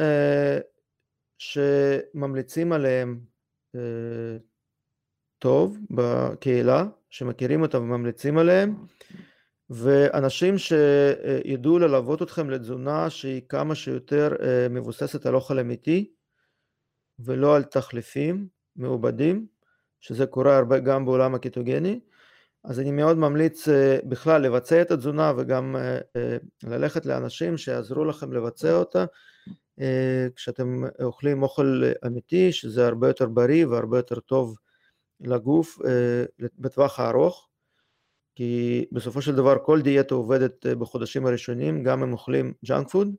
שממליצים עליהם טוב בקהילה, שמכירים אותם וממליצים עליהם, ואנשים שידעו ללוות אתכם לתזונה שהיא כמה שיותר מבוססת על אוכל אמיתי ולא על תחליפים מעובדים, שזה קורה הרבה גם בעולם הקיטוגני, אז אני מאוד ממליץ בכלל לבצע את התזונה וגם ללכת לאנשים שיעזרו לכם לבצע אותה כשאתם אוכלים אוכל אמיתי, שזה הרבה יותר בריא והרבה יותר טוב לגוף בטווח הארוך, כי בסופו של דבר כל דיאטה עובדת בחודשים הראשונים, גם אם אוכלים ג'אנק פוד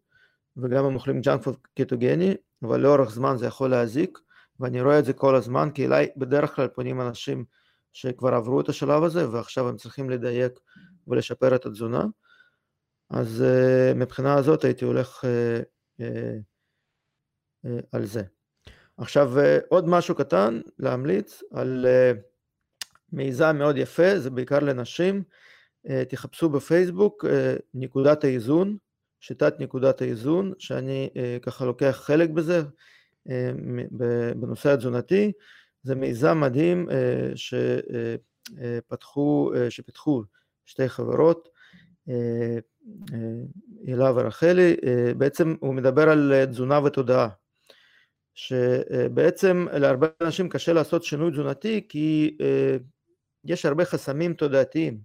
וגם אם אוכלים ג'אנק פוד קטוגני, אבל לאורך זמן זה יכול להזיק, ואני רואה את זה כל הזמן, כי אליי בדרך כלל פונים אנשים שכבר עברו את השלב הזה ועכשיו הם צריכים לדייק ולשפר את התזונה, אז מבחינה הזאת הייתי הולך על זה. עכשיו עוד משהו קטן להמליץ על מיזם מאוד יפה, זה בעיקר לנשים, תחפשו בפייסבוק נקודת האיזון, שיטת נקודת האיזון, שאני ככה לוקח חלק בזה בנושא התזונתי, זה מיזם מדהים שפתחו, שפיתחו שתי חברות, הילה ורחלי, בעצם הוא מדבר על תזונה ותודעה, שבעצם להרבה אנשים קשה לעשות שינוי תזונתי כי יש הרבה חסמים תודעתיים,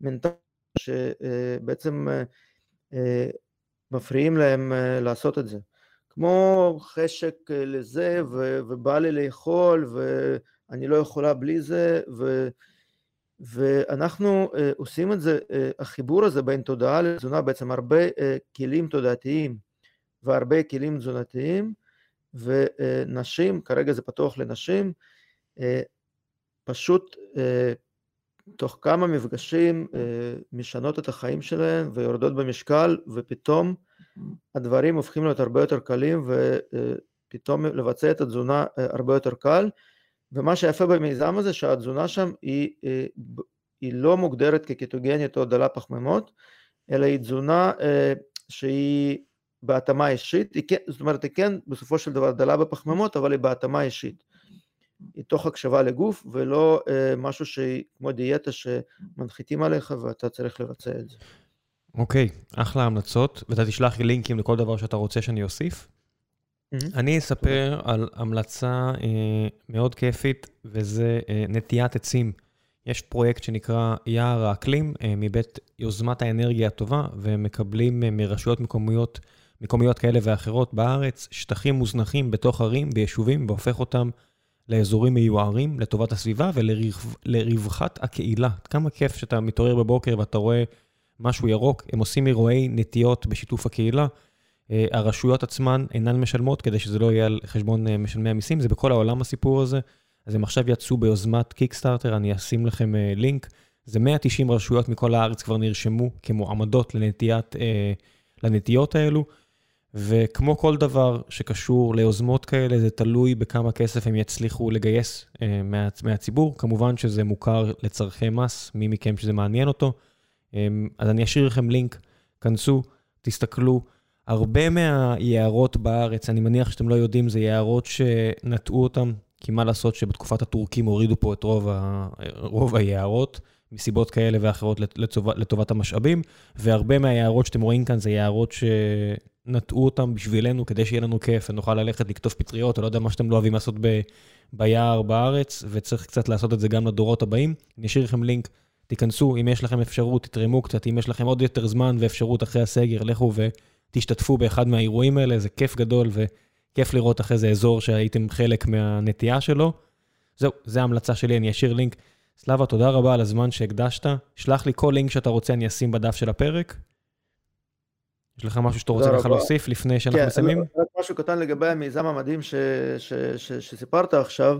מנטליים, שבעצם מפריעים להם לעשות את זה. כמו חשק לזה, ובא לי לאכול, ואני לא יכולה בלי זה, ו... ואנחנו עושים את זה, החיבור הזה בין תודעה לתזונה, בעצם הרבה כלים תודעתיים והרבה כלים תזונתיים, ונשים, כרגע זה פתוח לנשים, פשוט תוך כמה מפגשים משנות את החיים שלהן ויורדות במשקל, ופתאום הדברים הופכים להיות הרבה יותר קלים, ופתאום לבצע את התזונה הרבה יותר קל, ומה שיפה במיזם הזה שהתזונה שם היא, היא לא מוגדרת כקטוגנית או דלה פחמימות, אלא היא תזונה שהיא בהתאמה אישית, כן, זאת אומרת היא כן בסופו של דבר דלה בפחמימות אבל היא בהתאמה אישית. היא תוך הקשבה לגוף ולא אה, משהו שהיא כמו דיאטה שמנחיתים עליך ואתה צריך לבצע את זה. אוקיי, okay, אחלה המלצות, ואתה תשלח לי לינקים לכל דבר שאתה רוצה שאני אוסיף. Mm-hmm. אני אספר על המלצה אה, מאוד כיפית, וזה אה, נטיית עצים. יש פרויקט שנקרא יער האקלים אה, מבית יוזמת האנרגיה הטובה, והם מקבלים אה, מרשויות מקומיות, מקומיות כאלה ואחרות בארץ, שטחים מוזנחים בתוך ערים ויישובים, והופך אותם לאזורים מיוערים לטובת הסביבה ולרווחת הקהילה. כמה כיף שאתה מתעורר בבוקר ואתה רואה משהו ירוק, הם עושים אירועי נטיות בשיתוף הקהילה. אה, הרשויות עצמן אינן משלמות כדי שזה לא יהיה על חשבון אה, משלמי המיסים, זה בכל העולם הסיפור הזה. אז הם עכשיו יצאו ביוזמת קיקסטארטר, אני אשים לכם אה, לינק. זה 190 רשויות מכל הארץ כבר נרשמו כמועמדות לנטיית, לנטיות האלו. וכמו כל דבר שקשור ליוזמות כאלה, זה תלוי בכמה כסף הם יצליחו לגייס אה, מה, מהציבור. כמובן שזה מוכר לצורכי מס, מי מכם שזה מעניין אותו. אה, אז אני אשאיר לכם לינק, כנסו, תסתכלו. הרבה מהיערות בארץ, אני מניח שאתם לא יודעים, זה יערות שנטעו אותם, כי מה לעשות שבתקופת הטורקים הורידו פה את רוב, ה, רוב היערות, מסיבות כאלה ואחרות לטובת, לטובת המשאבים, והרבה מהיערות שאתם רואים כאן זה יערות ש... נטעו אותם בשבילנו כדי שיהיה לנו כיף ונוכל ללכת לקטוף פטריות, או לא יודע מה שאתם לא אוהבים לעשות ב, ביער בארץ, וצריך קצת לעשות את זה גם לדורות הבאים. אני אשאיר לכם לינק, תיכנסו, אם יש לכם אפשרות, תתרמו קצת, אם יש לכם עוד יותר זמן ואפשרות אחרי הסגר, לכו ותשתתפו באחד מהאירועים האלה, זה כיף גדול וכיף לראות אחרי זה אזור שהייתם חלק מהנטייה שלו. זהו, זו ההמלצה שלי, אני אשאיר לינק. סלאבה, תודה רבה על הזמן שהקדשת. שלח לי כל לינק שאתה רוצה, אני אשים בדף של הפרק. יש לך משהו שאתה רוצה ככה להוסיף לפני שאנחנו כן, מסיימים? רק משהו קטן לגבי המיזם המדהים ש, ש, ש, שסיפרת עכשיו,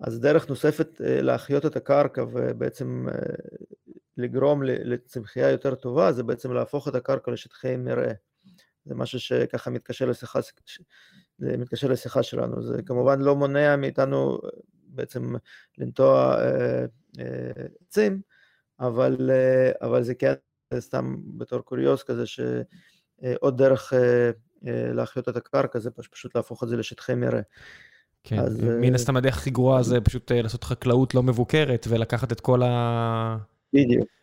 אז דרך נוספת אה, להחיות את הקרקע ובעצם אה, לגרום לצמחייה יותר טובה, זה בעצם להפוך את הקרקע לשטחי מרעה. זה משהו שככה מתקשר לשיחה, מתקשר לשיחה שלנו. זה כמובן לא מונע מאיתנו אה, בעצם לנטוע עצים, אבל, אבל זה כן סתם בתור קוריוז כזה, ש... אה, דרך אה, אה, להחיות את הקרקע זה פשוט להפוך את זה לשטחי מרעה. כן, אז, מן הסתם הדרך הכי גרועה זה פשוט לעשות חקלאות לא מבוקרת ולקחת את כל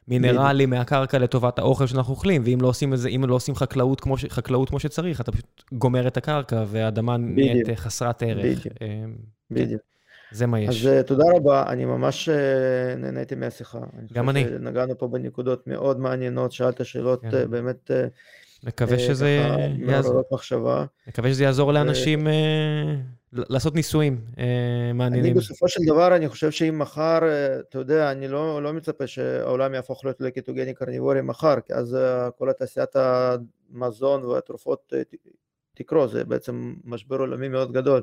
המינרלים מהקרקע לטובת האוכל שאנחנו אוכלים, ואם לא עושים זה, אם לא עושים חקלאות כמו, חקלאות כמו שצריך, אתה פשוט גומר את הקרקע והאדמה נהיית חסרת ערך. בדיוק. בדיוק. זה מה יש. אז תודה רבה, אני ממש נהניתי מהשיחה. גם אני. נגענו פה בנקודות מאוד מעניינות, שאלת שאלות כן. באמת מקווה שזה יעזור. מחשבה. מקווה שזה יעזור לאנשים אה, לעשות ניסויים אה, מעניינים. אני בסופו של דבר, אני חושב שאם מחר, אה, אתה יודע, אני לא, לא מצפה שהעולם יהפוך להיות לקטוגני קרניבורי מחר, כי אז כל התעשיית המזון והתרופות תקרוס, זה בעצם משבר עולמי מאוד גדול.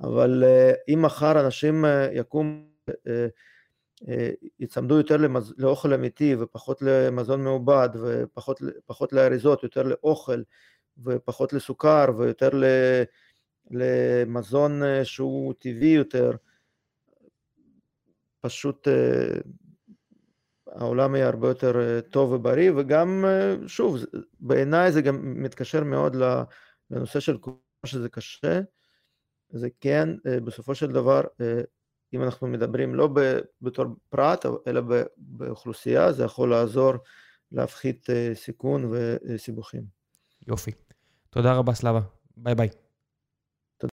אבל אם מחר אנשים יקום יצמדו יותר למז... לאוכל אמיתי ופחות למזון מעובד ופחות לאריזות, יותר לאוכל ופחות לסוכר ויותר ל... למזון אה, שהוא טבעי יותר, פשוט אה, העולם יהיה הרבה יותר אה, טוב ובריא וגם שוב בעיניי זה גם מתקשר מאוד לנושא של קורונה שזה קשה, זה כן בסופו של דבר אם אנחנו מדברים לא בתור פרט, אלא באוכלוסייה, זה יכול לעזור להפחית אה, סיכון וסיבוכים. יופי. תודה רבה, סלאבה. ביי ביי.